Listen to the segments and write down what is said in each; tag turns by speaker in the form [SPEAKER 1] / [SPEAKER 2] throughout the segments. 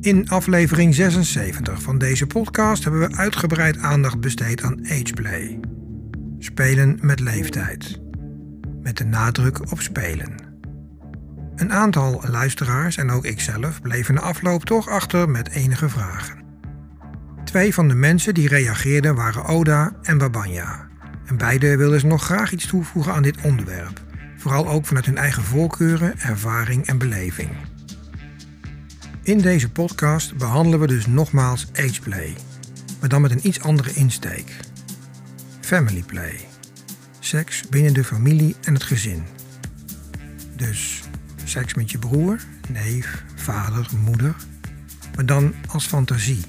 [SPEAKER 1] In aflevering 76 van deze podcast hebben we uitgebreid aandacht besteed aan ageplay. Spelen met leeftijd. Met de nadruk op spelen. Een aantal luisteraars en ook ikzelf bleven de afloop toch achter met enige vragen. Twee van de mensen die reageerden waren Oda en Babanja. En beide wilden ze nog graag iets toevoegen aan dit onderwerp. Vooral ook vanuit hun eigen voorkeuren, ervaring en beleving. In deze podcast behandelen we dus nogmaals ageplay, maar dan met een iets andere insteek. Family play. Seks binnen de familie en het gezin. Dus seks met je broer, neef, vader, moeder, maar dan als fantasie.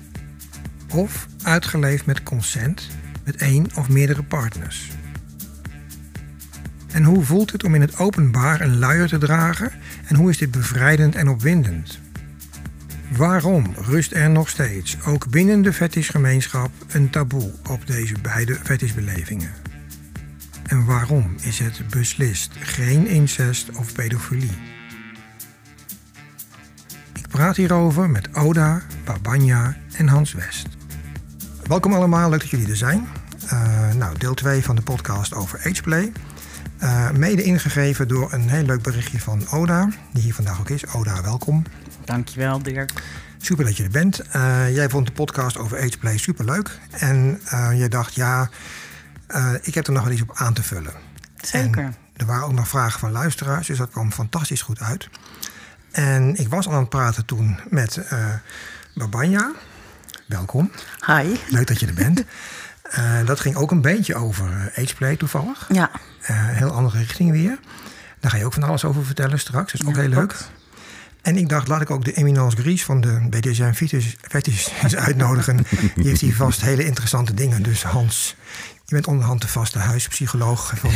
[SPEAKER 1] Of uitgeleefd met consent met één of meerdere partners. En hoe voelt het om in het openbaar een luier te dragen en hoe is dit bevrijdend en opwindend? Waarom rust er nog steeds, ook binnen de fetishgemeenschap, een taboe op deze beide fetishbelevingen? En waarom is het beslist geen incest of pedofilie? Ik praat hierover met Oda, Babanja en Hans West. Welkom allemaal, leuk dat jullie er zijn. Uh, nou, deel 2 van de podcast over ageplay. Uh, mede ingegeven door een heel leuk berichtje van Oda, die hier vandaag ook is. Oda, welkom.
[SPEAKER 2] Dankjewel, Dirk.
[SPEAKER 1] Super dat je er bent. Uh, jij vond de podcast over ageplay super leuk. En jij dacht, ja, ik heb er nog wel iets op aan te vullen.
[SPEAKER 2] Zeker.
[SPEAKER 1] En er waren ook nog vragen van luisteraars, dus dat kwam fantastisch goed uit. En ik was al aan het praten toen met Babanja. Welkom.
[SPEAKER 2] Hi.
[SPEAKER 1] Leuk dat je er bent. Uh, dat ging ook een beetje over uh, ageplay toevallig.
[SPEAKER 2] Ja.
[SPEAKER 1] Uh, heel andere richting weer. Daar ga je ook van alles over vertellen straks. Dat is ook heel leuk. En ik dacht, laat ik ook de Eminence Gries van de BDSM Fetish uitnodigen. Die heeft hier vast hele interessante dingen. Dus Hans, je bent onderhand de vaste huispsycholoog van,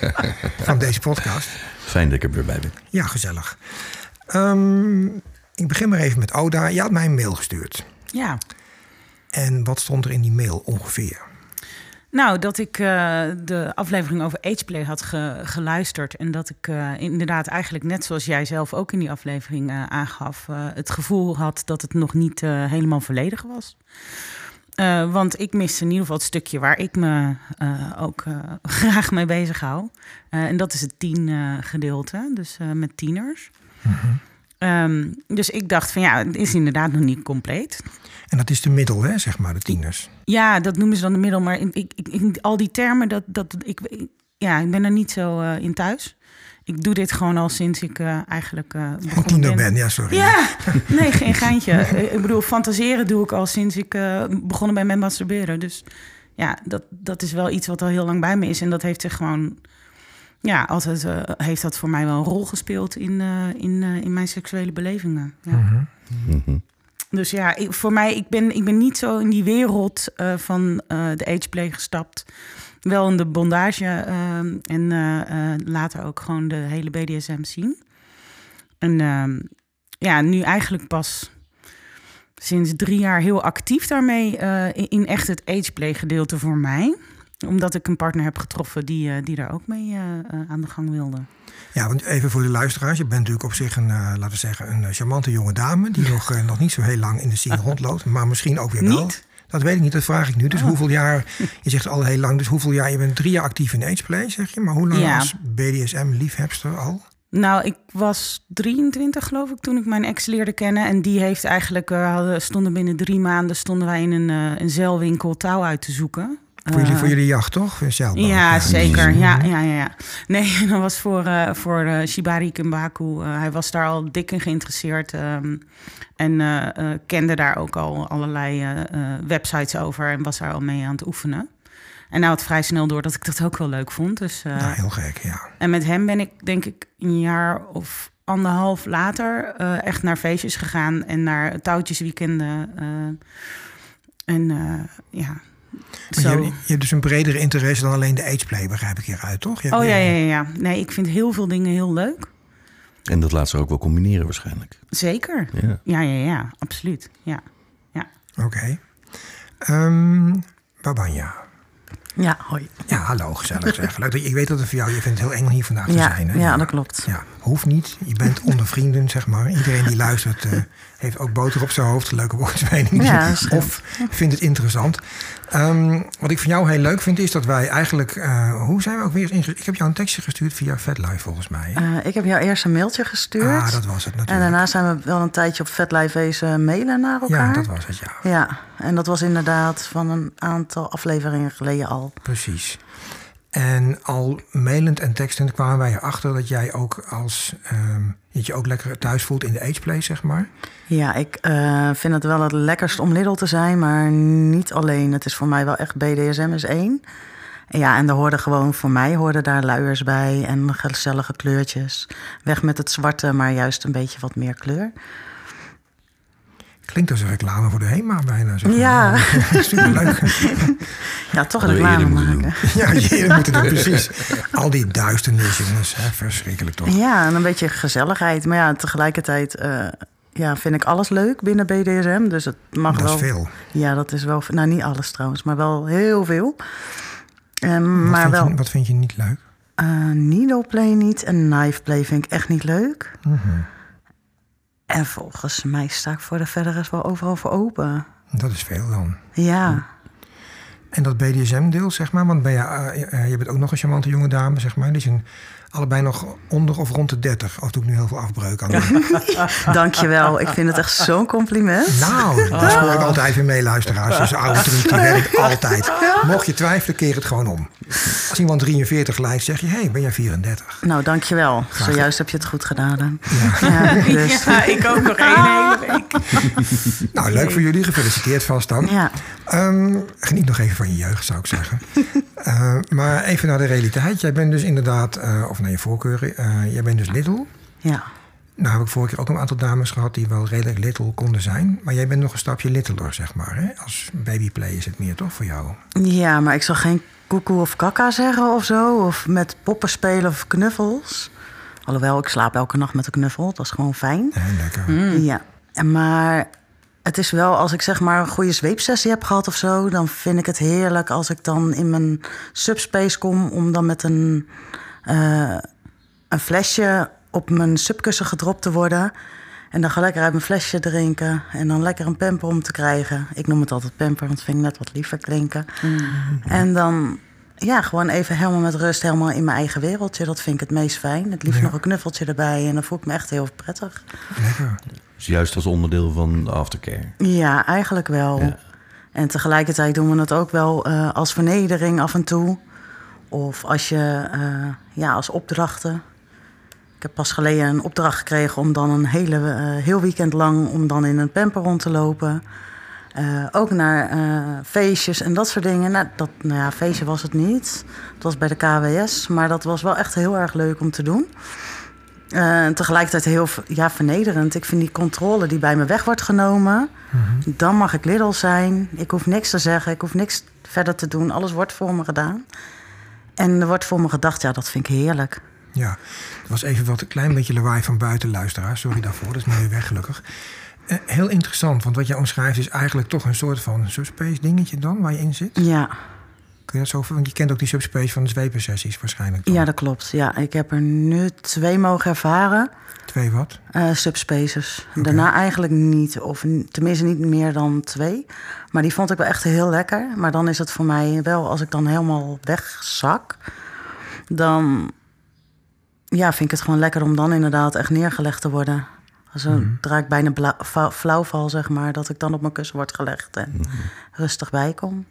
[SPEAKER 1] van deze podcast.
[SPEAKER 3] Fijn dat ik er weer bij ben.
[SPEAKER 1] Ja, gezellig. Um, ik begin maar even met Oda. Je had mij een mail gestuurd.
[SPEAKER 2] Ja.
[SPEAKER 1] En wat stond er in die mail ongeveer?
[SPEAKER 2] Nou, dat ik uh, de aflevering over ageplay had ge geluisterd. En dat ik uh, inderdaad eigenlijk net zoals jij zelf ook in die aflevering uh, aangaf... het gevoel had dat het nog niet helemaal volledig was. want ik miste in ieder geval het stukje waar ik me ook graag mee bezig hou. en dat is het tien gedeelte, dus met tieners. Mm. Um, dus ik dacht van ja, het is inderdaad nog niet compleet.
[SPEAKER 1] En dat is de middel, hè, zeg maar, de tieners.
[SPEAKER 2] Ja, dat noemen ze dan de middel. Maar ik, ik, ik, al die termen, dat, dat, ik, ja, ik ben er niet zo uh, in thuis. Ik doe dit gewoon al sinds ik uh, eigenlijk uh,
[SPEAKER 1] tiener ben. Ja, sorry.
[SPEAKER 2] Ja, nee, geen geintje. ik bedoel, fantaseren doe ik al sinds ik begonnen ben met masturberen. Dus ja, dat, dat is wel iets wat al heel lang bij me is. En dat heeft zich gewoon... Ja, altijd heeft dat voor mij wel een rol gespeeld in, in, in mijn seksuele belevingen. Ja. Mm -hmm. Mm -hmm. Dus ja, ik, voor mij, ik ben, ik ben niet zo in die wereld uh, van uh, de ageplay gestapt. Wel in de bondage uh, en later ook gewoon de hele BDSM zien. En ehm, ja, nu eigenlijk pas sinds drie jaar heel actief daarmee in, in echt het ageplay gedeelte voor mij omdat ik een partner heb getroffen die, die daar ook mee aan de gang wilde.
[SPEAKER 1] Ja, want even voor de luisteraars. Je bent natuurlijk op zich een, uh, laten we zeggen, een charmante jonge dame... die nog, uh, nog niet zo heel lang in de scene rondloopt. Maar misschien ook weer wel.
[SPEAKER 2] Niet?
[SPEAKER 1] Dat weet ik niet, dat vraag ik nu. Dus oh. hoeveel jaar, je zegt al heel lang, dus hoeveel jaar... je bent drie jaar actief in ageplay, zeg je. Maar hoe lang
[SPEAKER 2] Ja.
[SPEAKER 1] als BDSM-liefhebster al?
[SPEAKER 2] Nou, ik was 23 geloof ik toen ik mijn ex leerde kennen. En die heeft eigenlijk, hadden, stonden binnen drie maanden... stonden wij in een, een zeilwinkel touw uit te zoeken.
[SPEAKER 1] Voor, jullie, voor jullie jacht, toch?
[SPEAKER 2] Ja, zeker. Ja, ja, ja, ja. Nee, dat was voor, uh, voor uh, Shibari Kimbaku. Uh, hij was daar al dik in geïnteresseerd. Um, en kende daar ook al allerlei websites over. En was daar al mee aan het oefenen. En nou had vrij snel door dat ik dat ook wel leuk vond. Dus,
[SPEAKER 1] nou, heel gek, ja.
[SPEAKER 2] En met hem ben ik denk ik een jaar of anderhalf later echt naar feestjes gegaan. En naar touwtjesweekenden. en ja...
[SPEAKER 1] Je, hebt, je, hebt dus een bredere interesse dan alleen de ageplay, begrijp ik hieruit, toch?
[SPEAKER 2] oh ja, ja, ja. Nee, ik vind heel veel dingen heel leuk.
[SPEAKER 3] En dat laat ze ook wel combineren waarschijnlijk.
[SPEAKER 2] Zeker. Ja, ja, ja, ja absoluut. Ja, ja.
[SPEAKER 1] Oké. Okay. Um, Babanja.
[SPEAKER 4] Ja, hoi.
[SPEAKER 1] Ja, hallo, gezellig zeg. Leuk dat je, ik weet dat het voor jou, je vindt het heel eng om hier vandaag te
[SPEAKER 4] Ja,
[SPEAKER 1] zijn. Hè?
[SPEAKER 4] ja, dat klopt.
[SPEAKER 1] Ja, hoeft niet. Je bent onder vrienden, zeg maar. Iedereen die luistert eh, heeft ook boter op zijn hoofd. Leuke woordspeling.
[SPEAKER 4] Ja,
[SPEAKER 1] of vindt het interessant. Ehm, wat ik van jou heel leuk vind, is dat wij eigenlijk... eh, hoe zijn we ook weer eens inge- Ik heb jou een tekstje gestuurd via VetLife, volgens mij.
[SPEAKER 4] Eh, ik heb jou eerst een mailtje gestuurd.
[SPEAKER 1] ah, dat was het
[SPEAKER 4] en
[SPEAKER 1] natuurlijk.
[SPEAKER 4] daarna zijn we wel een tijdje op VetLife wezen mailen naar elkaar.
[SPEAKER 1] ja, dat was het, ja.
[SPEAKER 4] Ja, en dat was inderdaad van een aantal afleveringen geleden al.
[SPEAKER 1] Precies. En al mailend en tekstend kwamen wij erachter dat jij ook als... ehm, dat je ook lekker thuis voelt in de ageplay, zeg maar.
[SPEAKER 4] Ja, ik eh, vind het wel het lekkerst om Lidl te zijn, maar niet alleen. Het is voor mij wel echt BDSM is één. Ja, en er hoorden gewoon voor mij hoorden daar luiers bij en gezellige kleurtjes. Weg met het zwarte, maar juist een beetje wat meer kleur.
[SPEAKER 1] Klinkt als een reclame voor de HEMA bijna. Zeg maar.
[SPEAKER 4] Ja.
[SPEAKER 1] Superleuk.
[SPEAKER 4] Ja, toch
[SPEAKER 3] we
[SPEAKER 4] reclame maken.
[SPEAKER 1] Ja, je moeten doen, precies. Al die duisternis, jongens. Hè, verschrikkelijk toch?
[SPEAKER 4] Ja, en een beetje gezelligheid. Maar ja, tegelijkertijd eh, ja, vind ik alles leuk binnen BDSM. Dus het mag
[SPEAKER 1] Dat
[SPEAKER 4] wel.
[SPEAKER 1] is veel.
[SPEAKER 4] Ja, dat is wel. Nou, niet alles trouwens, maar wel heel veel. Ehm,
[SPEAKER 1] Wat,
[SPEAKER 4] maar
[SPEAKER 1] vind
[SPEAKER 4] wel.
[SPEAKER 1] je, wat vind je niet leuk?
[SPEAKER 4] eh needle play niet en knife play vind ik echt niet leuk.
[SPEAKER 1] Mhm.
[SPEAKER 4] En volgens mij sta ik voor de verder is wel overal voor open.
[SPEAKER 1] Dat is veel dan.
[SPEAKER 4] Ja,
[SPEAKER 1] En dat BDSM-deel, zeg maar, want ben je, eh, eh, je bent ook nog een charmante jonge dame, zeg maar. Die zijn allebei nog onder of rond de 30. Of doe ik nu heel veel afbreuk aan?
[SPEAKER 4] dankjewel. ik vind het echt zo'n compliment.
[SPEAKER 1] Nou, dat hoor ik altijd weer mee, luisteraars. Dus oude truc, die werkt altijd. Mocht je twijfelen, keer het gewoon om. Als iemand 43 lijkt, zeg je, hé, hey, ben jij 34?
[SPEAKER 4] Nou, dankjewel. Zojuist heb je het goed gedaan. Ja, dus,
[SPEAKER 2] Ja, ik ook nog één hele week.
[SPEAKER 1] Nou, leuk voor jullie. Gefeliciteerd vast dan.
[SPEAKER 4] ja.
[SPEAKER 1] Ehm, geniet nog even van je jeugd, zou ik zeggen. Eh, maar even naar de realiteit. Jij bent dus inderdaad, eh, of naar je voorkeur, eh, jij bent dus Lidl.
[SPEAKER 4] ja.
[SPEAKER 1] Nou heb ik vorige keer ook een aantal dames gehad die wel redelijk little konden zijn. Maar jij bent nog een stapje littler, zeg maar. Hè? Als babyplay is het meer toch voor jou?
[SPEAKER 4] Ja, maar ik zal geen koekoe of kaka zeggen of zo. Of met poppen spelen of knuffels. Alhoewel, ik slaap elke nacht met een knuffel. Dat is gewoon fijn.
[SPEAKER 1] Ja, lekker.
[SPEAKER 4] Ja, en maar het is wel als ik zeg maar een goede zweepsessie heb gehad of zo, dan vind ik het heerlijk als ik dan in mijn subspace kom om dan met een, eh, een flesje op mijn subkussen gedropt te worden. En dan ga lekker uit mijn flesje drinken en dan lekker een pamper om te krijgen. Ik noem het altijd pamper, want dat vind ik net wat liever klinken. En dan ja, gewoon even helemaal met rust, helemaal in mijn eigen wereldje. Dat vind ik het meest fijn. Het liefst
[SPEAKER 1] Ja.
[SPEAKER 4] nog een knuffeltje erbij en dan voel ik me echt heel prettig.
[SPEAKER 1] Lekker.
[SPEAKER 3] Dus juist als onderdeel van de aftercare.
[SPEAKER 4] Ja, eigenlijk wel.
[SPEAKER 3] Ja.
[SPEAKER 4] En tegelijkertijd doen we het ook wel eh, als vernedering af en toe. Of als je, eh, ja, als opdrachten. Ik heb pas geleden een opdracht gekregen om dan een hele, eh, heel weekend lang om dan in een pamper rond te lopen. Eh, ook naar feestjes en dat soort dingen. Nou, dat, nou ja, feestje was het niet. Het was bij de KWS, maar dat was wel echt heel erg leuk om te doen. En tegelijkertijd heel ja, vernederend. Ik vind die controle die bij me weg wordt genomen. Dan mag ik Lidl zijn. Ik hoef niks te zeggen. Ik hoef niks verder te doen. Alles wordt voor me gedaan. En er wordt voor me gedacht. Ja, dat vind ik heerlijk.
[SPEAKER 1] Ja, er was even wat een klein beetje lawaai van buiten, luisteraar. Sorry daarvoor, dat is nu weer weg gelukkig. Eh, heel interessant, want wat jij omschrijft is eigenlijk toch een soort van subspace dingetje dan, waar je in zit.
[SPEAKER 4] Ja,
[SPEAKER 1] Kun je dat zo, want je kent ook die subspace van de zweepensessies waarschijnlijk. dan.
[SPEAKER 4] ja dat klopt. Ja, ik heb er nu twee mogen ervaren.
[SPEAKER 1] Twee wat?
[SPEAKER 4] eh subspaces. Daarna eigenlijk niet. Of tenminste niet meer dan twee. Maar die vond ik wel echt heel lekker. Maar dan is het voor mij wel, als ik dan helemaal wegzak... dan ja, vind ik het gewoon lekker om dan inderdaad echt neergelegd te worden. Als een draak bijna fa- flauwval, zeg maar. Dat ik dan op mijn kussen word gelegd en rustig bijkom.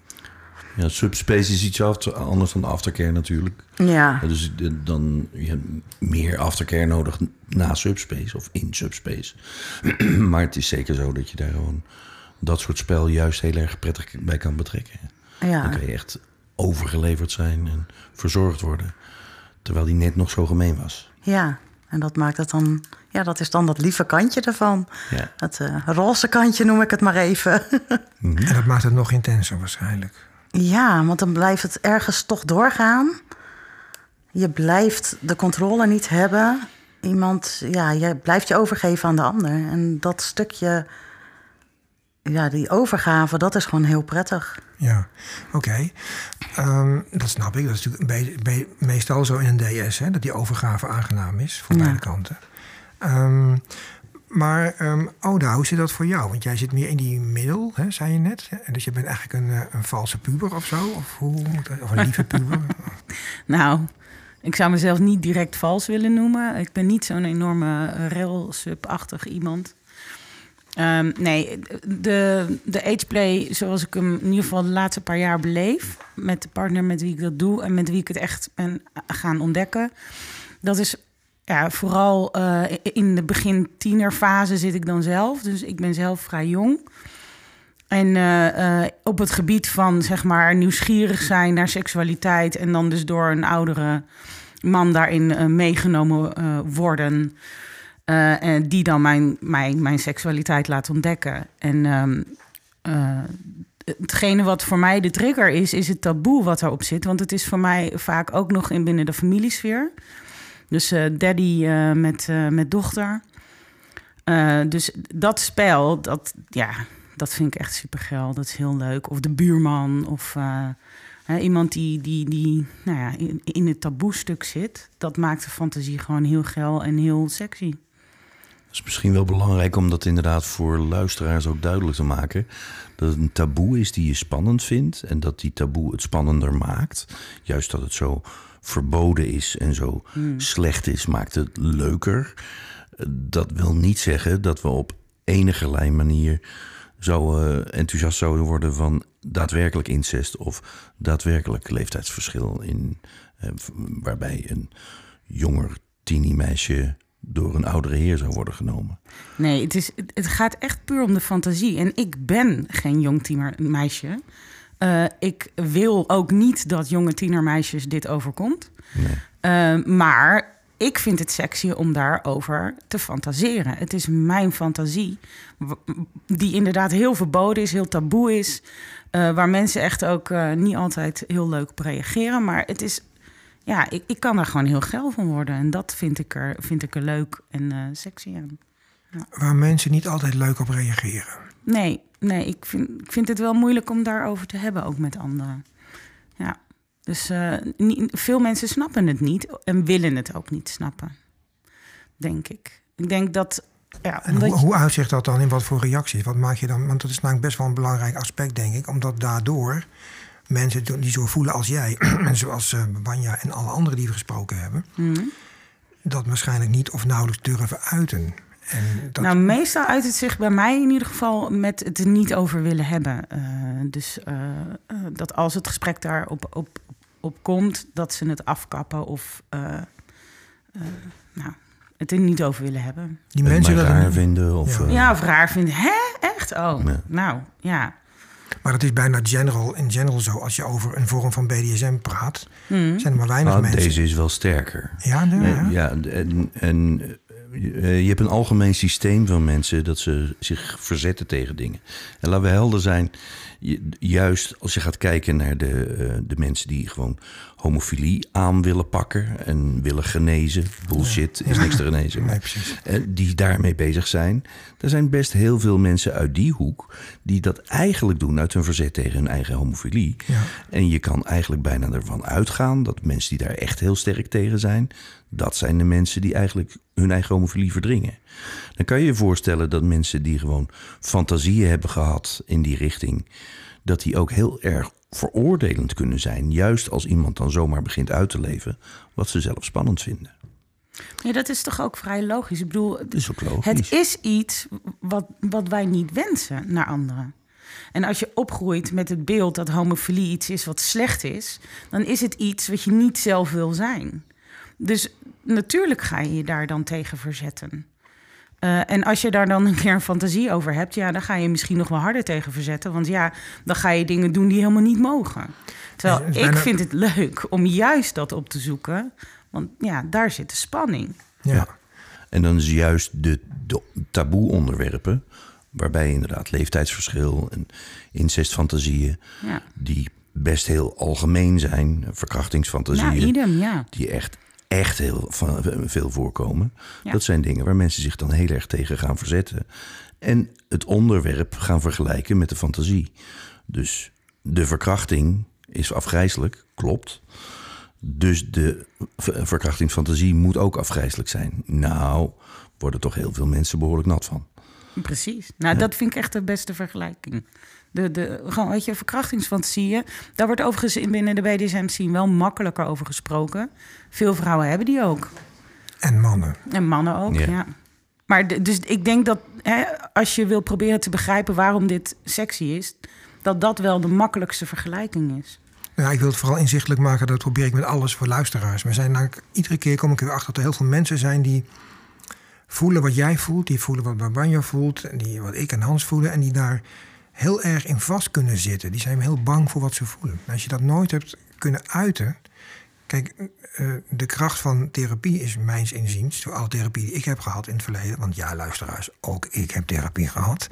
[SPEAKER 3] Ja, subspace is iets af- anders dan aftercare natuurlijk.
[SPEAKER 4] Ja,
[SPEAKER 3] Ja, Dus dan je hebt meer aftercare nodig na subspace of in subspace. maar het is zeker zo dat je daar gewoon dat soort spel juist heel erg prettig bij kan betrekken.
[SPEAKER 4] ja.
[SPEAKER 3] Dan kan je echt overgeleverd zijn en verzorgd worden. Terwijl die net nog zo gemeen was.
[SPEAKER 4] ja. En dat maakt het dan... Ja, dat is dan dat lieve kantje ervan.
[SPEAKER 3] Ja.
[SPEAKER 4] Het eh, roze kantje noem ik het maar even.
[SPEAKER 1] En dat maakt het nog intenser waarschijnlijk.
[SPEAKER 4] Ja, want dan blijft het ergens toch doorgaan. Je blijft de controle niet hebben. Iemand, ja, je blijft je overgeven aan de ander. En dat stukje ja, die overgave, dat is gewoon heel prettig.
[SPEAKER 1] Ja, oké. Ehm, dat snap ik. Dat is natuurlijk be- meestal zo in een DS, hè, dat die overgave aangenaam is voor
[SPEAKER 4] Ja.
[SPEAKER 1] beide kanten. Ehm, maar ehm Oda, hoe zit dat voor jou? Want jij zit meer in die middel, hè, zei je net. Dus je bent eigenlijk een, eh, een valse puber of zo? Of, hoe, of een lieve puber?
[SPEAKER 2] Nou, ik zou mezelf niet direct vals willen noemen. Ik ben niet zo'n enorme rail-sub-achtig iemand. Ehm, nee, de, de ageplay zoals ik hem in ieder geval de laatste paar jaar beleef... met de partner met wie ik dat doe en met wie ik het echt ben gaan ontdekken... dat is ja, vooral eh, in de begin tienerfase zit ik dan zelf. Dus ik ben zelf vrij jong. En eh, eh, op het gebied van zeg maar nieuwsgierig zijn naar seksualiteit en dan dus door een oudere man daarin meegenomen worden. en die dan mijn, mijn, mijn seksualiteit laat ontdekken. En ehm, eh, hetgene wat voor mij de trigger is, is het taboe wat erop zit. Want het is voor mij vaak ook nog in binnen de familiesfeer. Dus eh, daddy eh, met, eh, met dochter. Dus dat spel, dat, ja, dat vind ik echt super geil. Dat is heel leuk. Of de buurman, of iemand die, die, die nou ja, in, in het taboe-stuk zit. Dat maakt de fantasie gewoon heel geil en heel sexy.
[SPEAKER 3] Het is misschien wel belangrijk om dat inderdaad voor luisteraars ook duidelijk te maken. Dat het een taboe is die je spannend vindt. En dat die taboe het spannender maakt. Juist dat het zo verboden is en zo slecht is, maakt het leuker. Dat wil niet zeggen dat we op enige manier zo eh, enthousiast zouden worden van daadwerkelijk incest of daadwerkelijk leeftijdsverschil in eh, waarbij een jonger tieniemeisje door een oudere heer zou worden genomen.
[SPEAKER 2] Nee, het, is, het, gaat echt puur om de fantasie. En ik ben geen jong tienermeisje. Eh, ik wil ook niet dat jonge tienermeisjes dit overkomt.
[SPEAKER 3] Nee.
[SPEAKER 2] Eh, maar ik vind het sexy om daarover te fantaseren. Het is mijn fantasie, die inderdaad heel verboden is, heel taboe is. eh, waar mensen echt ook niet altijd heel leuk op reageren. Maar het is, ja, ik, ik kan daar gewoon heel geil van worden. En dat vind ik er, vind ik er leuk en eh, sexy aan.
[SPEAKER 1] Waar mensen niet altijd leuk op reageren.
[SPEAKER 2] Nee, nee ik, vind, ik vind het wel moeilijk om daarover te hebben, ook met anderen. Ja, dus eh, niet, veel mensen snappen het niet en willen het ook niet snappen, denk ik. Ik denk dat... Ja,
[SPEAKER 1] En hoe,
[SPEAKER 2] je-
[SPEAKER 1] hoe uitzicht dat dan in wat voor reacties? Wat maak je dan? Want dat is namelijk best wel een belangrijk aspect, denk ik. Omdat daardoor mensen die zo voelen als jij, en zoals eh Banja en alle anderen die we gesproken hebben,
[SPEAKER 2] Mhm.
[SPEAKER 1] dat waarschijnlijk niet of nauwelijks durven uiten. En dat,
[SPEAKER 2] Nou, meestal uit het zich bij mij in ieder geval met het er niet over willen hebben. Eh, dus eh, eh, dat als het gesprek daarop op, op komt, dat ze het afkappen of eh, eh, nou, het er niet over willen hebben.
[SPEAKER 1] die mensen willen
[SPEAKER 3] raar vinden of...
[SPEAKER 1] Ja.
[SPEAKER 2] Ja, of raar vinden. Hè? Echt? Oh,
[SPEAKER 3] Ja.
[SPEAKER 2] nou, ja.
[SPEAKER 1] Maar dat is bijna general, in general zo. Als je over een vorm van BDSM praat,
[SPEAKER 2] Mhm.
[SPEAKER 1] zijn er maar weinig
[SPEAKER 3] nou,
[SPEAKER 1] mensen.
[SPEAKER 3] deze is wel sterker.
[SPEAKER 1] Ja, nee, ja.
[SPEAKER 3] Ja, en, en eh, je hebt een algemeen systeem van mensen dat ze zich verzetten tegen dingen. En laten we helder zijn, juist als je gaat kijken naar de, eh, de mensen die gewoon homofilie aan willen pakken en willen genezen. Bullshit, is niks te genezen. maar-
[SPEAKER 1] Nee,
[SPEAKER 3] eh, die daarmee bezig zijn. Er zijn best heel veel mensen uit die hoek die dat eigenlijk doen uit hun verzet tegen hun eigen homofilie.
[SPEAKER 1] Ja.
[SPEAKER 3] En je kan eigenlijk bijna ervan uitgaan dat mensen die daar echt heel sterk tegen zijn, dat zijn de mensen die eigenlijk hun eigen homofilie verdringen. Dan kan je je voorstellen dat mensen die gewoon fantasieën hebben gehad in die richting, dat die ook heel erg veroordelend kunnen zijn. Juist als iemand dan zomaar begint uit te leven wat ze zelf spannend vinden.
[SPEAKER 2] ja, dat is toch ook vrij logisch. Ik bedoel,
[SPEAKER 3] Dat is ook logisch.
[SPEAKER 2] het is iets wat, wat wij niet wensen naar anderen. En als je opgroeit met het beeld dat homofilie iets is wat slecht is, dan is het iets wat je niet zelf wil zijn. Dus natuurlijk ga je je daar dan tegen verzetten. Eh, en als je daar dan een keer een fantasie over hebt, ja, dan ga je misschien nog wel harder tegen verzetten. Want ja, dan ga je dingen doen die helemaal niet mogen. Terwijl ik vind het leuk om juist dat op te zoeken. Want ja, daar zit de spanning.
[SPEAKER 1] Ja.
[SPEAKER 3] Ja. En dan is juist de, de taboe onderwerpen, waarbij inderdaad leeftijdsverschil en incestfantasieën,
[SPEAKER 2] Ja,
[SPEAKER 3] die best heel algemeen zijn, verkrachtingsfantasieën,
[SPEAKER 2] ja idem, ja.
[SPEAKER 3] die echt echt heel van, veel voorkomen.
[SPEAKER 2] Ja.
[SPEAKER 3] Dat zijn dingen waar mensen zich dan heel erg tegen gaan verzetten. En het onderwerp gaan vergelijken met de fantasie. Dus de verkrachting is afgrijzelijk, klopt. Dus de ver- verkrachtingsfantasie moet ook afgrijzelijk zijn. Nou, worden toch heel veel mensen behoorlijk nat van.
[SPEAKER 2] Precies. Nou, dat vind ik echt de beste vergelijking. De, de, gewoon, weet je, verkrachtingsfantasieën. Daar wordt overigens in binnen de BDSM-scene wel makkelijker over gesproken. Veel vrouwen hebben die ook.
[SPEAKER 1] En mannen.
[SPEAKER 2] En mannen ook,
[SPEAKER 3] Ja.
[SPEAKER 2] ja. Maar de- dus ik denk dat hè, als je wil proberen te begrijpen waarom dit sexy is... dat dat wel de makkelijkste vergelijking is.
[SPEAKER 1] Ja, ik wil het vooral inzichtelijk maken. Dat probeer ik met alles voor luisteraars. We zijn namelijk, iedere keer kom ik er weer achter dat er heel veel mensen zijn die voelen wat jij voelt. Die voelen wat Babanja voelt. En die wat ik en Hans voelen. En die daar heel erg in vast kunnen zitten. Die zijn heel bang voor wat ze voelen. En als je dat nooit hebt kunnen uiten. Kijk, eh, de kracht van therapie is mijns inziens, door alle therapie die ik heb gehad in het verleden. Want ja, luisteraars, ook ik heb therapie gehad.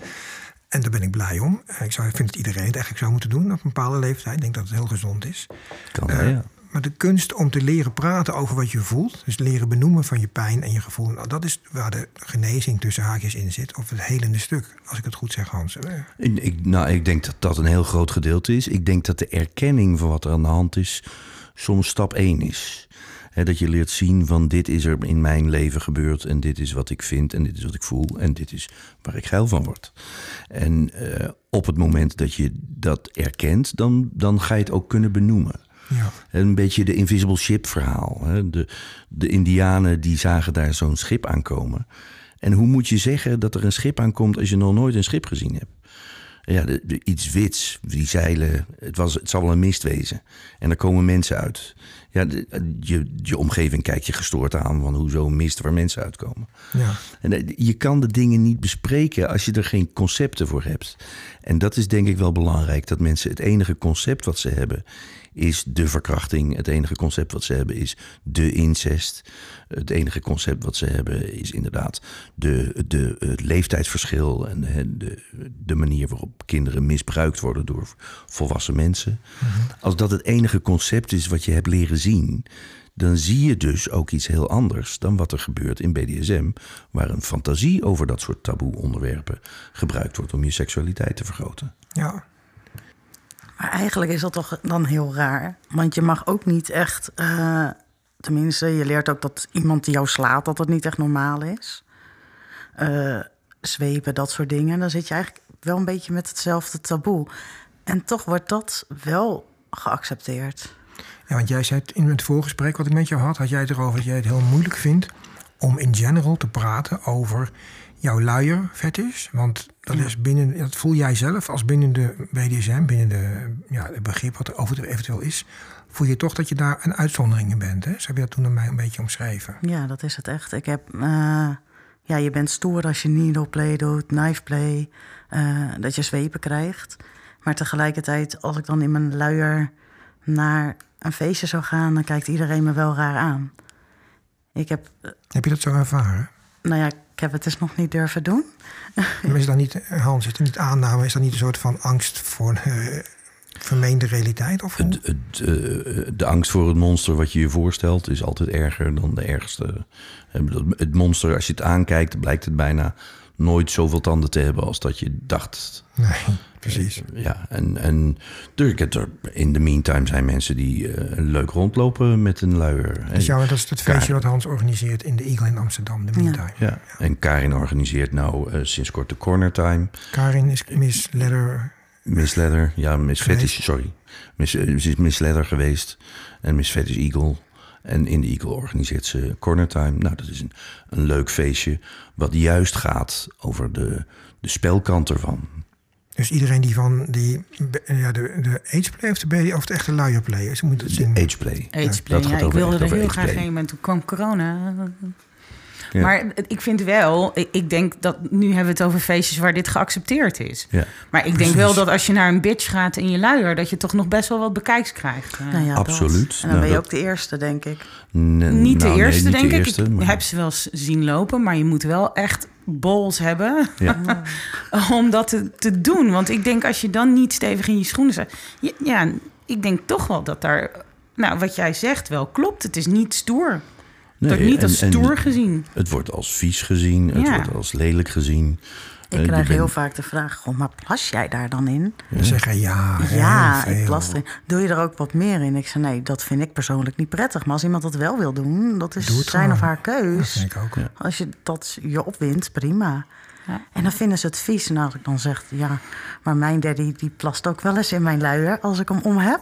[SPEAKER 1] En daar ben ik blij om. Eh, Ik zou, ik vind dat iedereen het eigenlijk zou moeten doen op een bepaalde leeftijd. Ik denk dat het heel gezond is.
[SPEAKER 3] Kan
[SPEAKER 1] Eh,
[SPEAKER 3] wel, ja.
[SPEAKER 1] Maar de kunst om te leren praten over wat je voelt, dus leren benoemen van je pijn en je gevoel, nou, dat is waar de genezing tussen haakjes in zit, of het helende stuk, als ik het goed zeg, Hans.
[SPEAKER 3] Ik, ik- nou, ik denk dat dat een heel groot gedeelte is. Ik denk dat de erkenning van wat er aan de hand is soms stap één is. Dat je leert zien van dit is er in mijn leven gebeurd en dit is wat ik vind en dit is wat ik voel en dit is waar ik geil van word. En eh, op het moment dat je dat erkent, dan, dan ga je het ook kunnen benoemen.
[SPEAKER 1] Ja.
[SPEAKER 3] Een beetje de invisible ship verhaal. Hè? De, de indianen die zagen daar zo'n schip aankomen. En hoe moet je zeggen dat er een schip aankomt als je nog nooit een schip gezien hebt? Ja, de, de- iets wits, die zeilen, het, was, het zal wel een mist wezen. En er komen mensen uit. Ja, de- je, je omgeving kijkt je gestoord aan van hoezo een mist waar mensen uitkomen.
[SPEAKER 1] Ja.
[SPEAKER 3] En eh, je kan de dingen niet bespreken als je er geen concepten voor hebt. En dat is denk ik wel belangrijk. Dat mensen het enige concept wat ze hebben is de verkrachting. Het enige concept wat ze hebben is de incest. Het enige concept wat ze hebben is inderdaad de, de, het leeftijdsverschil. En de, de, de manier waarop kinderen misbruikt worden door volwassen mensen. Als dat het enige concept is wat je hebt leren zien dan zie je dus ook iets heel anders dan wat er gebeurt in BDSM, waar een fantasie over dat soort taboe onderwerpen gebruikt wordt om je seksualiteit te vergroten.
[SPEAKER 1] ja.
[SPEAKER 4] Maar eigenlijk is dat toch dan heel raar. Want je mag ook niet echt... eh, tenminste, je leert ook dat iemand die jou slaat... dat dat niet echt normaal is. Eh, zwepen, dat soort dingen. Dan zit je eigenlijk wel een beetje met hetzelfde taboe. En toch wordt dat wel geaccepteerd.
[SPEAKER 1] Ja, want jij zei in het voorgesprek wat ik met jou had, had jij het erover dat jij het heel moeilijk vindt om in general te praten over jouw luier fetish. Want dat is binnen, dat voel jij zelf als binnen de BDSM, binnen de, ja, het begrip wat er over eventueel is, voel je toch dat je daar een uitzondering in bent. Hè? Zo heb je dat toen aan mij een beetje omschreven.
[SPEAKER 4] Ja, dat is het echt. Ik heb... eh, ja, je bent stoer als je needle play doet, knife play. eh, dat je zwepen krijgt. Maar tegelijkertijd, als ik dan in mijn luier naar een feestje zou gaan... dan kijkt iedereen me wel raar aan. Ik heb... eh,
[SPEAKER 1] Heb je dat zo ervaren?
[SPEAKER 4] Nou ja, ik heb het dus nog niet durven doen.
[SPEAKER 1] Maar is dat niet, Hans, is dat niet aanname, is dat niet een soort van angst voor eh, vermeende realiteit? Of
[SPEAKER 3] het, eh, de angst voor het monster wat je je voorstelt is altijd erger dan de ergste. Eh, Het monster, als je het aankijkt, blijkt het bijna nooit zoveel tanden te hebben als dat je dacht.
[SPEAKER 1] Nee, precies.
[SPEAKER 3] Ja, en, en er, er, in de meantime zijn mensen die eh, leuk rondlopen met een luier.
[SPEAKER 1] Dus ja, dat is het feestje dat Hans organiseert in de Eagle in Amsterdam, de Meantime.
[SPEAKER 3] Ja, en Karin organiseert nou eh, sinds kort de Corner Time.
[SPEAKER 1] Karin is Miss Leather.
[SPEAKER 3] Miss Leather, ja, Miss
[SPEAKER 1] Geweest.
[SPEAKER 3] Fetish, sorry. Miss, eh, ze is Miss Leather geweest en Miss Fetish Eagle. En in de Eagle organiseert ze Corner Time. Nou, dat is een, een leuk feestje wat juist gaat over de, de spelkant ervan.
[SPEAKER 1] Dus iedereen die van die, ja, de, de ageplay of de BD of de echte luierplay is, moet het zien.
[SPEAKER 3] De ageplay.
[SPEAKER 2] Ageplay,
[SPEAKER 3] dat
[SPEAKER 2] ja,
[SPEAKER 3] gaat
[SPEAKER 2] ik wilde er heel graag heen, maar toen kwam corona.
[SPEAKER 3] Ja.
[SPEAKER 2] Maar ik vind wel, ik, denk dat nu hebben we het over feestjes waar dit geaccepteerd is.
[SPEAKER 3] Ja.
[SPEAKER 2] Maar ik denk
[SPEAKER 1] Precies.
[SPEAKER 2] wel dat als je naar een bitch gaat in je luier, dat je toch nog best wel wat bekijks krijgt.
[SPEAKER 4] Nou ja, dat.
[SPEAKER 3] Absoluut.
[SPEAKER 4] En dan
[SPEAKER 3] Nou,
[SPEAKER 4] ben je
[SPEAKER 3] dat-
[SPEAKER 4] ook de eerste, denk ik.
[SPEAKER 3] N-
[SPEAKER 2] Niet de
[SPEAKER 3] nou, nee,
[SPEAKER 2] eerste,
[SPEAKER 3] niet
[SPEAKER 2] denk
[SPEAKER 3] de
[SPEAKER 2] ik.
[SPEAKER 3] eerste,
[SPEAKER 2] ik
[SPEAKER 3] maar-
[SPEAKER 2] heb ze wel eens zien lopen, maar je moet wel echt balls hebben
[SPEAKER 3] Ja.
[SPEAKER 2] om dat te, te doen. Want ik denk als je dan niet stevig in je schoenen staat... Ja, ik denk toch wel dat daar, nou, wat jij zegt wel klopt. Het is niet stoer.
[SPEAKER 3] Nee,
[SPEAKER 2] wordt niet
[SPEAKER 3] en-
[SPEAKER 2] als stoer gezien.
[SPEAKER 3] Het wordt als vies gezien, het
[SPEAKER 2] Ja.
[SPEAKER 3] wordt als lelijk gezien.
[SPEAKER 4] Ik
[SPEAKER 3] Eh,
[SPEAKER 4] krijg heel vaak de vraag, goh, maar plas jij daar dan in?
[SPEAKER 1] Dan zeggen ja,
[SPEAKER 4] Ja,
[SPEAKER 1] heel
[SPEAKER 4] ik plas erin. Doe je er ook wat meer in? Ik zei, nee, dat vind ik persoonlijk niet prettig. Maar als iemand dat wel wil doen, dat is zijn
[SPEAKER 1] gewoon.
[SPEAKER 4] of haar
[SPEAKER 1] Dat
[SPEAKER 4] keus.
[SPEAKER 1] vind ik ook.
[SPEAKER 4] Als je dat je opwint, prima.
[SPEAKER 2] Ja.
[SPEAKER 4] En dan vinden ze het vies. En als ik dan zeg, ja, maar mijn daddy die plast ook wel eens in mijn luier als ik hem om heb.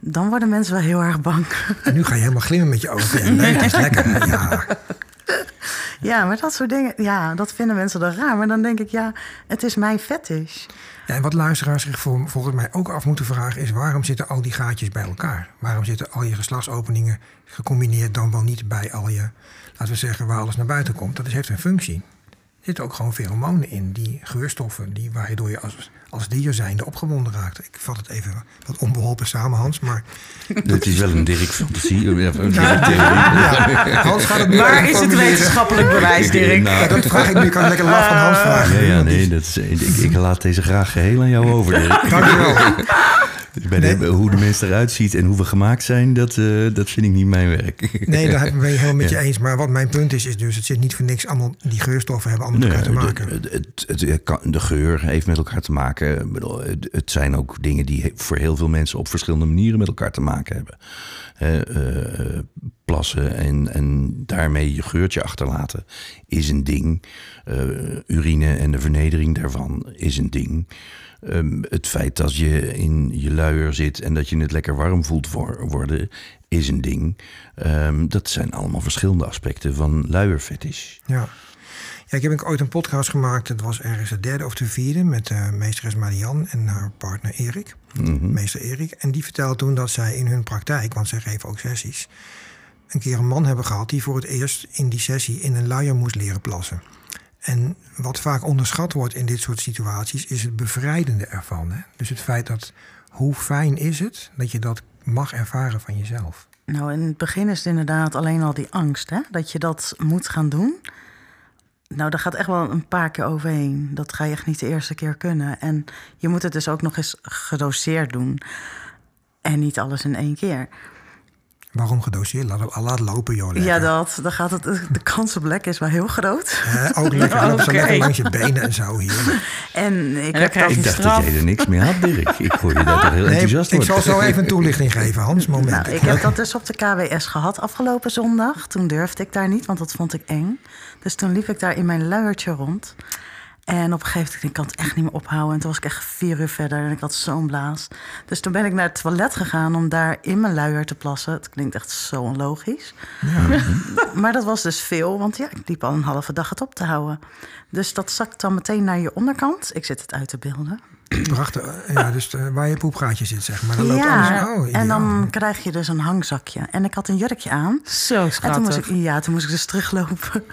[SPEAKER 4] Dan worden mensen wel heel erg bang.
[SPEAKER 1] En nu ga je helemaal glimmen met je ogen. Nee, het is lekker. Ja,
[SPEAKER 4] ja, maar dat soort dingen, ja, dat vinden mensen dan raar. Maar dan denk ik, ja, het is mijn fetish.
[SPEAKER 1] Ja, en wat luisteraars zich vol- volgens mij ook af moeten vragen is... waarom zitten al die gaatjes bij elkaar? Waarom zitten al je geslachtsopeningen gecombineerd dan wel niet bij al je... laten we zeggen, waar alles naar buiten komt? Dat heeft een functie. Er zitten ook gewoon feromonen in, die geurstoffen... Die, waardoor je als, als dier zijnde opgewonden raakt. Ik vat het even wat onbeholpen samen, Hans, maar...
[SPEAKER 3] Het is wel een Dirk fantasie. eh,
[SPEAKER 1] Ja, ja, Hans gaat het
[SPEAKER 2] Waar is het wetenschappelijk bewijs, Dirk?
[SPEAKER 3] Nou,
[SPEAKER 1] Ja, dat vraag ik nu. Ik kan lekker laf van Hans vragen.
[SPEAKER 3] Ja, ja, nee, dat is, ik, ik laat deze graag geheel aan jou over. Dirk.
[SPEAKER 1] Dankjewel.
[SPEAKER 3] Bij de- hoe de mens eruit ziet en hoe we gemaakt zijn, dat, eh, dat vind ik niet mijn werk.
[SPEAKER 1] Nee, daar ben ik helemaal met je
[SPEAKER 3] Ja.
[SPEAKER 1] eens. Maar wat mijn punt is, is dus... het zit niet voor niks allemaal... die geurstoffen hebben allemaal met elkaar te maken.
[SPEAKER 3] de, het, het, de geur heeft met elkaar te maken. Het, zijn ook dingen die voor heel veel mensen op verschillende manieren met elkaar te maken hebben. Eh, plassen en, en daarmee je geurtje achterlaten is een ding. Eh, urine en de vernedering daarvan is een ding. Ehm, het feit dat je in je luier zit en dat je het lekker warm voelt voor, worden, is een ding. Ehm, dat zijn allemaal verschillende aspecten van luierfetish.
[SPEAKER 1] Ja. ja, ik heb ooit een podcast gemaakt. Het was ergens de derde of de vierde... met eh, meesteres Marianne en haar partner Erik. Meester Erik. En die vertelde toen dat zij in hun praktijk... want zij geven ook sessies... een keer een man hebben gehad... die voor het eerst in die sessie in een luier moest leren plassen. En wat vaak onderschat wordt in dit soort situaties... is het bevrijdende ervan. Hè? Dus het feit dat... hoe fijn is het dat je dat mag ervaren van jezelf...
[SPEAKER 4] Nou, in het begin is het inderdaad alleen al die angst, hè? Dat je dat moet gaan doen. Nou, daar gaat echt wel een paar keer overheen. Dat ga je echt niet de eerste keer kunnen. En je moet het dus ook nog eens gedoseerd doen. En niet alles in één keer.
[SPEAKER 1] Waarom gedoseerd? Laat, laat lopen, joh. lekker.
[SPEAKER 4] Ja, dat, dan gaat het, de kans op lek is wel heel groot.
[SPEAKER 1] Hè, ook lekker, zo
[SPEAKER 2] Oké.
[SPEAKER 1] lekker langs je benen en zo hier.
[SPEAKER 4] En ik heb dat...
[SPEAKER 3] Ik dacht
[SPEAKER 2] straf.
[SPEAKER 3] dat jij er niks mee had, Dirk. Ik hoor je daar toch heel
[SPEAKER 1] Nee,
[SPEAKER 3] enthousiast
[SPEAKER 1] ik zal zo even een toelichting geven, Hans. Moment.
[SPEAKER 4] Nou, ik heb dat dus op de KWS gehad afgelopen zondag. Toen durfde ik daar niet, want dat vond ik eng. Dus toen liep ik daar in mijn luiertje rond. En op een gegeven moment, ik kan het echt niet meer ophouden. En toen was ik echt vier uur verder en ik had zo'n blaas. Dus toen ben ik naar het toilet gegaan om daar in mijn luier te plassen. Het klinkt echt zo onlogisch. Maar dat was dus veel, want ja, ik liep al een halve dag het op te houden. Dus dat zakt dan meteen naar je onderkant. Ik zit het uit te beelden.
[SPEAKER 1] Prachtig. Ja, dus eh, waar je poepgaatje zit, zeg maar. Dan loopt
[SPEAKER 4] Ja,
[SPEAKER 1] alles. Oh,
[SPEAKER 4] en dan krijg je dus een hangzakje. En ik had een jurkje aan.
[SPEAKER 2] Zo
[SPEAKER 4] En toen moest
[SPEAKER 2] schattig.
[SPEAKER 4] ik, ja, toen moest ik dus teruglopen.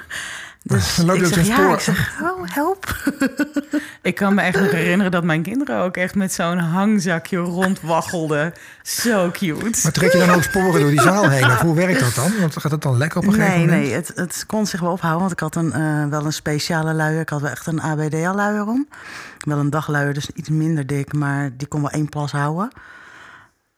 [SPEAKER 4] Dus
[SPEAKER 1] Dan loop je
[SPEAKER 4] ik zeg, ja,
[SPEAKER 1] spoor.
[SPEAKER 4] ik zeg, oh, help.
[SPEAKER 2] Ik kan me echt nog herinneren dat mijn kinderen ook echt met zo'n hangzakje rondwaggelden. Zo cute.
[SPEAKER 1] Maar trek je dan ook sporen door die zaal heen? Of hoe werkt dat dan? Want gaat het dan lekker op een gegeven
[SPEAKER 4] Nee,
[SPEAKER 1] moment?
[SPEAKER 4] nee, het, het kon zich wel ophouden. Want ik had een, eh, wel een speciale luier. Ik had wel echt een ABDL-luier om. Wel een dagluier, dus iets minder dik. Maar die kon wel één plas houden.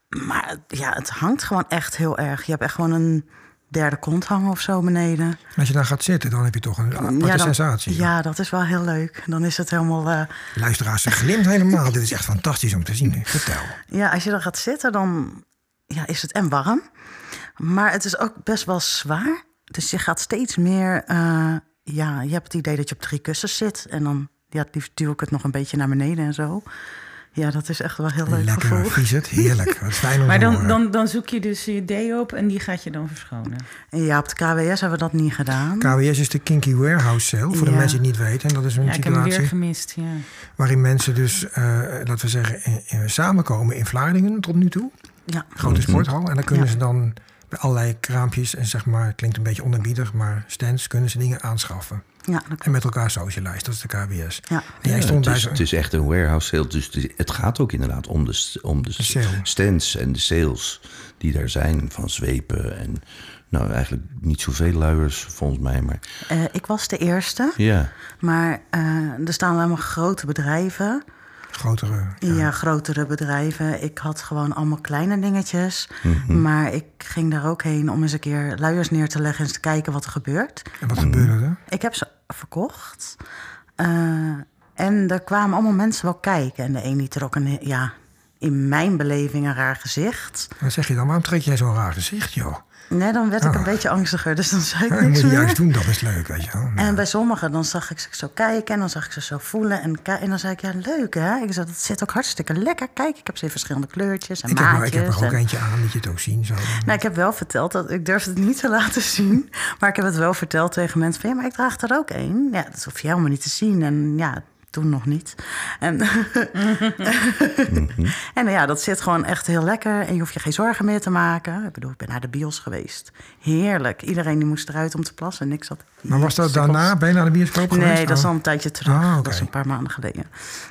[SPEAKER 4] Maar ja, het hangt gewoon echt heel erg. Je hebt echt gewoon een derde kont hangen of zo beneden.
[SPEAKER 1] En Als je dan gaat zitten, dan heb je toch een aparte
[SPEAKER 4] ja, dan-
[SPEAKER 1] sensatie.
[SPEAKER 4] ja, dat is wel heel leuk. Dan is het helemaal... eh,
[SPEAKER 1] Luisteraars, ze glimt helemaal. Dit is echt fantastisch om te zien. Vertel.
[SPEAKER 4] Ja, als je dan gaat zitten, dan ja, is het en warm. Maar het is ook best wel zwaar. Dus je gaat steeds meer... eh, ja, je hebt het idee dat je op drie kussens zit. En dan ja, liefst duw ik het nog een beetje naar beneden en zo. Ja, dat is echt wel heel leuk
[SPEAKER 1] Lekker,
[SPEAKER 4] gevoel.
[SPEAKER 1] vies het. Heerlijk.
[SPEAKER 2] Maar dan, dan, dan zoek je dus je deo op en die gaat je dan verschonen.
[SPEAKER 4] En ja, op de KWS hebben we dat niet gedaan.
[SPEAKER 1] KWS is de Kinky Warehouse Sale, voor de mensen die het niet weten. En dat is een
[SPEAKER 2] Ja, ik heb hem weer
[SPEAKER 1] situatie
[SPEAKER 2] gemist. Ja.
[SPEAKER 1] waarin mensen dus, eh, laten we zeggen, eh, samenkomen in Vlaardingen tot nu toe.
[SPEAKER 4] Ja,
[SPEAKER 1] Grote sporthal. En dan kunnen
[SPEAKER 4] Ja.
[SPEAKER 1] ze dan bij allerlei kraampjes en zeg maar, het klinkt een beetje onerbiedig, maar stands kunnen ze dingen aanschaffen.
[SPEAKER 4] Ja,
[SPEAKER 1] En met elkaar socializen, dat is de KWS.
[SPEAKER 4] Ja.
[SPEAKER 3] Het, is, het is echt een warehouse sale. Dus het, gaat ook inderdaad om de, om de, stands en de sales die daar zijn. Van zwepen en nou eigenlijk niet zoveel luiers volgens mij. Maar
[SPEAKER 4] Eh, ik was de eerste.
[SPEAKER 3] ja,
[SPEAKER 4] Maar eh, er staan allemaal grote bedrijven.
[SPEAKER 1] Grotere...
[SPEAKER 4] Ja. grotere bedrijven. Ik had gewoon allemaal kleine dingetjes.
[SPEAKER 3] Mhm.
[SPEAKER 4] Maar ik ging daar ook heen om eens een keer luiers neer te leggen... en eens te kijken wat er gebeurt.
[SPEAKER 1] En wat gebeurde er?
[SPEAKER 4] Ik heb ze verkocht. Eh, en er kwamen allemaal mensen wel kijken. En de een die trok een, ja, in mijn beleving een raar gezicht.
[SPEAKER 1] Wat zeg je dan? Waarom trek jij zo'n raar gezicht, joh?
[SPEAKER 4] Nee, dan werd ik een beetje angstiger, dus dan zei ik
[SPEAKER 1] Dat moet
[SPEAKER 4] niks
[SPEAKER 1] je
[SPEAKER 4] meer.
[SPEAKER 1] juist doen, dat is leuk, weet je wel.
[SPEAKER 4] En bij sommigen dan zag ik ze zo kijken en dan zag ik ze zo voelen. En, en dan zei ik, ja, leuk hè? Ik zei, dat zit ook hartstikke lekker. Kijk, ik heb ze in verschillende kleurtjes en
[SPEAKER 1] ik, heb, er- ik heb er ook
[SPEAKER 4] en-
[SPEAKER 1] eentje aan, dat je het ook zien. Zo.
[SPEAKER 4] Nou, ik heb wel verteld, dat ik durf het niet te laten zien. Maar ik heb het wel verteld tegen mensen van... ja, maar ik draag er ook één. Ja, dat hoef je helemaal niet te zien. En ja, toen nog niet. En, en ja, dat zit gewoon echt heel lekker. En je hoeft je geen zorgen meer te maken. Ik bedoel, ik ben naar de bios geweest. Heerlijk. Iedereen die moest eruit om te plassen. En ik zat...
[SPEAKER 1] Maar was dat
[SPEAKER 4] Sukkels.
[SPEAKER 1] daarna? Ben je naar de bioscoop geweest?
[SPEAKER 4] Nee, dat is
[SPEAKER 1] Oh.
[SPEAKER 4] al een tijdje terug.
[SPEAKER 1] Ah.
[SPEAKER 4] Dat is een paar maanden geleden.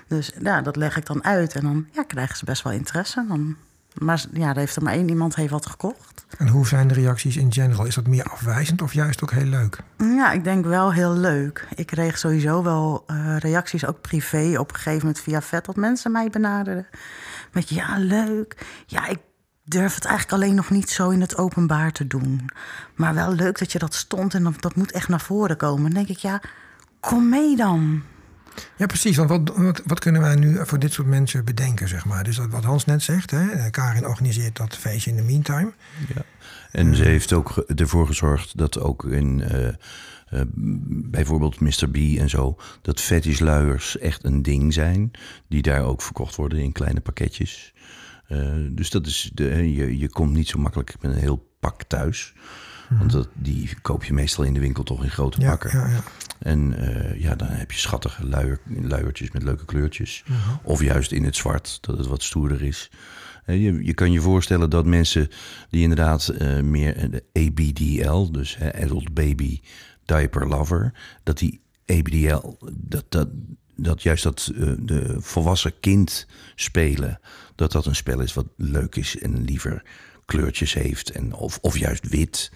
[SPEAKER 4] Dus ja, dat leg ik dan uit. En dan ja, krijgen ze best wel interesse. Dan, maar ja, er heeft er maar één iemand heeft wat gekocht.
[SPEAKER 1] En hoe zijn de reacties in general? Is dat meer afwijzend of juist ook heel leuk?
[SPEAKER 4] Ja, ik denk wel heel leuk. Ik kreeg sowieso wel eh, reacties, ook privé, op een gegeven moment via vet, dat mensen mij benaderden. Met ja, leuk. Ja, ik durf het eigenlijk alleen nog niet zo in het openbaar te doen. Maar wel leuk dat je dat stond en dat, dat moet echt naar voren komen. Dan denk ik, ja, kom mee dan.
[SPEAKER 1] Ja, precies. Want wat, wat, wat kunnen wij nu voor dit soort mensen bedenken, zeg maar? Dus dat wat Hans net zegt, hè? eh, Karin organiseert dat feestje in de meantime.
[SPEAKER 3] Ja. En ze heeft ook ervoor gezorgd dat ook in eh, eh, bijvoorbeeld Mr. B en zo, dat fetishluiers echt een ding zijn. Die daar ook verkocht worden in kleine pakketjes. Eh, dus dat is de, je, je komt niet zo makkelijk met een heel pak thuis. Want dat, die koop je meestal in de winkel toch in grote pakken.
[SPEAKER 1] ja, ja.
[SPEAKER 3] En eh, ja, dan heb je schattige luier, luiertjes met leuke kleurtjes. Of juist in het zwart, dat het wat stoerder is. Eh, je, je kan je voorstellen dat mensen die inderdaad eh, meer de ABDL, dus Adult Baby Diaper Lover, dat die ABDL, dat, dat, dat juist dat de volwassen kind spelen, dat dat een spel is wat leuk is en liever kleurtjes heeft en of, of juist wit.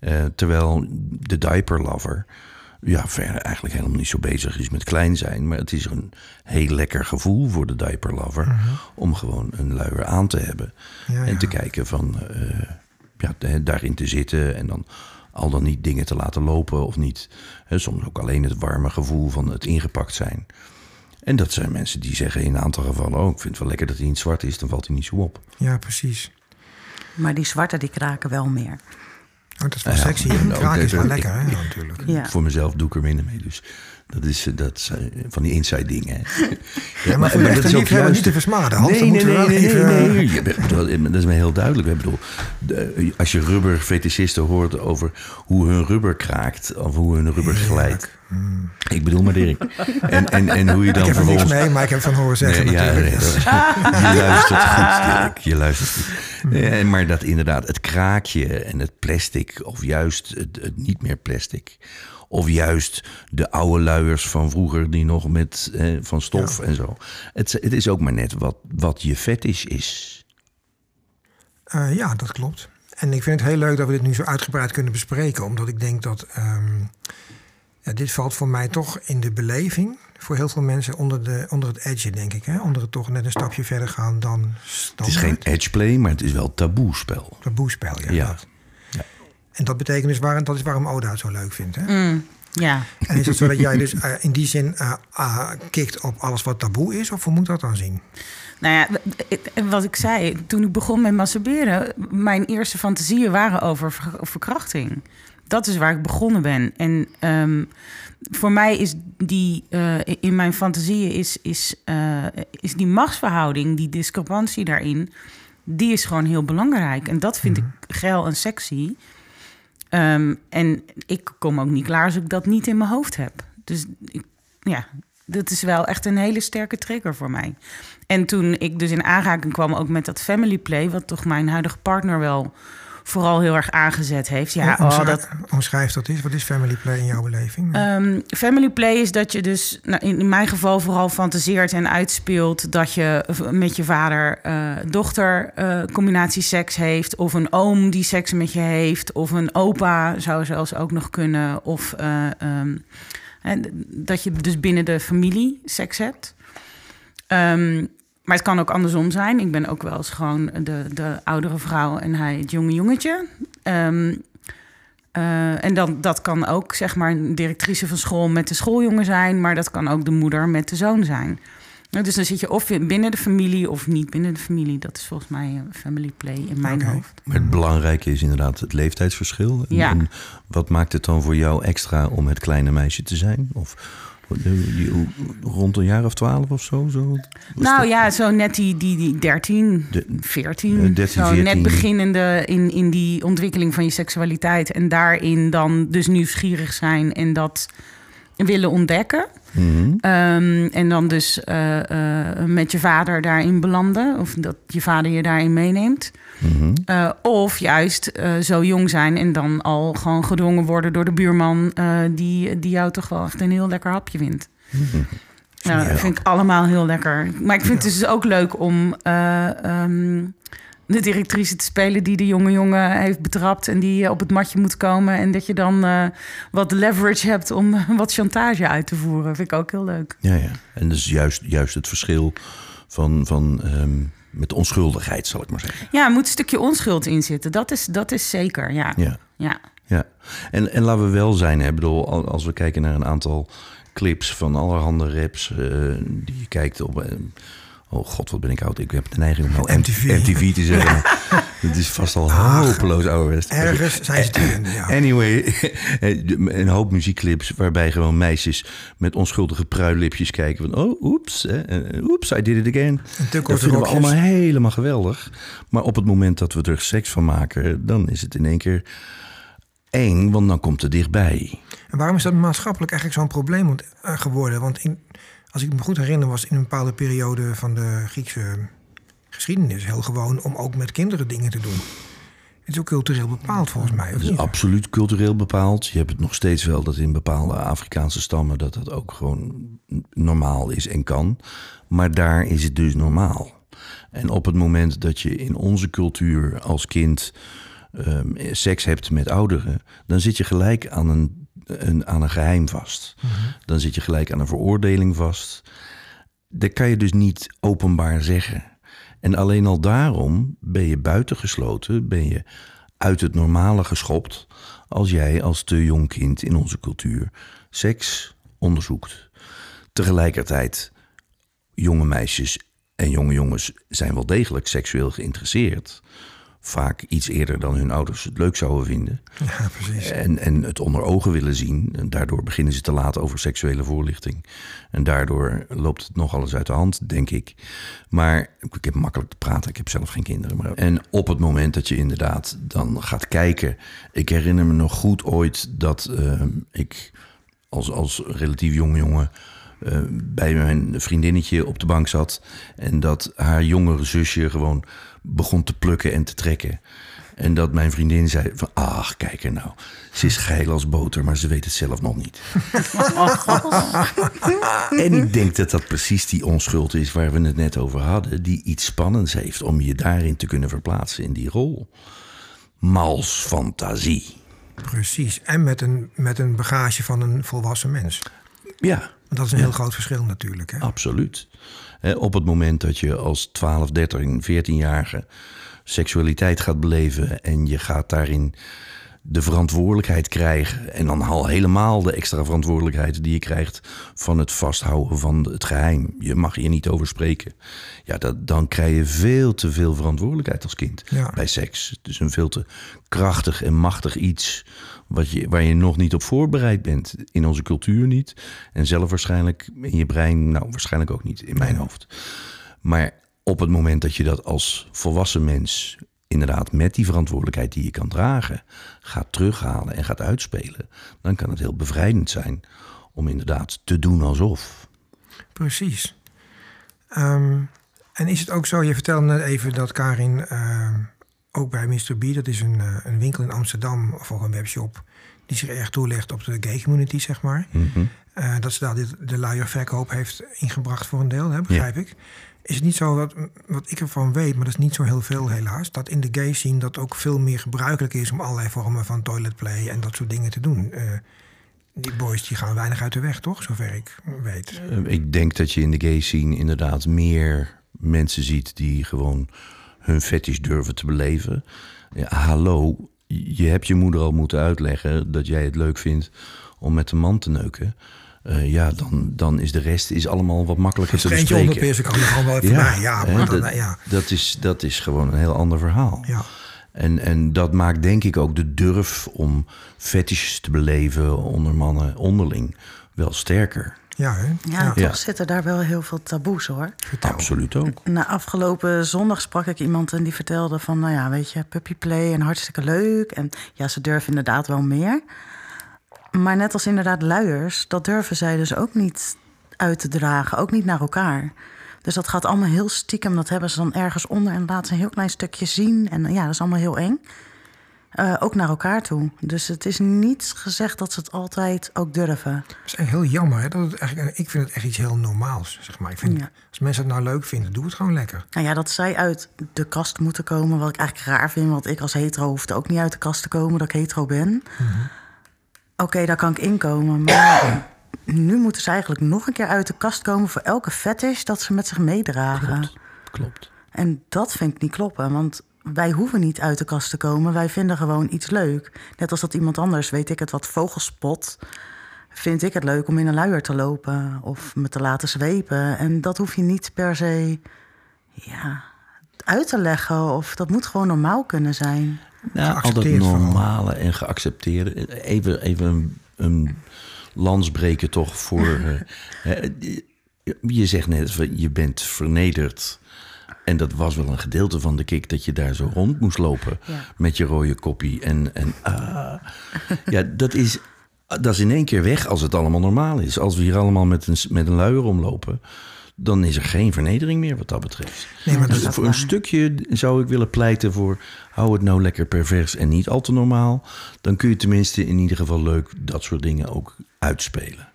[SPEAKER 3] Eh, terwijl de diaper lover ja, verder eigenlijk helemaal niet zo bezig is met klein zijn. Maar het is een heel lekker gevoel voor de diaper lover om gewoon een luier aan te hebben.
[SPEAKER 1] Ja,
[SPEAKER 3] en
[SPEAKER 1] ja.
[SPEAKER 3] te kijken van eh, ja, de- daarin te zitten en dan al dan niet dingen te laten lopen of niet. Hè, soms ook alleen het warme gevoel van het ingepakt zijn. En dat zijn mensen die zeggen in een aantal gevallen... oh, ik vind het wel lekker dat hij niet zwart is, dan valt hij niet zo op.
[SPEAKER 1] Ja, precies.
[SPEAKER 4] Maar die zwarte, die kraken wel meer.
[SPEAKER 1] Oh, dat is wel sexy.
[SPEAKER 3] maar- nou,
[SPEAKER 1] kraak is
[SPEAKER 3] oké,
[SPEAKER 1] wel lekker, hè? Ja, natuurlijk.
[SPEAKER 4] Ja.
[SPEAKER 3] Voor mezelf doe ik er minder mee. Dus dat is, eh, dat is eh, van die inside dingen.
[SPEAKER 1] Ja, maar voor de echte liefhebber niet te versmaden. Hans,
[SPEAKER 3] nee, nee,
[SPEAKER 1] moeten we
[SPEAKER 3] nee, nee,
[SPEAKER 1] even...
[SPEAKER 3] nee, nee. Je bent- Dat is me heel duidelijk. Ik bedoel, de- als je rubberfetischisten hoort over hoe hun rubber kraakt... of hoe hun rubber glijdt. Ik bedoel maar Dirk. En, en, en hoe je dan
[SPEAKER 1] Ik heb er niks mee, maar ik heb van horen zeggen
[SPEAKER 3] Nee, ja,
[SPEAKER 1] natuurlijk.
[SPEAKER 3] nee, dat- je luistert goed, Dirk. Je luistert goed. Eh, maar dat inderdaad, het kraakje en het plastic, of juist het, het niet meer plastic. Of juist de oude luiers van vroeger, die nog met eh, van stof en zo. Het, het is ook maar net wat, wat je fetish is.
[SPEAKER 1] Eh, ja, dat klopt. En ik vind het heel leuk dat we dit nu zo uitgebreid kunnen bespreken. Omdat ik denk dat ehm, ja, dit valt voor mij toch in de beleving. Voor heel veel mensen onder, de, onder het edge, denk ik. Hè? Onder het toch net een stapje verder gaan dan
[SPEAKER 3] Het is geen edgeplay, maar het is wel taboe spel.
[SPEAKER 1] taboespel. Ja,
[SPEAKER 3] Ja.
[SPEAKER 1] dat. En dat betekent dus waar, dat is waarom Oda het zo leuk vindt. Hè?
[SPEAKER 2] Mm, ja.
[SPEAKER 1] En is het zo dat jij dus eh, in die zin ah, kikt op alles wat taboe is? Of hoe moet dat dan zien?
[SPEAKER 2] Nou ja, wat ik zei, toen ik begon met masturberen, mijn eerste fantasieën waren over ver- verkrachting. Dat is waar ik begonnen ben. En ehm, voor mij is die, in mijn fantasieën, is, is, is die machtsverhouding, die discrepantie daarin, die is gewoon heel belangrijk. En dat vind ik geil en sexy. Ehm, en ik kom ook niet klaar als ik dat niet in mijn hoofd heb. Dus ik, ja, dat is wel echt een hele sterke trigger voor mij. En toen ik dus in aanraking kwam ook met dat family play, wat toch mijn huidige partner wel vooral heel erg aangezet heeft. Ja,
[SPEAKER 1] Hoe
[SPEAKER 2] oh,
[SPEAKER 1] omschrij-
[SPEAKER 2] dat,
[SPEAKER 1] Omschrijf dat eens. Wat is family play in jouw beleving?
[SPEAKER 2] Ehm, family play is dat je dus nou, in, mijn geval vooral fantaseert en uitspeelt dat je met je vader eh, dochter eh combinatie seks heeft of een oom die seks met je heeft of een opa zou zelfs ook nog kunnen of eh, ehm, dat je dus binnen de familie seks hebt. Ehm, maar het kan ook andersom zijn. Ik ben ook wel eens gewoon de, de oudere vrouw en hij het jonge jongetje. Ehm, eh, en dan, dat kan ook zeg maar een directrice van school met de schooljongen zijn, maar dat kan ook de moeder met de zoon zijn. Nou, dus dan zit je of binnen de familie of niet binnen de familie. Dat is volgens mij een family play in mijn hoofd.
[SPEAKER 3] Maar het belangrijke is inderdaad het leeftijdsverschil. En-
[SPEAKER 2] Ja.
[SPEAKER 3] En wat maakt het dan voor jou extra om het kleine meisje te zijn? Of eh, rond een jaar of twaalf of zo?
[SPEAKER 2] nou
[SPEAKER 3] dat-
[SPEAKER 2] ja, zo net die, die, die 13,
[SPEAKER 3] De-
[SPEAKER 2] 14.
[SPEAKER 3] eh, 13,
[SPEAKER 2] zo
[SPEAKER 3] 14.
[SPEAKER 2] net beginnende in, in die ontwikkeling van je seksualiteit. En daarin dan dus nieuwsgierig zijn en dat willen ontdekken.
[SPEAKER 3] Mhm.
[SPEAKER 2] Ehm, en dan dus eh, eh, met je vader daarin belanden. Of dat je vader je daarin meeneemt.
[SPEAKER 3] Mhm.
[SPEAKER 2] Eh, of juist zo jong zijn en dan al gewoon gedwongen worden door de buurman... die, die jou toch wel echt een heel lekker hapje vindt. Nou, dat vind ik allemaal heel lekker. Maar ik vind het dus ook leuk om eh, ehm, de directrice te spelen... die de jonge jongen heeft betrapt en die eh, op het matje moet komen... en dat je dan eh, wat leverage hebt om wat chantage uit te voeren. vind ik ook heel leuk.
[SPEAKER 3] Ja, ja. En dus juist, juist het verschil van, van ehm, met onschuldigheid, zal ik maar zeggen.
[SPEAKER 2] Ja, er moet een stukje onschuld in zitten. Dat is, dat is zeker, ja.
[SPEAKER 3] Ja.
[SPEAKER 2] ja.
[SPEAKER 3] Ja, en, en laten we wel zijn, hè, Ik bedoel, al- als we kijken naar een aantal clips van allerhande raps eh, die je kijkt op. eh, oh god, wat ben ik oud. Ik heb de neiging om nou
[SPEAKER 1] MTV.
[SPEAKER 3] MTV te zeggen. Het is vast al hopeloos ouderwest.
[SPEAKER 1] Ergens zijn ze ja.
[SPEAKER 3] Anyway, een hoop muziekclips waarbij gewoon meisjes met onschuldige pruillipjes kijken van... oh, oeps, eh, oeps, I did it again. Dat vinden we allemaal helemaal geweldig. Maar op het moment dat we er seks van maken, dan is het in één keer eng, want dan komt het dichtbij.
[SPEAKER 1] En waarom is dat maatschappelijk eigenlijk zo'n probleem eh, geworden? Want in, als ik me goed herinner, was in een bepaalde periode van de Griekse geschiedenis heel gewoon om ook met kinderen dingen te doen. Het is ook cultureel bepaald volgens mij.
[SPEAKER 3] Het is absoluut cultureel bepaald. Je hebt het nog steeds wel dat in bepaalde Afrikaanse stammen dat dat ook gewoon normaal is en kan. Maar daar is het dus normaal. En op het moment dat je in onze cultuur als kind ehm, seks hebt met ouderen, dan zit je gelijk aan een, een, aan een geheim vast. Dan zit je gelijk aan een veroordeling vast. Dat kan je dus niet openbaar zeggen. En alleen al daarom ben je buitengesloten, ben je uit het normale geschopt als jij als te jong kind in onze cultuur seks onderzoekt. Tegelijkertijd, jonge meisjes en jonge jongens zijn wel degelijk seksueel geïnteresseerd. Vaak iets eerder dan hun ouders het leuk zouden vinden.
[SPEAKER 1] Ja, precies.
[SPEAKER 3] En, en het onder ogen willen zien. En daardoor beginnen ze te laat over seksuele voorlichting. En daardoor loopt het nogal eens uit de hand, denk ik. Maar ik heb makkelijk te praten, ik heb zelf geen kinderen. Maar, en op het moment dat je inderdaad dan gaat kijken. Ik herinner me nog goed ooit dat eh, ik als, als relatief jonge jongen eh, bij mijn vriendinnetje op de bank zat. En dat haar jongere zusje gewoon begon te plukken en te trekken. En dat mijn vriendin zei van, ach, kijk er nou. Ze is geil als boter, maar ze weet het zelf nog niet. en ik denk dat dat precies die onschuld is waar we het net over hadden. Die iets spannends heeft om je daarin te kunnen verplaatsen in die rol. Mals fantasie.
[SPEAKER 1] Precies. En met een, met een bagage van een volwassen mens.
[SPEAKER 3] Ja,
[SPEAKER 1] Want dat is een heel groot verschil natuurlijk. Hè?
[SPEAKER 3] Absoluut. Op het moment dat je als 12, 13, 14-jarige seksualiteit gaat beleven en je gaat daarin de verantwoordelijkheid krijgen en dan al helemaal de extra verantwoordelijkheid die je krijgt van het vasthouden van het geheim. Je mag hier niet over spreken. Ja, dat, dan krijg je veel te veel verantwoordelijkheid als kind
[SPEAKER 1] Ja.
[SPEAKER 3] bij seks. Het is een veel te krachtig en machtig iets wat je, waar je nog niet op voorbereid bent. In onze cultuur niet. En zelf waarschijnlijk in je brein, nou waarschijnlijk ook niet in mijn hoofd. Maar op het moment dat je dat als volwassen mens inderdaad met die verantwoordelijkheid die je kan dragen, gaat terughalen en gaat uitspelen, dan kan het heel bevrijdend zijn om inderdaad te doen alsof.
[SPEAKER 1] Precies. Ehm, en is het ook zo, je vertelde net even dat Karin ehm, ook bij Mr. B, dat is een, eh, een winkel in Amsterdam of ook een webshop, die zich erg toelegt op de gay community, zeg maar. Eh, dat ze daar dit, de luierverkoop heeft ingebracht voor een deel, hè, begrijp ik. Is het niet zo, dat, wat ik ervan weet, maar dat is niet zo heel veel helaas, dat in de gay scene dat ook veel meer gebruikelijk is om allerlei vormen van toiletplay en dat soort dingen te doen. Eh, Die boys die gaan weinig uit de weg, toch? Zover ik weet.
[SPEAKER 3] Ik denk dat je in de gay scene inderdaad meer mensen ziet die gewoon hun fetish durven te beleven. Ja, hallo, je hebt je moeder al moeten uitleggen dat jij het leuk vindt om met een man te neuken. Eh, ja, dan, dan is de rest is allemaal wat makkelijker te bespreken.
[SPEAKER 1] pissen kan er gewoon wel even bij. Ja,
[SPEAKER 3] hè,
[SPEAKER 1] maar dan,
[SPEAKER 3] dat,
[SPEAKER 1] ja.
[SPEAKER 3] dat, is, dat is gewoon een heel ander verhaal.
[SPEAKER 1] Ja.
[SPEAKER 3] En, en dat maakt denk ik ook de durf om fetishes te beleven onder mannen onderling wel sterker.
[SPEAKER 1] Ja, hè?
[SPEAKER 4] Ja, toch
[SPEAKER 3] Ja.
[SPEAKER 4] zitten daar wel heel veel taboes hoor.
[SPEAKER 1] Vertel.
[SPEAKER 3] Absoluut ook.
[SPEAKER 4] Na afgelopen zondag sprak ik iemand en die vertelde van, nou ja, weet je, puppyplay en hartstikke leuk. En ja, ze durven inderdaad wel meer. Maar net als inderdaad luiers, dat durven zij dus ook niet uit te dragen, ook niet naar elkaar. Dus dat gaat allemaal heel stiekem, dat hebben ze dan ergens onder en laten ze een heel klein stukje zien. En ja, dat is allemaal heel eng. Eh, ook naar elkaar toe. Dus het is niet gezegd dat ze het altijd ook durven.
[SPEAKER 1] Dat is heel jammer. Hè? Dat het eigenlijk, ik vind het echt iets heel normaals. Zeg maar. ik vind,
[SPEAKER 4] Ja.
[SPEAKER 1] Als mensen het nou leuk vinden, doe het gewoon lekker.
[SPEAKER 4] Nou ja, dat zij uit de kast moeten komen, wat ik eigenlijk raar vind. Want ik als hetero hoefde ook niet uit de kast te komen dat ik hetero ben. Oké, daar kan ik inkomen. Maar nu moeten ze eigenlijk nog een keer uit de kast komen voor elke fetish dat ze met zich meedragen.
[SPEAKER 3] Klopt.
[SPEAKER 4] En dat vind ik niet kloppen, want wij hoeven niet uit de kast te komen. Wij vinden gewoon iets leuk. Net als dat iemand anders, weet ik het, wat vogelspot... vind ik het leuk om in een luier te lopen of me te laten zwepen. En dat hoef je niet per se ja, uit te leggen. Of dat moet gewoon normaal kunnen zijn.
[SPEAKER 3] Nou, al dat normale en geaccepteerde. Even, even een, een lans breken toch voor... eh, eh, je zegt net, van, je bent vernederd. En dat was wel een gedeelte van de kick dat je daar zo rond moest lopen.
[SPEAKER 4] Ja.
[SPEAKER 3] Met je rode koppie. En, en ah. ja, dat is, dat is in één keer weg als het allemaal normaal is. Als we hier allemaal met een, met een luier omlopen... dan is er geen vernedering meer wat dat betreft.
[SPEAKER 1] Nee, maar dat
[SPEAKER 3] Dus voor een stukje zou ik willen pleiten voor... hou het nou lekker pervers en niet al te normaal. Dan kun je tenminste in ieder geval leuk dat soort dingen ook uitspelen.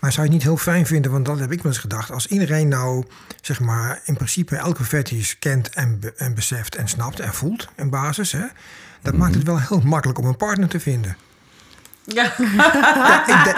[SPEAKER 1] Maar zou je het niet heel fijn vinden, want dat heb ik wel eens gedacht. Als iedereen nou, zeg maar, in principe elke fetish kent en, be- en beseft en snapt en voelt in basis, hè, dat maakt het wel heel makkelijk om een partner te vinden.
[SPEAKER 2] Ja.
[SPEAKER 1] Ja, ik, de-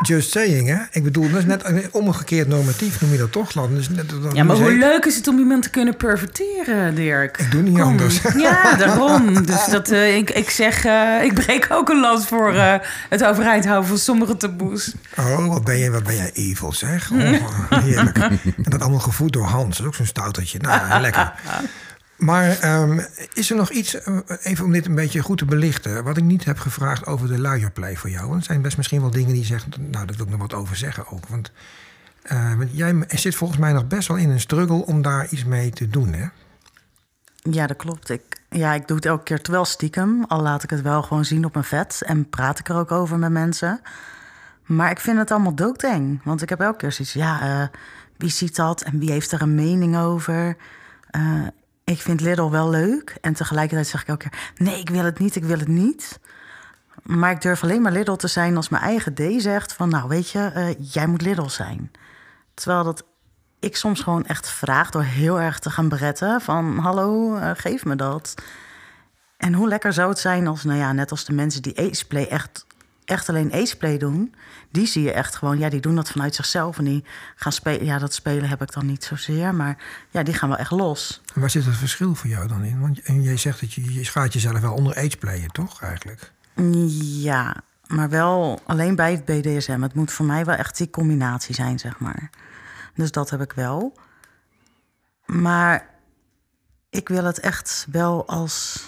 [SPEAKER 1] ik- just saying, hè. Ik bedoel, dat is net omgekeerd normatief, noem je dat toch, Lan? Dus net, dat-
[SPEAKER 2] ja, maar hoe leuk is het om iemand te kunnen perverteren, Dirk?
[SPEAKER 1] Ik doe niet
[SPEAKER 2] Kom.
[SPEAKER 1] anders.
[SPEAKER 2] Ja, daarom. Dus dat, eh, ik, ik zeg, eh, ik breek ook een lans voor eh, het overeind houden van sommige taboes.
[SPEAKER 1] Oh, wat ben, je, wat ben jij evil, zeg. Oh, heerlijk. En dat allemaal gevoed door Hans. Dat is ook zo'n stoutertje. Nou, lekker. Maar ehm, is er nog iets, eh, even om dit een beetje goed te belichten... wat ik niet heb gevraagd over de luierplay voor jou? Want er zijn best misschien wel dingen die zegt... nou, daar wil ik nog wat over zeggen ook. Want, eh, jij zit volgens mij nog best wel in een struggle... om daar iets mee te doen, hè?
[SPEAKER 4] Ja, dat klopt. Ik, ja, ik doe het elke keer wel stiekem. Al laat ik het wel gewoon zien op mijn vet. En praat ik er ook over met mensen. Maar ik vind het allemaal doodeng. Want ik heb elke keer zoiets... Ja, eh, wie ziet dat? En wie heeft er een mening over? Eh, ik vind Lidl wel leuk. En tegelijkertijd zeg ik elke keer... Nee, ik wil het niet, ik wil het niet. Maar ik durf alleen maar Lidl te zijn als mijn eigen D zegt... van nou, weet je, eh, jij moet Lidl zijn. Terwijl dat ik soms gewoon echt vraag door heel erg te gaan beretten van hallo, eh, geef me dat. En hoe lekker zou het zijn als, nou ja, net als de mensen die aceplay echt, echt alleen aceplay doen, die zie je echt gewoon, ja, die doen dat vanuit zichzelf en die gaan spelen. Ja, dat spelen heb ik dan niet zozeer, maar ja, die gaan wel echt los.
[SPEAKER 1] En waar zit het verschil voor jou dan in? Want en jij zegt dat je, je schaart jezelf wel onder ageplayen, toch eigenlijk?
[SPEAKER 4] Ja, maar wel alleen bij het BDSM. Het moet voor mij wel echt die combinatie zijn, zeg maar. Dus dat heb ik wel. Maar ik wil het echt wel als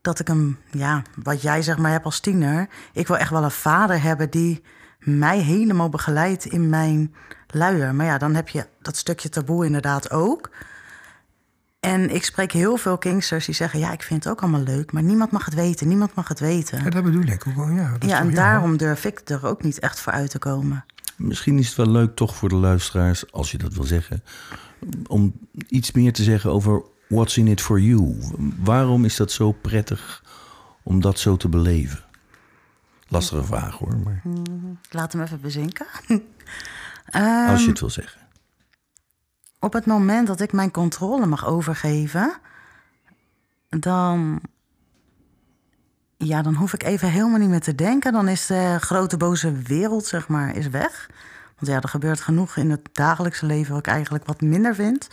[SPEAKER 4] dat ik hem, ja, wat jij zeg maar hebt als tiener. Ik wil echt wel een vader hebben die mij helemaal begeleidt in mijn luier. Maar ja, dan heb je dat stukje taboe inderdaad ook. En ik spreek heel veel kingsters die zeggen: Ja, ik vind het ook allemaal leuk, maar niemand mag het weten. Niemand mag het weten.
[SPEAKER 1] Ja, dat bedoel ik. Hoe- Ja, dat is
[SPEAKER 4] Ja, en daarom durf ik er ook niet echt voor uit te komen.
[SPEAKER 3] Misschien is het wel leuk toch voor de luisteraars, als je dat wil zeggen... om iets meer te zeggen over what's in it for you. Waarom is dat zo prettig om dat zo te beleven? Lastige vraag hoor, maar
[SPEAKER 4] Laat hem even bezinken.
[SPEAKER 3] als je het wil zeggen.
[SPEAKER 4] Op het moment dat ik mijn controle mag overgeven, dan ja, dan hoef ik even helemaal niet meer te denken. Dan is de grote boze wereld, zeg maar, is weg. Want ja, er gebeurt genoeg in het dagelijkse leven wat ik eigenlijk wat minder vind.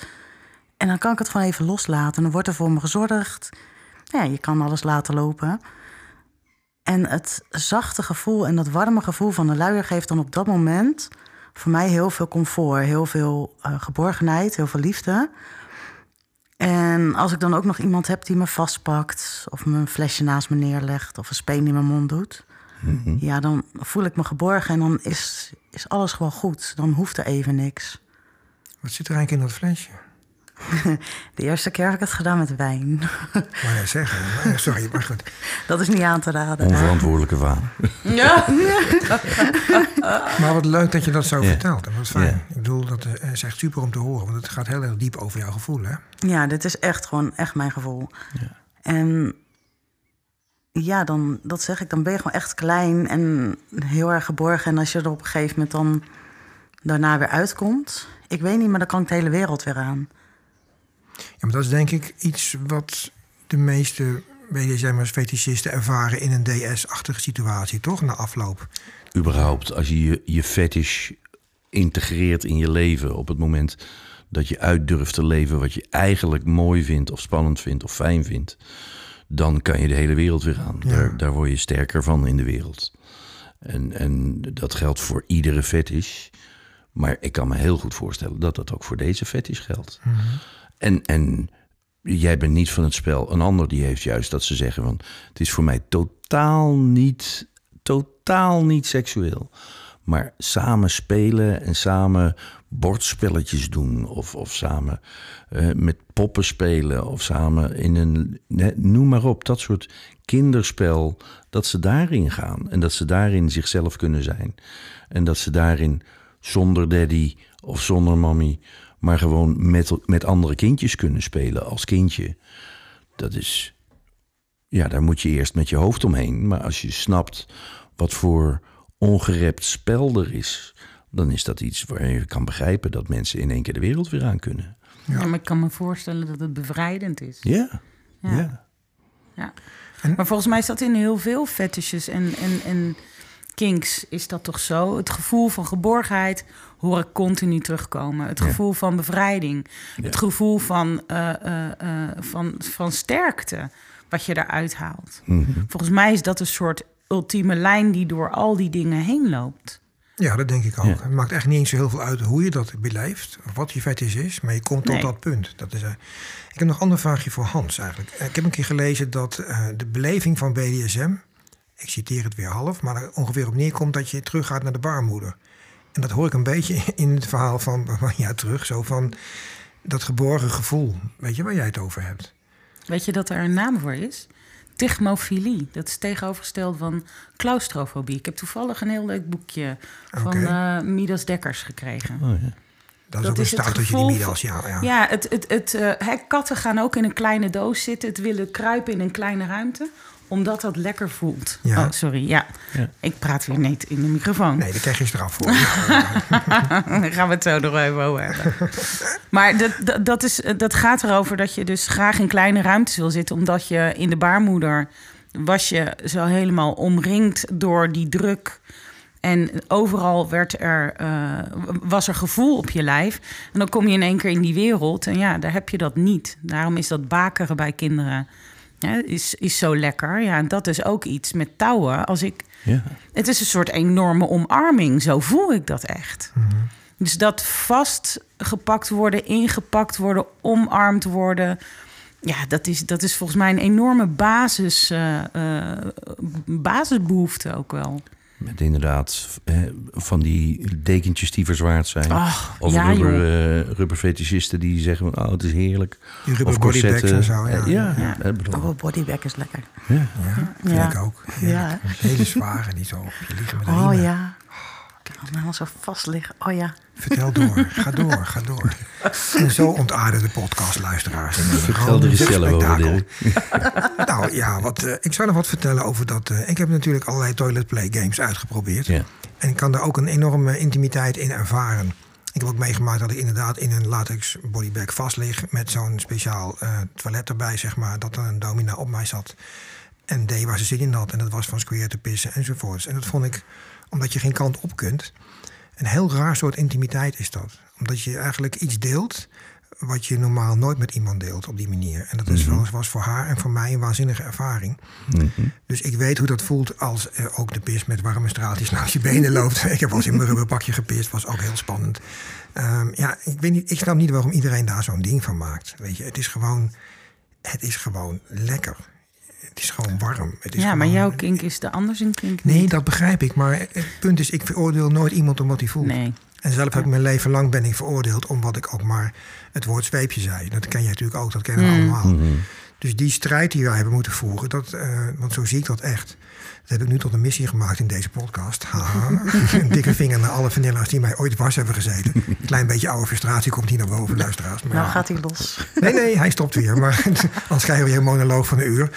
[SPEAKER 4] En dan kan ik het gewoon even loslaten. Dan wordt er voor me gezorgd. Ja, je kan alles laten lopen. En het zachte gevoel en dat warme gevoel van de luier geeft dan op dat moment voor mij heel veel comfort, heel veel uh, geborgenheid, heel veel liefde. En als ik dan ook nog iemand heb die me vastpakt, of me een flesje naast me neerlegt, of een speen in mijn mond doet,
[SPEAKER 3] Mhm.
[SPEAKER 4] ja, dan voel ik me geborgen en dan is, is alles gewoon goed. Dan hoeft er even niks.
[SPEAKER 1] Wat zit er eigenlijk in dat flesje?
[SPEAKER 4] De eerste keer heb ik het gedaan met wijn.
[SPEAKER 1] Maar ja, zeggen. Maar, sorry, maar goed.
[SPEAKER 4] Dat is niet aan te raden.
[SPEAKER 3] Onverantwoordelijke waan.
[SPEAKER 2] Ja.
[SPEAKER 1] Maar wat leuk dat je dat zo
[SPEAKER 3] Ja.
[SPEAKER 1] vertelt. En wat fijn.
[SPEAKER 3] Ja.
[SPEAKER 1] Ik bedoel, dat is echt super om te horen. Want het gaat heel erg diep over jouw gevoel, hè?
[SPEAKER 4] Ja, dit is echt gewoon echt mijn gevoel. En ja, dan, dat zeg ik, dan ben je gewoon echt klein en heel erg geborgen. En als je er op een gegeven moment dan daarna weer uitkomt, ik weet niet, maar dan kan ik de hele wereld weer aan.
[SPEAKER 1] Ja, maar dat is denk ik iets wat de meeste BDSM'ers, fetischisten ervaren in een DS-achtige situatie, toch? Na afloop.
[SPEAKER 3] überhaupt als je je, je fetish integreert in je leven op het moment dat je uit durft te leven wat je eigenlijk mooi vindt of spannend vindt of fijn vindt, dan kan je de hele wereld weer aan.
[SPEAKER 1] Ja.
[SPEAKER 3] Daar, daar word je sterker van in de wereld. En, en dat geldt voor iedere fetish. Maar ik kan me heel goed voorstellen dat dat ook voor deze fetish geldt. En, en jij bent niet van het spel. Een ander die heeft juist dat ze zeggen van... het is voor mij totaal niet, totaal niet seksueel. Maar samen spelen en samen bordspelletjes doen... of, of samen eh, met poppen spelen... of samen in een... noem maar op, dat soort kinderspel... dat ze daarin gaan. En dat ze daarin zichzelf kunnen zijn. En dat ze daarin zonder daddy of zonder mommy... maar gewoon met, met andere kindjes kunnen spelen als kindje. Dat is... Ja, daar moet je eerst met je hoofd omheen. Maar als je snapt wat voor ongerept spel er is... dan is dat iets waar je kan begrijpen... dat mensen in één keer de wereld weer aan kunnen.
[SPEAKER 2] Ja, maar ik kan me voorstellen dat het bevrijdend is.
[SPEAKER 3] Ja,
[SPEAKER 2] Ja.
[SPEAKER 3] ja.
[SPEAKER 2] Maar volgens mij is dat in heel veel fetishes en, en, en kinks is dat toch zo. Het gevoel van geborgenheid hoor ik continu terugkomen. Het
[SPEAKER 3] Ja.
[SPEAKER 2] gevoel van bevrijding.
[SPEAKER 3] Ja.
[SPEAKER 2] Het gevoel van, eh, eh, eh, van, van sterkte wat je eruit haalt.
[SPEAKER 3] Mhm.
[SPEAKER 2] Volgens mij is dat een soort ultieme lijn die door al die dingen heen loopt.
[SPEAKER 1] Ja, dat denk ik ook.
[SPEAKER 3] Ja.
[SPEAKER 1] Het maakt echt niet eens zo heel veel uit hoe je dat beleeft, of wat je fetish is, maar je komt tot
[SPEAKER 2] Nee.
[SPEAKER 1] dat punt. Dat is, eh, ik heb nog een ander vraagje voor Hans eigenlijk. Ik heb een keer gelezen dat eh, de beleving van BDSM, ik citeer het weer half, maar er ongeveer op neerkomt dat je teruggaat naar de baarmoeder. En dat hoor ik een beetje in het verhaal van, van ja, terug, zo van dat geborgen gevoel. Weet je waar jij het over hebt?
[SPEAKER 2] Weet je dat er een naam voor is? Tigmofilie. Dat is tegenovergesteld van claustrofobie. Ik heb toevallig een heel leuk boekje van eh, Midas Dekkers gekregen.
[SPEAKER 3] Oh, ja.
[SPEAKER 1] Dat is
[SPEAKER 2] Dat
[SPEAKER 1] ook een
[SPEAKER 2] is het
[SPEAKER 1] stoutertje, die
[SPEAKER 2] gevoel
[SPEAKER 1] Midas. Ja, ja.
[SPEAKER 2] Ja, het, het, het, eh, hè, katten gaan ook in een kleine doos zitten. Het willen kruipen in een kleine ruimte omdat dat lekker voelt.
[SPEAKER 1] Ja.
[SPEAKER 2] Oh, sorry. Ja.
[SPEAKER 3] Ja.
[SPEAKER 2] ik praat weer niet in de microfoon.
[SPEAKER 1] Nee, daar krijg je straf voor.
[SPEAKER 2] Daar gaan we het zo nog even over hebben. Maar dat, dat, dat, is, dat gaat erover dat je dus graag in kleine ruimtes wil zitten... omdat je in de baarmoeder was je zo helemaal omringd door die druk... En overal werd er, eh, was er gevoel op je lijf. En dan kom je in één keer in die wereld. En ja, daar heb je dat niet. Daarom is dat bakeren bij kinderen is, is zo lekker. Ja, en dat is ook iets met touwen. Als ik
[SPEAKER 3] ja.
[SPEAKER 2] het is een soort enorme omarming. Zo voel ik dat echt. Dus dat vastgepakt worden, ingepakt worden, omarmd worden. Ja, dat is, dat is volgens mij een enorme basis, eh, eh, basisbehoefte ook wel.
[SPEAKER 3] Met inderdaad eh, van die dekentjes die verzwaard zijn.
[SPEAKER 2] Ach,
[SPEAKER 3] of
[SPEAKER 2] ja,
[SPEAKER 3] rubber, eh, rubberfetischisten die zeggen van, oh, het is heerlijk.
[SPEAKER 1] Die rubber
[SPEAKER 3] Of
[SPEAKER 1] bodybags
[SPEAKER 3] corsetten.
[SPEAKER 1] en zo. Ja,
[SPEAKER 3] ja,
[SPEAKER 2] Ja.
[SPEAKER 3] bedoel,
[SPEAKER 4] Oh, bodybag is lekker.
[SPEAKER 3] ja.
[SPEAKER 1] Ja, vind
[SPEAKER 4] Ja.
[SPEAKER 1] ik ook.
[SPEAKER 4] Ja.
[SPEAKER 1] Hele zware, niet zo op je
[SPEAKER 4] Oh
[SPEAKER 1] riemen.
[SPEAKER 4] ja. Ik kan helemaal zo vast liggen. Oh ja.
[SPEAKER 1] Vertel door, ga door, ga door. En zo ontaarden de podcastluisteraars.
[SPEAKER 3] Vertel er zelf over.
[SPEAKER 1] Nou ja, wat, eh, ik zou nog wat vertellen over dat. eh, ik heb natuurlijk allerlei toilet play games uitgeprobeerd.
[SPEAKER 3] Ja.
[SPEAKER 1] En ik kan daar ook een enorme intimiteit in ervaren. Ik heb ook meegemaakt dat ik inderdaad in een latex bodybag vast lig... met zo'n speciaal eh, toilet erbij, zeg maar. Dat er een domina op mij zat. En D waar ze zin in had. En dat was van square te pissen enzovoorts. En dat vond ik, omdat je geen kant op kunt, een heel raar soort intimiteit is dat. Omdat je eigenlijk iets deelt wat je normaal nooit met iemand deelt op die manier. En dat is,
[SPEAKER 3] Mhm.
[SPEAKER 1] was, was voor haar en voor mij een waanzinnige ervaring.
[SPEAKER 3] Mhm.
[SPEAKER 1] Dus ik weet hoe dat voelt als eh, ook de pis met warme straaltjes langs je benen loopt. ik heb wel eens in mijn rubberpakje gepist, was ook heel spannend. Ehm, ja, ik, weet niet, ik snap niet waarom iedereen daar zo'n ding van maakt. Weet je, het is gewoon, het is gewoon lekker. Het is gewoon warm. Het is
[SPEAKER 2] Ja, maar
[SPEAKER 1] gewoon-
[SPEAKER 2] jouw kink is de anders een kink
[SPEAKER 1] Nee,
[SPEAKER 2] niet.
[SPEAKER 1] dat begrijp ik. Maar het punt is, ik veroordeel nooit iemand om wat hij voelt.
[SPEAKER 2] Nee.
[SPEAKER 1] En zelf heb ik mijn leven lang ben ik veroordeeld om wat ik ook maar het woord zweepje zei. Dat ken jij natuurlijk ook, dat kennen we
[SPEAKER 2] Mm.
[SPEAKER 1] allemaal.
[SPEAKER 3] Mhm.
[SPEAKER 1] Dus die strijd die wij hebben moeten voeren, dat, eh, want zo zie ik dat echt. Dat heb ik nu tot een missie gemaakt in deze podcast. Haha. een dikke vinger naar alle vanilla's die mij ooit dwars hebben gezeten. Een klein beetje oude frustratie komt hier naar boven, luisteraars. Maar
[SPEAKER 4] Nou gaat hij los.
[SPEAKER 1] Nee, nee, hij stopt weer. Maar anders krijgen we weer een monoloog van een uur.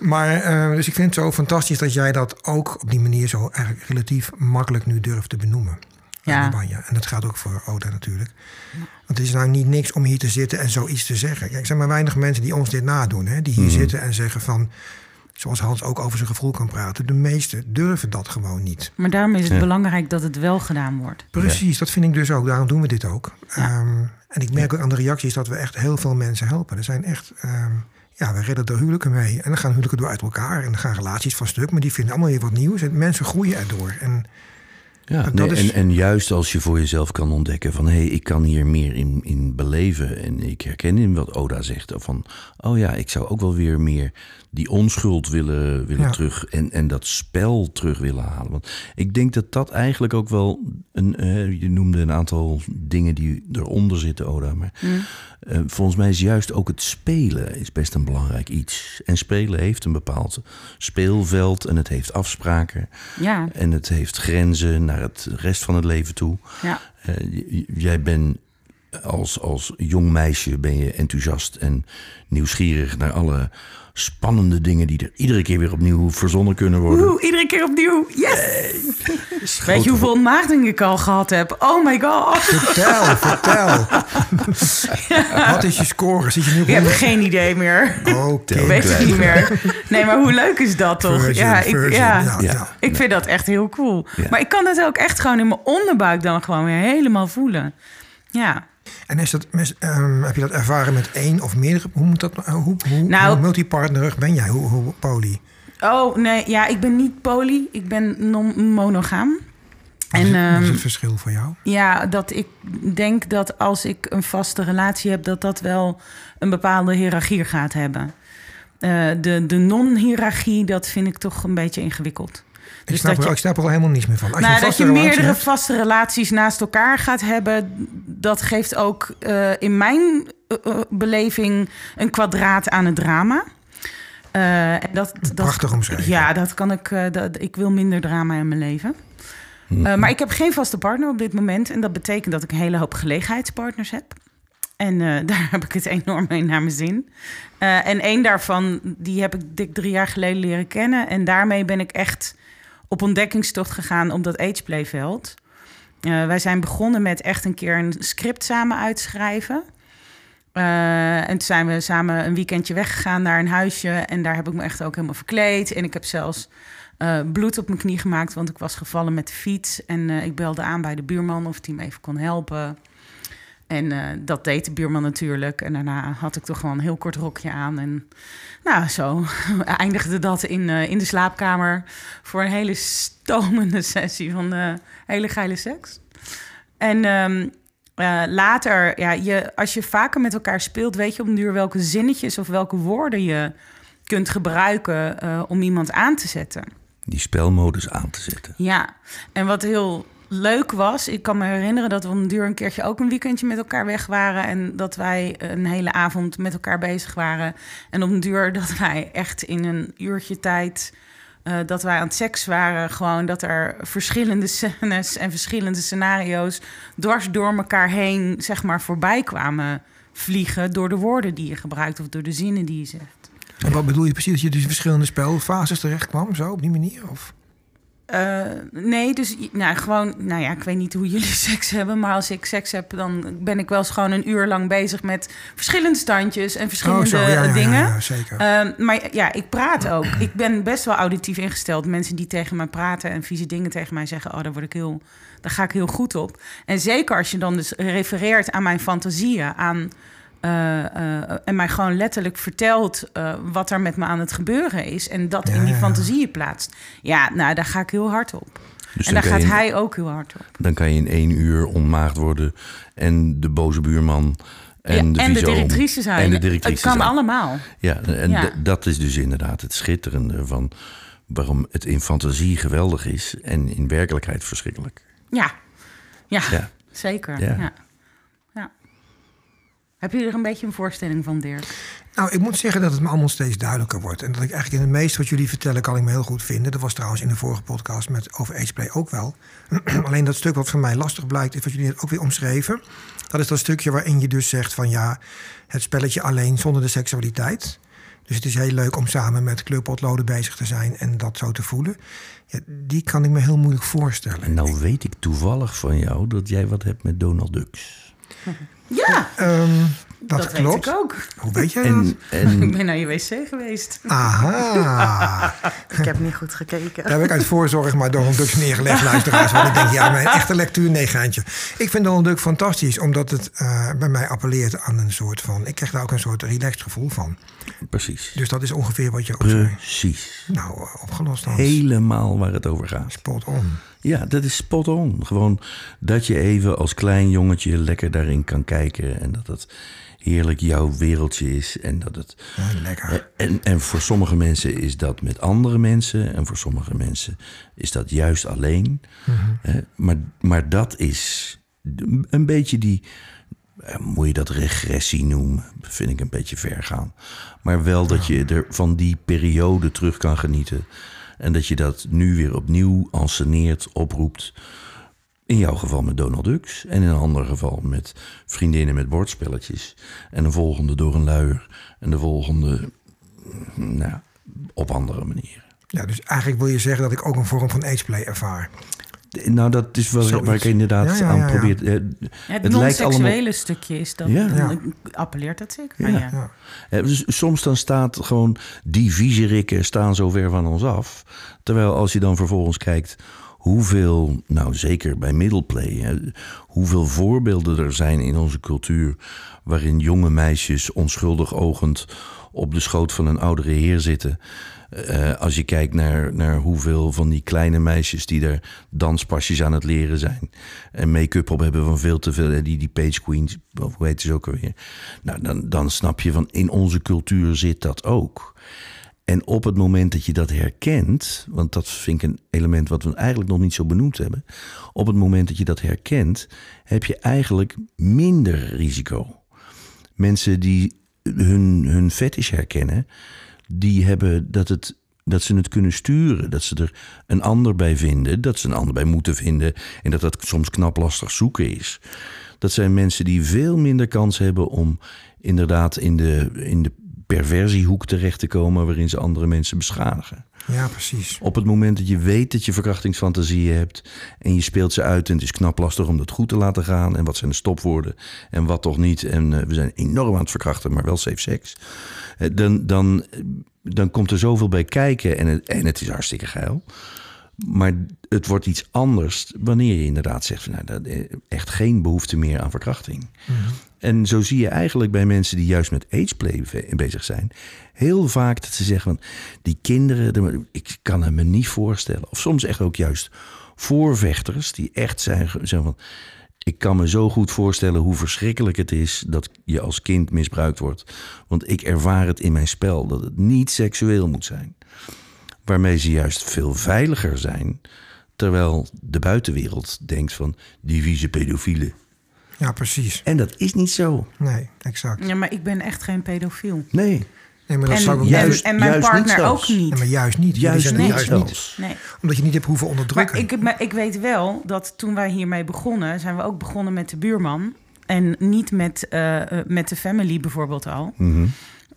[SPEAKER 1] Maar eh, dus ik vind het zo fantastisch dat jij dat ook op die manier zo eigenlijk relatief makkelijk nu durft te benoemen.
[SPEAKER 2] Ja.
[SPEAKER 1] Banja. En dat geldt ook voor Oda natuurlijk. Want het is nou niet niks om hier te zitten en zoiets te zeggen. Kijk, er zijn maar weinig mensen die ons dit nadoen. Hè? Die hier zitten en zeggen van... Zoals Hans ook over zijn gevoel kan praten. De meesten durven dat gewoon niet.
[SPEAKER 2] Maar daarom is het
[SPEAKER 3] Ja.
[SPEAKER 2] belangrijk dat het wel gedaan wordt.
[SPEAKER 1] Precies, dat vind ik dus ook. Daarom doen we dit ook. Ehm, en ik merk ook aan de reacties dat we echt heel veel mensen helpen. Er zijn echt... ehm, ja, we redden er huwelijken mee. En dan gaan huwelijken door uit elkaar. En dan gaan relaties van stuk. Maar die vinden allemaal weer wat nieuws. En mensen groeien erdoor. En
[SPEAKER 3] Ja, nee,
[SPEAKER 1] is-
[SPEAKER 3] en, en juist als je voor jezelf kan ontdekken van... hé, hey, ik kan hier meer in, in beleven. En ik herken in wat Oda zegt. Van, oh ja, ik zou ook wel weer meer die onschuld willen, willen
[SPEAKER 1] Ja.
[SPEAKER 3] terug... En, en dat spel terug willen halen. Want ik denk dat dat eigenlijk ook wel... Een, eh, je noemde een aantal dingen die eronder zitten, Oda. Maar eh, volgens mij is juist ook het spelen is best een belangrijk iets. En spelen heeft een bepaald speelveld en het heeft afspraken...
[SPEAKER 2] Ja,
[SPEAKER 3] En het heeft grenzen naar het rest van het leven toe.
[SPEAKER 2] ja.
[SPEAKER 3] Eh, jij bent als, als jong meisje ben je enthousiast en nieuwsgierig naar alle spannende dingen die er iedere keer weer opnieuw verzonnen kunnen worden.
[SPEAKER 2] Oeh, iedere keer opnieuw. Yes! Weet je hoeveel ontmaagdingen ik al gehad heb? Oh my god.
[SPEAKER 1] vertel, vertel. Wat is je score? Zit je nu op
[SPEAKER 2] Ik heb
[SPEAKER 1] 100?
[SPEAKER 2] geen idee meer.
[SPEAKER 1] Oké.
[SPEAKER 2] Ik weet het niet meer. Nee, maar hoe leuk is dat toch?
[SPEAKER 1] Virgin,
[SPEAKER 2] ja, ik,
[SPEAKER 1] virgin,
[SPEAKER 2] ja.
[SPEAKER 1] ja,
[SPEAKER 3] Ja.
[SPEAKER 1] ja.
[SPEAKER 2] ik vind dat echt heel cool.
[SPEAKER 3] Ja.
[SPEAKER 2] Maar ik kan dat ook echt gewoon in mijn onderbuik dan gewoon weer helemaal voelen. Ja.
[SPEAKER 1] En is dat, ehm, heb je dat ervaren met één of meerdere? Hoe moet dat? eh, Hoe, hoe,
[SPEAKER 2] Nou-
[SPEAKER 1] hoe multipartnerig ben jij? Hoe, hoe poly?
[SPEAKER 2] Oh, nee, ja, ik ben niet poly. Ik ben non-monogaam.
[SPEAKER 1] Wat
[SPEAKER 2] En
[SPEAKER 1] is, is
[SPEAKER 2] ehm,
[SPEAKER 1] het verschil voor jou?
[SPEAKER 2] ja, dat ik denk dat als ik een vaste relatie heb, dat dat wel een bepaalde hiërarchie gaat hebben. Eh, de de non-hiërarchie, dat vind ik toch een beetje ingewikkeld.
[SPEAKER 1] Ik
[SPEAKER 2] Dus
[SPEAKER 1] snap,
[SPEAKER 2] dat
[SPEAKER 1] er,
[SPEAKER 2] je,
[SPEAKER 1] ik snap er al helemaal niets meer van. Als
[SPEAKER 2] nou,
[SPEAKER 1] je een
[SPEAKER 2] dat je meerdere
[SPEAKER 1] hebt-
[SPEAKER 2] vaste relaties naast elkaar gaat hebben, dat geeft ook eh, in mijn eh, eh, beleving een kwadraat aan het drama. Eh, en dat, dat,
[SPEAKER 1] Prachtig omschreven.
[SPEAKER 2] Ja, dat kan ik. eh, dat, ik wil minder drama in mijn leven. Eh, maar ik heb geen vaste partner op dit moment. En dat betekent dat ik een hele hoop gelegenheidspartners heb. En eh, daar heb ik het enorm mee naar mijn zin. Eh, en één daarvan, die heb ik dik drie jaar geleden leren kennen. En daarmee ben ik echt op ontdekkingstocht gegaan op dat ageplayveld. Eh wij zijn begonnen met echt een keer een script samen uitschrijven. Eh, en toen zijn we samen een weekendje weggegaan naar een huisje. En daar heb ik me echt ook helemaal verkleed. En ik heb zelfs eh, bloed op mijn knie gemaakt, want ik was gevallen met de fiets. En ik belde aan bij de buurman of hij me even kon helpen. En eh, dat deed de buurman natuurlijk. En daarna had ik toch gewoon een heel kort rokje aan. En nou, zo eindigde dat in, eh, in de slaapkamer voor een hele stomende sessie van eh, hele geile seks. En ehm, eh, later, ja, je, als je vaker met elkaar speelt, weet je op duur welke zinnetjes of welke woorden je kunt gebruiken om iemand aan te zetten.
[SPEAKER 3] Die spelmodus aan te zetten.
[SPEAKER 2] Ja, en wat heel leuk was, ik kan me herinneren dat we een duur een keertje ook een weekendje met elkaar weg waren. En dat wij een hele avond met elkaar bezig waren. En op een duur dat wij echt in een uurtje tijd. eh, dat wij aan het seks waren, gewoon dat er verschillende scènes en verschillende scenario's dwars door elkaar heen, zeg maar, voorbij kwamen vliegen door de woorden die je gebruikt of door de zinnen die je zegt.
[SPEAKER 1] En wat bedoel je precies? Dat je dus verschillende spelfases terecht kwam, zo op die manier? Of?
[SPEAKER 2] Eh, nee, dus nou, gewoon, nou ja, ik weet niet hoe jullie seks hebben, maar als ik seks heb, dan ben ik wel eens gewoon een uur lang bezig met verschillende standjes en verschillende
[SPEAKER 1] Oh, zo, ja, ja, ja,
[SPEAKER 2] dingen.
[SPEAKER 1] ja, zeker.
[SPEAKER 2] Ehm, maar ja, ik praat ook. Ik ben best wel auditief ingesteld. Mensen die tegen mij praten en vieze dingen tegen mij zeggen, oh, daar word ik heel, daar ga ik heel goed op. En zeker als je dan dus refereert aan mijn fantasieën, aan eh, eh, en mij gewoon letterlijk vertelt eh, wat er met me aan het gebeuren is. En dat
[SPEAKER 1] Ja,
[SPEAKER 2] in die fantasieën plaatst. Ja, nou, daar ga ik heel hard op.
[SPEAKER 3] Dus
[SPEAKER 2] en daar gaat hij ook heel hard op.
[SPEAKER 3] Dan kan je in één uur ontmaagd worden en de boze buurman en
[SPEAKER 2] Ja,
[SPEAKER 3] de
[SPEAKER 2] en de directrice zijn.
[SPEAKER 3] En de directrice
[SPEAKER 2] het kan
[SPEAKER 3] zijn.
[SPEAKER 2] allemaal.
[SPEAKER 3] Ja, en
[SPEAKER 2] Ja.
[SPEAKER 3] dat is dus inderdaad het schitterende van waarom het in fantasie geweldig is en in werkelijkheid verschrikkelijk.
[SPEAKER 2] Ja, ja,
[SPEAKER 3] Ja.
[SPEAKER 2] zeker.
[SPEAKER 3] Ja.
[SPEAKER 2] Heb je er een beetje een voorstelling van, Dirk?
[SPEAKER 1] Nou, ik moet zeggen dat het me allemaal steeds duidelijker wordt. En dat ik eigenlijk in het meeste wat jullie vertellen kan ik me heel goed vinden. Dat was trouwens in de vorige podcast met over ageplay ook wel. Alleen dat stuk wat voor mij lastig blijkt, is wat jullie net ook weer omschreven. Dat is dat stukje waarin je dus zegt van ja, het spelletje alleen zonder de seksualiteit. Dus het is heel leuk om samen met kleurpotloden bezig te zijn en dat zo te voelen. Ja, die kan ik me heel moeilijk voorstellen.
[SPEAKER 3] En nou weet ik toevallig van jou dat jij wat hebt met Donald Ducks.
[SPEAKER 2] Ja,
[SPEAKER 1] Ehm, dat,
[SPEAKER 2] dat,
[SPEAKER 1] klopt.
[SPEAKER 2] weet ik ook.
[SPEAKER 1] Hoe weet jij dat?
[SPEAKER 3] En,
[SPEAKER 2] Ik
[SPEAKER 3] en
[SPEAKER 2] ben naar je wc geweest.
[SPEAKER 1] Aha.
[SPEAKER 4] Ik heb niet goed gekeken.
[SPEAKER 1] Daar heb ik uit voorzorg maar Donald Duck neergelegd, luisteraars. Want ik denk, ja, mijn echte lectuur, nee, geintje. Ik vind Donald Duck fantastisch, omdat het eh, bij mij appelleert aan een soort van... Ik krijg daar ook een soort relaxed gevoel van.
[SPEAKER 3] Precies.
[SPEAKER 1] Dus dat is ongeveer wat je ook zei.
[SPEAKER 3] Precies.
[SPEAKER 1] Nou, eh, opgelost dan.
[SPEAKER 3] Helemaal waar het over gaat.
[SPEAKER 1] Spot on.
[SPEAKER 3] Ja, dat is spot on. Gewoon dat je even als klein jongetje lekker daarin kan kijken. En dat het heerlijk jouw wereldje is. En dat het.
[SPEAKER 1] Ja, lekker.
[SPEAKER 3] En, en voor sommige mensen is dat met andere mensen. En voor sommige mensen is dat juist alleen. Hè, maar, maar dat is een beetje die. Eh, Moet je dat regressie noemen? Vind ik een beetje ver gaan. Maar wel dat je er van die periode terug kan genieten. En dat je dat nu weer opnieuw anseneert, oproept. In jouw geval met Donald Ducks. En in een ander geval met vriendinnen met bordspelletjes. En een volgende door een luier. En de volgende mm, nou, op andere manieren.
[SPEAKER 1] Ja, dus eigenlijk wil je zeggen dat ik ook een vorm van ageplay ervaar.
[SPEAKER 3] Nou, dat is wel
[SPEAKER 1] Zoiets.
[SPEAKER 3] waar ik inderdaad
[SPEAKER 1] Ja, ja,
[SPEAKER 3] aan
[SPEAKER 1] ja, ja.
[SPEAKER 3] probeer. eh,
[SPEAKER 2] Het,
[SPEAKER 3] Het
[SPEAKER 2] non-seksuele
[SPEAKER 3] allemaal-
[SPEAKER 2] stukje is dat. Appelleert dat zeker?
[SPEAKER 3] Ja.
[SPEAKER 2] aan je?
[SPEAKER 1] Ja.
[SPEAKER 3] Eh, dus soms dan staat gewoon die viezerikken staan zo ver van ons af. Terwijl als je dan vervolgens kijkt hoeveel, nou zeker bij middleplay, hè, hoeveel voorbeelden er zijn in onze cultuur waarin jonge meisjes onschuldig ogend op de schoot van een oudere heer zitten. Eh, als je kijkt naar, naar hoeveel van die kleine meisjes die er danspasjes aan het leren zijn. En make-up op hebben van veel te veel. eh, Die, die page queens, of hoe heet ze ook alweer. Nou, dan, dan snap je van in onze cultuur zit dat ook. En op het moment dat je dat herkent, want dat vind ik een element wat we eigenlijk nog niet zo benoemd hebben. Op het moment dat je dat herkent, heb je eigenlijk minder risico. Mensen die hun, hun fetish herkennen, die hebben dat, het, dat ze het kunnen sturen. Dat ze er een ander bij vinden, dat ze een ander bij moeten vinden. En dat dat soms knap lastig zoeken is. Dat zijn mensen die veel minder kans hebben om inderdaad in de, in de perversiehoek terecht te komen waarin ze andere mensen beschadigen.
[SPEAKER 1] ja, precies.
[SPEAKER 3] Op het moment dat je weet dat je verkrachtingsfantasieën hebt en je speelt ze uit en het is knap lastig om dat goed te laten gaan en wat zijn de stopwoorden en wat toch niet en eh, we zijn enorm aan het verkrachten, maar wel safe seks, dan, dan, dan komt er zoveel bij kijken en het, en het is hartstikke geil. Maar het wordt iets anders wanneer je inderdaad zegt van nou, dat, eh, echt geen behoefte meer aan verkrachting. En zo zie je eigenlijk bij mensen die juist met ageplay ve- bezig zijn, heel vaak dat ze zeggen van die kinderen, de- ik kan het me niet voorstellen. Of soms echt ook juist voorvechters die echt zijn, zeggen van ik kan me zo goed voorstellen hoe verschrikkelijk het is dat je als kind misbruikt wordt. Want ik ervaar het in mijn spel dat het niet seksueel moet zijn. Waarmee ze juist veel veiliger zijn. Terwijl de buitenwereld denkt van die vieze pedofielen.
[SPEAKER 1] Ja, precies.
[SPEAKER 3] En dat is niet zo.
[SPEAKER 1] Nee, exact.
[SPEAKER 2] Ja, maar ik ben echt geen pedofiel.
[SPEAKER 3] Nee,
[SPEAKER 1] Nee, maar dat
[SPEAKER 2] En,
[SPEAKER 1] zou ik ook
[SPEAKER 2] en,
[SPEAKER 3] juist-
[SPEAKER 2] en mijn
[SPEAKER 3] juist niet
[SPEAKER 2] partner ook niet.
[SPEAKER 1] Nee, maar juist niet.
[SPEAKER 3] Juist niet
[SPEAKER 1] juist niet.
[SPEAKER 2] Nee.
[SPEAKER 1] Omdat je niet hebt hoeven onderdrukken.
[SPEAKER 2] Maar ik, maar ik weet wel dat toen wij hiermee begonnen, zijn we ook begonnen met de buurman. En niet met, eh, eh, met de family bijvoorbeeld al.
[SPEAKER 3] Mhm.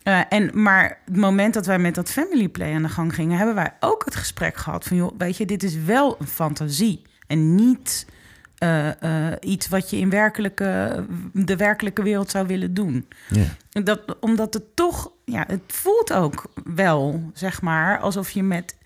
[SPEAKER 2] Eh, en, maar het moment dat wij met dat family play aan de gang gingen, hebben wij ook het gesprek gehad van, joh, weet je, dit is wel een fantasie en niet eh, eh, iets wat je in werkelijke, de werkelijke wereld zou willen doen.
[SPEAKER 3] Ja.
[SPEAKER 2] Dat, omdat het toch, ja, het voelt ook wel, zeg maar, alsof je met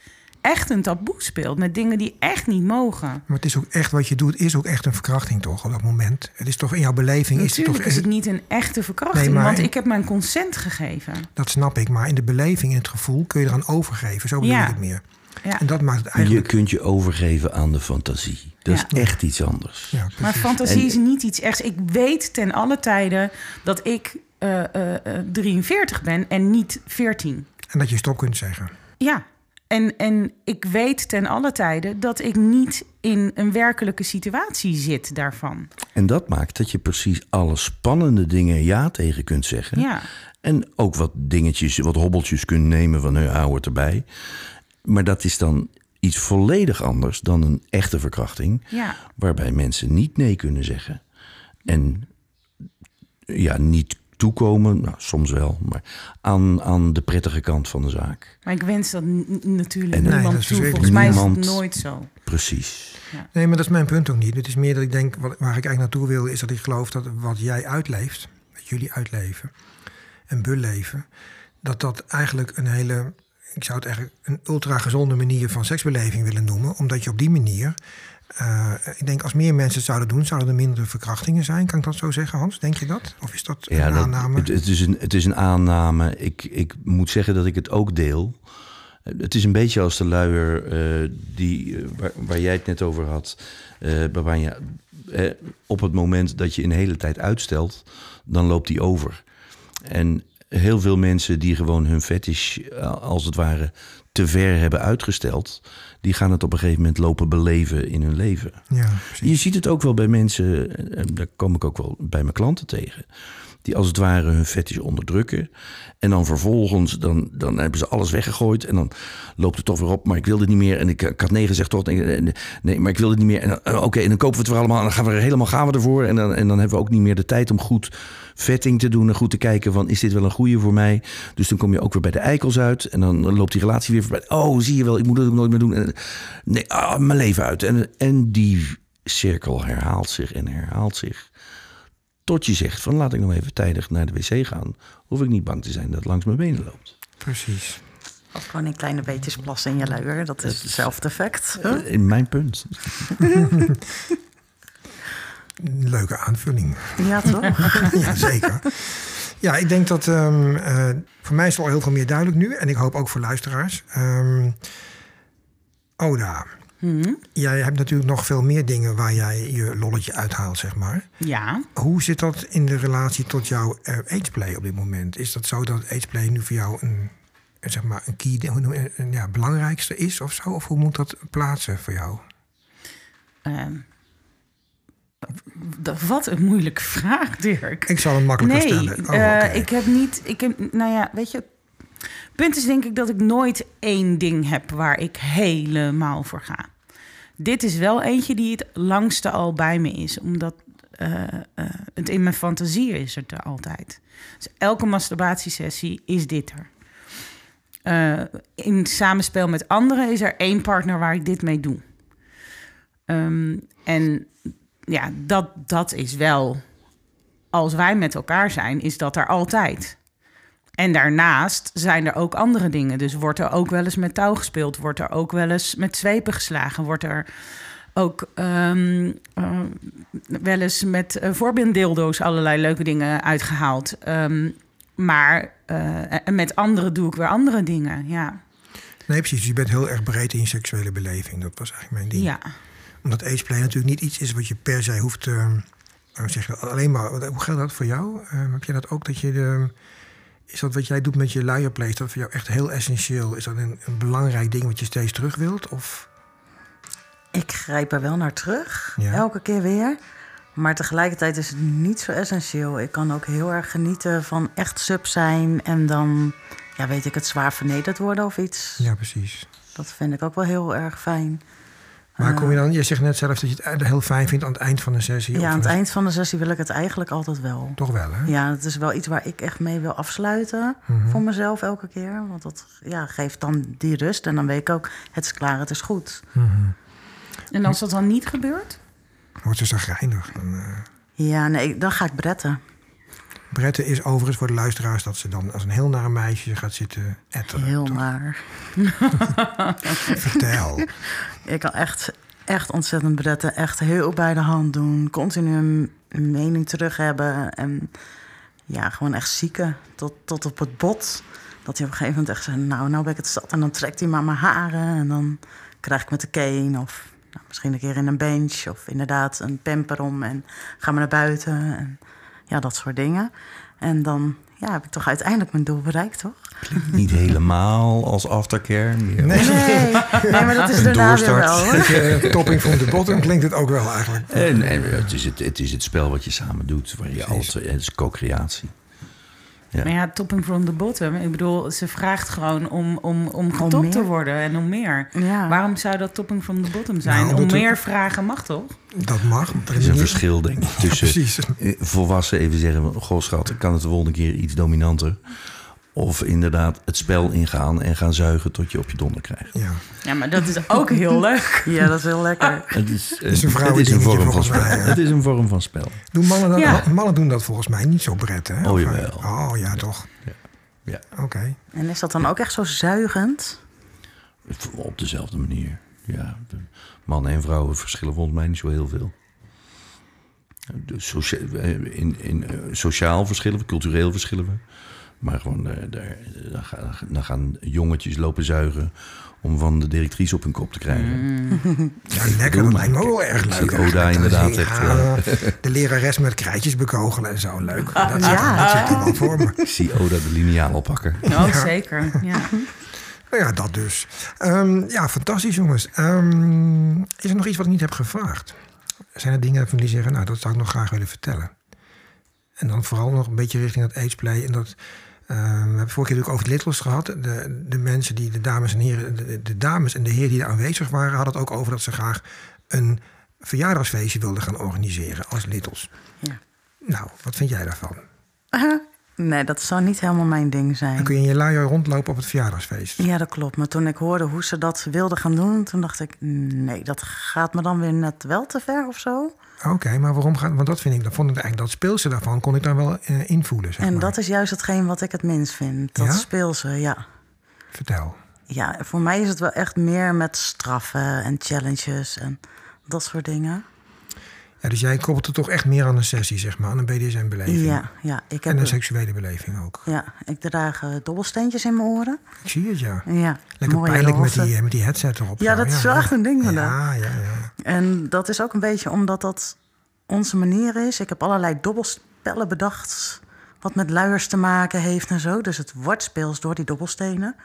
[SPEAKER 2] echt een taboe speelt. Met dingen die echt niet mogen.
[SPEAKER 1] Maar het is ook echt wat je doet, is ook echt een verkrachting toch op dat moment. Het is toch in jouw beleving.
[SPEAKER 2] Natuurlijk
[SPEAKER 1] is het, toch,
[SPEAKER 2] is het niet een echte verkrachting,
[SPEAKER 1] Nee, maar-
[SPEAKER 2] want ik heb mijn consent gegeven.
[SPEAKER 1] Dat snap ik, maar in de beleving, in het gevoel kun je eraan overgeven. Zo bedoel
[SPEAKER 2] Ja.
[SPEAKER 1] ik het meer.
[SPEAKER 2] Ja.
[SPEAKER 1] En dat maakt het
[SPEAKER 3] Je
[SPEAKER 1] eigenlijk.
[SPEAKER 3] kunt je overgeven aan de fantasie. Dat is
[SPEAKER 2] Ja.
[SPEAKER 3] echt iets anders.
[SPEAKER 1] Ja,
[SPEAKER 2] Maar fantasie
[SPEAKER 3] En-
[SPEAKER 2] is niet iets echt. Ik weet ten alle tijden dat ik eh, eh, eh, 43 ben en niet 14.
[SPEAKER 1] En dat je stop kunt zeggen.
[SPEAKER 2] Ja. En, en ik weet ten alle tijden dat ik niet in een werkelijke situatie zit daarvan.
[SPEAKER 3] En dat maakt dat je precies alle spannende dingen ja tegen kunt zeggen.
[SPEAKER 2] Ja.
[SPEAKER 3] En ook wat dingetjes, wat hobbeltjes kunt nemen van, nou, hou het erbij. Maar dat is dan iets volledig anders dan een echte verkrachting.
[SPEAKER 2] Ja.
[SPEAKER 3] Waarbij mensen niet nee kunnen zeggen. En ja, niet toekomen, nou, soms wel, maar aan, aan de prettige kant van de zaak.
[SPEAKER 2] Maar ik wens dat natuurlijk
[SPEAKER 3] En- Nee,
[SPEAKER 2] niemand
[SPEAKER 1] dat is
[SPEAKER 2] toe.
[SPEAKER 1] verschrikkelijk.
[SPEAKER 2] Volgens mij is het nooit zo.
[SPEAKER 3] Precies.
[SPEAKER 1] Nee, maar dat is mijn punt ook niet. Het is meer dat ik denk, wat, waar ik eigenlijk naartoe wil, is dat ik geloof dat wat jij uitleeft, wat jullie uitleven en beleven, dat dat eigenlijk een hele, ik zou het eigenlijk een ultra gezonde manier van seksbeleving willen noemen. Omdat je op die manier, eh, ik denk als meer mensen het zouden doen, zouden er minder verkrachtingen zijn. Kan ik dat zo zeggen, Hans? Denk je dat? Of is dat
[SPEAKER 3] Ja,
[SPEAKER 1] een
[SPEAKER 3] dat,
[SPEAKER 1] aanname?
[SPEAKER 3] het, het, is een, het is een aanname. Ik, ik moet zeggen dat ik het ook deel. Het is een beetje als de luier eh, die, eh, waar, waar jij het net over had. waarvan je op het moment dat je een hele tijd uitstelt, dan loopt die over. En heel veel mensen die gewoon hun fetish eh, als het ware te ver hebben uitgesteld, die gaan het op een gegeven moment lopen beleven in hun leven.
[SPEAKER 1] ja, precies.
[SPEAKER 3] Je ziet het ook wel bij mensen, en daar kom ik ook wel bij mijn klanten tegen, die als het ware hun fetish onderdrukken. En dan vervolgens, dan, dan hebben ze alles weggegooid en dan loopt het toch weer op, maar ik wil het niet meer. En ik, ik had nee gezegd toch, nee, maar ik wil het niet meer. En eh, oké, en dan kopen we het weer allemaal en dan gaan we er helemaal gaan we ervoor. En dan, en dan hebben we ook niet meer de tijd om goed vetting te doen en goed te kijken van, is dit wel een goede voor mij? Dus dan kom je ook weer bij de eikels uit en dan loopt die relatie weer voorbij. Oh, zie je wel, ik moet het ook nooit meer doen. En, nee, ah, mijn leven uit. En, en die cirkel herhaalt zich en herhaalt zich. Tot je zegt van laat ik nog even tijdig naar de wc gaan. Hoef ik niet bang te zijn dat het langs mijn benen loopt.
[SPEAKER 1] precies.
[SPEAKER 4] Of gewoon in kleine beetjes plassen in je luier. Dat is hetzelfde effect.
[SPEAKER 3] In mijn punt.
[SPEAKER 1] Leuke aanvulling.
[SPEAKER 4] Ja, toch?
[SPEAKER 1] ja, zeker. Ja, ik denk dat ehm, eh, voor mij is al heel veel meer duidelijk nu. En ik hoop ook voor luisteraars. Ehm, Oda,
[SPEAKER 2] Hm?
[SPEAKER 1] jij hebt natuurlijk nog veel meer dingen waar jij je lolletje uithaalt, zeg maar.
[SPEAKER 2] Ja.
[SPEAKER 1] Hoe zit dat in de relatie tot jouw eh, ageplay op dit moment? Is dat zo dat ageplay nu voor jou een, zeg maar, een key, een, ja, belangrijkste is of zo? Of hoe moet dat plaatsen voor jou?
[SPEAKER 2] Ehm, wat een moeilijke vraag, Dirk.
[SPEAKER 1] Ik zal hem makkelijker
[SPEAKER 2] nee,
[SPEAKER 1] stellen. Oh,
[SPEAKER 2] eh, ik heb niet. Ik heb, nou ja, weet je. Punt is denk ik dat ik nooit één ding heb waar ik helemaal voor ga. Dit is wel eentje die het langste al bij me is, omdat eh, eh, het in mijn fantasie is het er altijd. Dus elke masturbatiesessie is dit er. Eh, in samenspel met anderen is er één partner waar ik dit mee doe. Ehm, en ja, dat, dat is wel als wij met elkaar zijn, is dat er altijd. En daarnaast zijn er ook andere dingen. Dus wordt er ook wel eens met touw gespeeld, wordt er ook wel eens met zwepen geslagen, wordt er ook ehm, eh, wel eens met uh, voorbeelddildo's allerlei leuke dingen uitgehaald. Ehm, maar en met anderen doe ik weer andere dingen. Ja,
[SPEAKER 1] Nee, precies. Dus je bent heel erg breed in je seksuele beleving. Dat was eigenlijk mijn ding.
[SPEAKER 2] ja.
[SPEAKER 1] Omdat ageplay natuurlijk niet iets is wat je per se hoeft te... eh, zeg alleen maar, hoe geldt dat voor jou? Heb je dat ook dat je de... Is dat wat jij doet met je dat voor jou echt heel essentieel? Is dat een, een belangrijk ding wat je steeds terug wilt? Of
[SPEAKER 4] Ik grijp er wel naar terug,
[SPEAKER 1] Ja.
[SPEAKER 4] elke keer weer. Maar tegelijkertijd is het niet zo essentieel. Ik kan ook heel erg genieten van echt sub zijn en dan, ja, weet ik het, zwaar vernederd worden of iets.
[SPEAKER 1] ja, precies.
[SPEAKER 4] Dat vind ik ook wel heel erg fijn.
[SPEAKER 1] Maar kom je dan, je zegt net zelf dat je het heel fijn vindt aan het eind van een sessie.
[SPEAKER 4] Ja, aan het
[SPEAKER 1] een-
[SPEAKER 4] eind van de sessie wil ik het eigenlijk altijd wel.
[SPEAKER 1] Toch wel, hè?
[SPEAKER 4] Ja, het is wel iets waar ik echt mee wil afsluiten
[SPEAKER 1] Mhm.
[SPEAKER 4] voor mezelf elke keer. Want dat ja, geeft dan die rust. En dan weet ik ook, het is klaar, het is goed.
[SPEAKER 2] En als dat dan niet gebeurt?
[SPEAKER 1] Wordt ze zagrijnig. Dan, eh,
[SPEAKER 4] Ja, nee, dan ga ik bretten.
[SPEAKER 1] Brette is overigens voor de luisteraars dat ze dan als een heel naar meisje gaat zitten etteren.
[SPEAKER 4] Heel
[SPEAKER 1] toch?
[SPEAKER 4] naar.
[SPEAKER 1] Vertel.
[SPEAKER 4] Ik kan echt, echt ontzettend bretten. Echt heel bij de hand doen. Continu een mening terug hebben. En ja, gewoon echt zieken. Tot, tot op het bot. Dat hij op een gegeven moment echt zei... Nou, nou ben ik het zat. En dan trekt hij maar mijn haren. En dan krijg ik met de cane. Of nou, misschien een keer in een bench. Of inderdaad een pamper om. En gaan we naar buiten. En ja, dat soort dingen. En dan ja, heb ik toch uiteindelijk mijn doel bereikt, toch?
[SPEAKER 3] Niet helemaal als aftercare. Meer
[SPEAKER 1] Nee.
[SPEAKER 4] Nee, nee maar dat is daarna weer wel. hoor.
[SPEAKER 1] Eh, topping from the bottom klinkt het ook wel eigenlijk.
[SPEAKER 3] En, en het, is het, het is het spel wat je samen doet. Waar je altijd, het is co-creatie. Ja.
[SPEAKER 2] Maar ja, topping from the bottom. Ik bedoel, ze vraagt gewoon om, om, om
[SPEAKER 4] Om
[SPEAKER 2] getopt te worden en om meer.
[SPEAKER 4] Ja.
[SPEAKER 2] Waarom zou dat topping from the bottom zijn?
[SPEAKER 1] Nou,
[SPEAKER 2] om
[SPEAKER 1] er-
[SPEAKER 2] meer vragen mag toch?
[SPEAKER 1] Dat mag.
[SPEAKER 3] Er is een verschil, denk ik, tussen
[SPEAKER 1] precies.
[SPEAKER 3] volwassen even zeggen... Goh, schat, kan het de volgende keer iets dominanter? Of inderdaad het spel ingaan en gaan zuigen tot je op je donder krijgt.
[SPEAKER 1] Ja.
[SPEAKER 2] Ja, maar dat is ook heel leuk.
[SPEAKER 4] Ja, dat is heel lekker.
[SPEAKER 3] Het is,
[SPEAKER 1] is een
[SPEAKER 3] het
[SPEAKER 1] vrouwendingetje
[SPEAKER 3] een vorm van spel.
[SPEAKER 1] mij, ja.
[SPEAKER 3] Het is een vorm van spel.
[SPEAKER 1] Doen mannen, dat,
[SPEAKER 2] Ja.
[SPEAKER 1] mannen doen dat volgens mij niet zo bret, hè?
[SPEAKER 3] Oh, jawel.
[SPEAKER 1] Oh, ja, toch.
[SPEAKER 3] Ja.
[SPEAKER 1] Oké.
[SPEAKER 4] En is dat dan ook echt zo zuigend?
[SPEAKER 3] Op dezelfde manier. Ja, de mannen en vrouwen verschillen volgens mij niet zo heel veel. Dus socia- eh, in, in, eh, sociaal verschillen we, cultureel verschillen we. Maar gewoon, eh, daar, dan, gaan, dan gaan jongetjes lopen zuigen om van de directrice op hun kop te krijgen.
[SPEAKER 1] Ja, lekker. Dat lijkt me ook wel erg
[SPEAKER 3] Ik
[SPEAKER 1] leuk.
[SPEAKER 3] zie Oda inderdaad
[SPEAKER 1] Ja,
[SPEAKER 3] echt,
[SPEAKER 1] De lerares met krijtjes bekogelen en zo. Leuk. Dat, zit-
[SPEAKER 4] Ja.
[SPEAKER 1] dat zit er wel voor me.
[SPEAKER 3] Ik zie Oda de lineaal oppakken.
[SPEAKER 2] Oh, zeker. Ja.
[SPEAKER 1] Nou ja, dat dus. Ehm, ja, fantastisch jongens. Ehm, is er nog iets wat ik niet heb gevraagd? Zijn er dingen van die zeggen, nou, dat zou ik nog graag willen vertellen? En dan vooral nog een beetje richting dat ageplay. En dat, we hebben vorige keer natuurlijk over het Littles gehad. De, de mensen die, de dames en heren, de, de dames en de heren die er aanwezig waren, hadden het ook over dat ze graag een verjaardagsfeestje wilden gaan organiseren als Littles.
[SPEAKER 4] Ja.
[SPEAKER 1] Nou, wat vind jij daarvan?
[SPEAKER 4] Nee, dat zou niet helemaal mijn ding
[SPEAKER 1] Dan
[SPEAKER 4] zijn.
[SPEAKER 1] kun je in je luier rondlopen op het verjaardagsfeest.
[SPEAKER 4] Ja, dat klopt. Maar toen ik hoorde hoe ze dat wilden gaan doen, toen dacht ik, nee, dat gaat me dan weer net wel te ver of zo.
[SPEAKER 1] Oké, maar waarom gaat... Want dat vind ik, dat vond ik eigenlijk, dat speelse daarvan kon ik daar wel eh, invoelen, zeg
[SPEAKER 4] En
[SPEAKER 1] maar.
[SPEAKER 4] dat is juist hetgeen wat ik het minst vind. Dat
[SPEAKER 1] Ja?
[SPEAKER 4] speelse, ja.
[SPEAKER 1] Vertel.
[SPEAKER 4] Ja, voor mij is het wel echt meer met straffen en challenges en dat soort dingen.
[SPEAKER 1] Ja, dus jij koppelt het toch echt meer aan een sessie, zeg maar, aan een BDSM-beleving.
[SPEAKER 4] Ja, ja, ik
[SPEAKER 1] En
[SPEAKER 4] heb
[SPEAKER 1] een seksuele beleving ook.
[SPEAKER 4] ja, ik draag eh, dobbelsteentjes in mijn oren.
[SPEAKER 1] Ik zie het, ja.
[SPEAKER 4] Ja,
[SPEAKER 1] Lekker pijnlijk met die, met die headset erop.
[SPEAKER 4] Ja,
[SPEAKER 1] zo.
[SPEAKER 4] dat is wel echt een ding van
[SPEAKER 1] Ja, ja, ja.
[SPEAKER 4] En dat is ook een beetje omdat dat onze manier is. Ik heb allerlei dobbelspellen bedacht. Wat met luiers te maken heeft en zo. Dus het wordt speels door die dobbelstenen.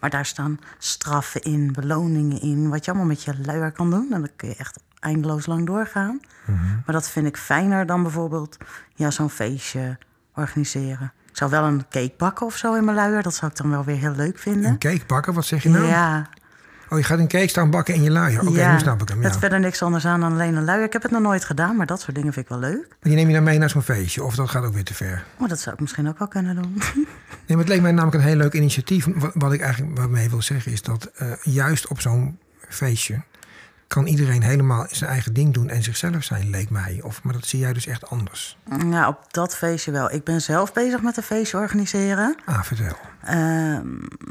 [SPEAKER 4] Maar daar staan straffen in, beloningen in. Wat je allemaal met je luier kan doen. En dan kun je echt eindeloos lang doorgaan. Maar dat vind ik fijner dan bijvoorbeeld ja, zo'n feestje organiseren. Ik zou wel een cake bakken of zo in mijn luier. Dat zou ik dan wel weer heel leuk vinden.
[SPEAKER 1] Een cake bakken, wat zeg je nou?
[SPEAKER 4] Ja,
[SPEAKER 1] Oh, je gaat een cake staan bakken in je luier. Oké,
[SPEAKER 4] ja.
[SPEAKER 1] nu snap ik hem, ja.
[SPEAKER 4] Het verder niks anders aan dan alleen een luier. Ik heb het nog nooit gedaan, maar dat soort dingen vind ik wel leuk.
[SPEAKER 1] Maar die neem je dan mee naar zo'n feestje, of dat gaat ook weer te ver?
[SPEAKER 4] Oh, dat zou ik misschien ook wel kunnen doen.
[SPEAKER 1] Nee, maar het leek mij namelijk een heel leuk initiatief. Wat, wat ik eigenlijk waarmee wil zeggen is dat eh, juist op zo'n feestje kan iedereen helemaal zijn eigen ding doen en zichzelf zijn, leek mij. Of, maar dat zie jij dus echt anders.
[SPEAKER 4] Ja, op dat feestje wel. Ik ben zelf bezig met een feestje organiseren.
[SPEAKER 1] Ah, vertel.
[SPEAKER 4] Ehm,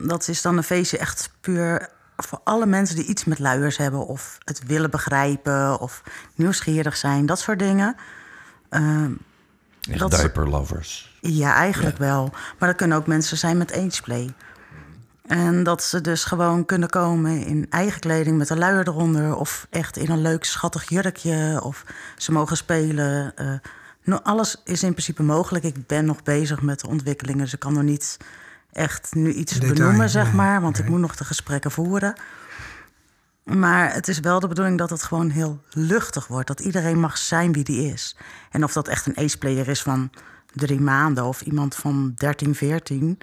[SPEAKER 4] dat is dan een feestje echt puur voor alle mensen die iets met luiers hebben... of het willen begrijpen of nieuwsgierig zijn, dat soort dingen. Ehm,
[SPEAKER 3] Echt
[SPEAKER 4] Dat-
[SPEAKER 3] diaper lovers.
[SPEAKER 4] Ja, eigenlijk wel. Maar dat kunnen ook mensen zijn met ageplay. En dat ze dus gewoon kunnen komen in eigen kleding met een luier eronder... of echt in een leuk schattig jurkje, of ze mogen spelen. eh, nou, alles is in principe mogelijk. Ik ben nog bezig met de ontwikkelingen, dus ik kan nog niet echt nu iets
[SPEAKER 1] Detail,
[SPEAKER 4] benoemen, zeg
[SPEAKER 1] nee,
[SPEAKER 4] maar. Want ik moet nog de gesprekken voeren. Maar het is wel de bedoeling dat het gewoon heel luchtig wordt. Dat iedereen mag zijn wie die is. En of dat echt een ace-player is van drie maanden... of iemand van 13, 14...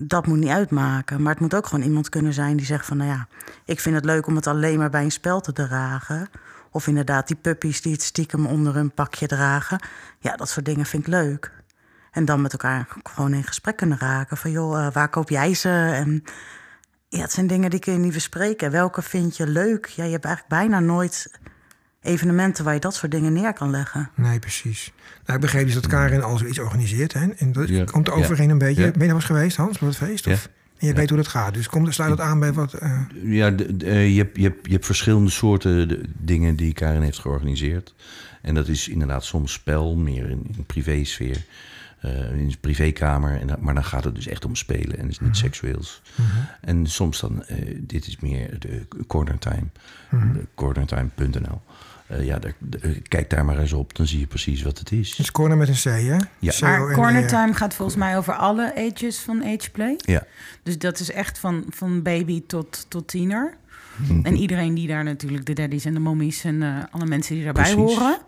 [SPEAKER 4] dat moet niet uitmaken. Maar het moet ook gewoon iemand kunnen zijn die zegt van... nou ja, ik vind het leuk om het alleen maar bij een spel te dragen. Of inderdaad die puppies die het stiekem onder hun pakje dragen. Ja, dat soort dingen vind ik leuk. En dan met elkaar gewoon in gesprek kunnen raken. Van joh, eh, waar koop jij ze? En ja, het zijn dingen die kun je niet bespreken. Welke vind je leuk? Ja, je hebt eigenlijk bijna nooit evenementen waar je dat soort dingen neer kan leggen.
[SPEAKER 1] Nee, precies. Nou, ik begreep dus dat Karin al zoiets organiseert. Hè? En dat
[SPEAKER 3] Ja.
[SPEAKER 1] komt er overheen een beetje.
[SPEAKER 3] Ja.
[SPEAKER 1] Ben je eens geweest, Hans, bij het feest?
[SPEAKER 3] Ja.
[SPEAKER 1] Of? En je weet hoe dat gaat. Dus kom, sluit dat aan bij wat... eh,
[SPEAKER 3] Ja, de- de- eh, je, hebt, je, hebt, je hebt verschillende soorten de- dingen die Karin heeft georganiseerd. En dat is inderdaad soms spel, meer in, in privésfeer, eh in zijn privékamer. En, maar dan gaat het dus echt om spelen en is niet seksueels. En soms dan, eh, dit is meer de corner time, de cornertime.nl. Eh, ja, daar, de- kijk daar maar eens op, dan zie je precies wat het is.
[SPEAKER 1] het is corner met een C, hè?
[SPEAKER 3] Ja.
[SPEAKER 2] Maar Corner Time gaat volgens mij over alle ages van ageplay.
[SPEAKER 3] Ja,
[SPEAKER 2] Dus dat is echt van, van baby tot, tot tiener.
[SPEAKER 3] Mhm.
[SPEAKER 2] En iedereen die daar natuurlijk, de daddies en de mommies en eh, alle mensen die daarbij
[SPEAKER 3] Precies.
[SPEAKER 2] horen.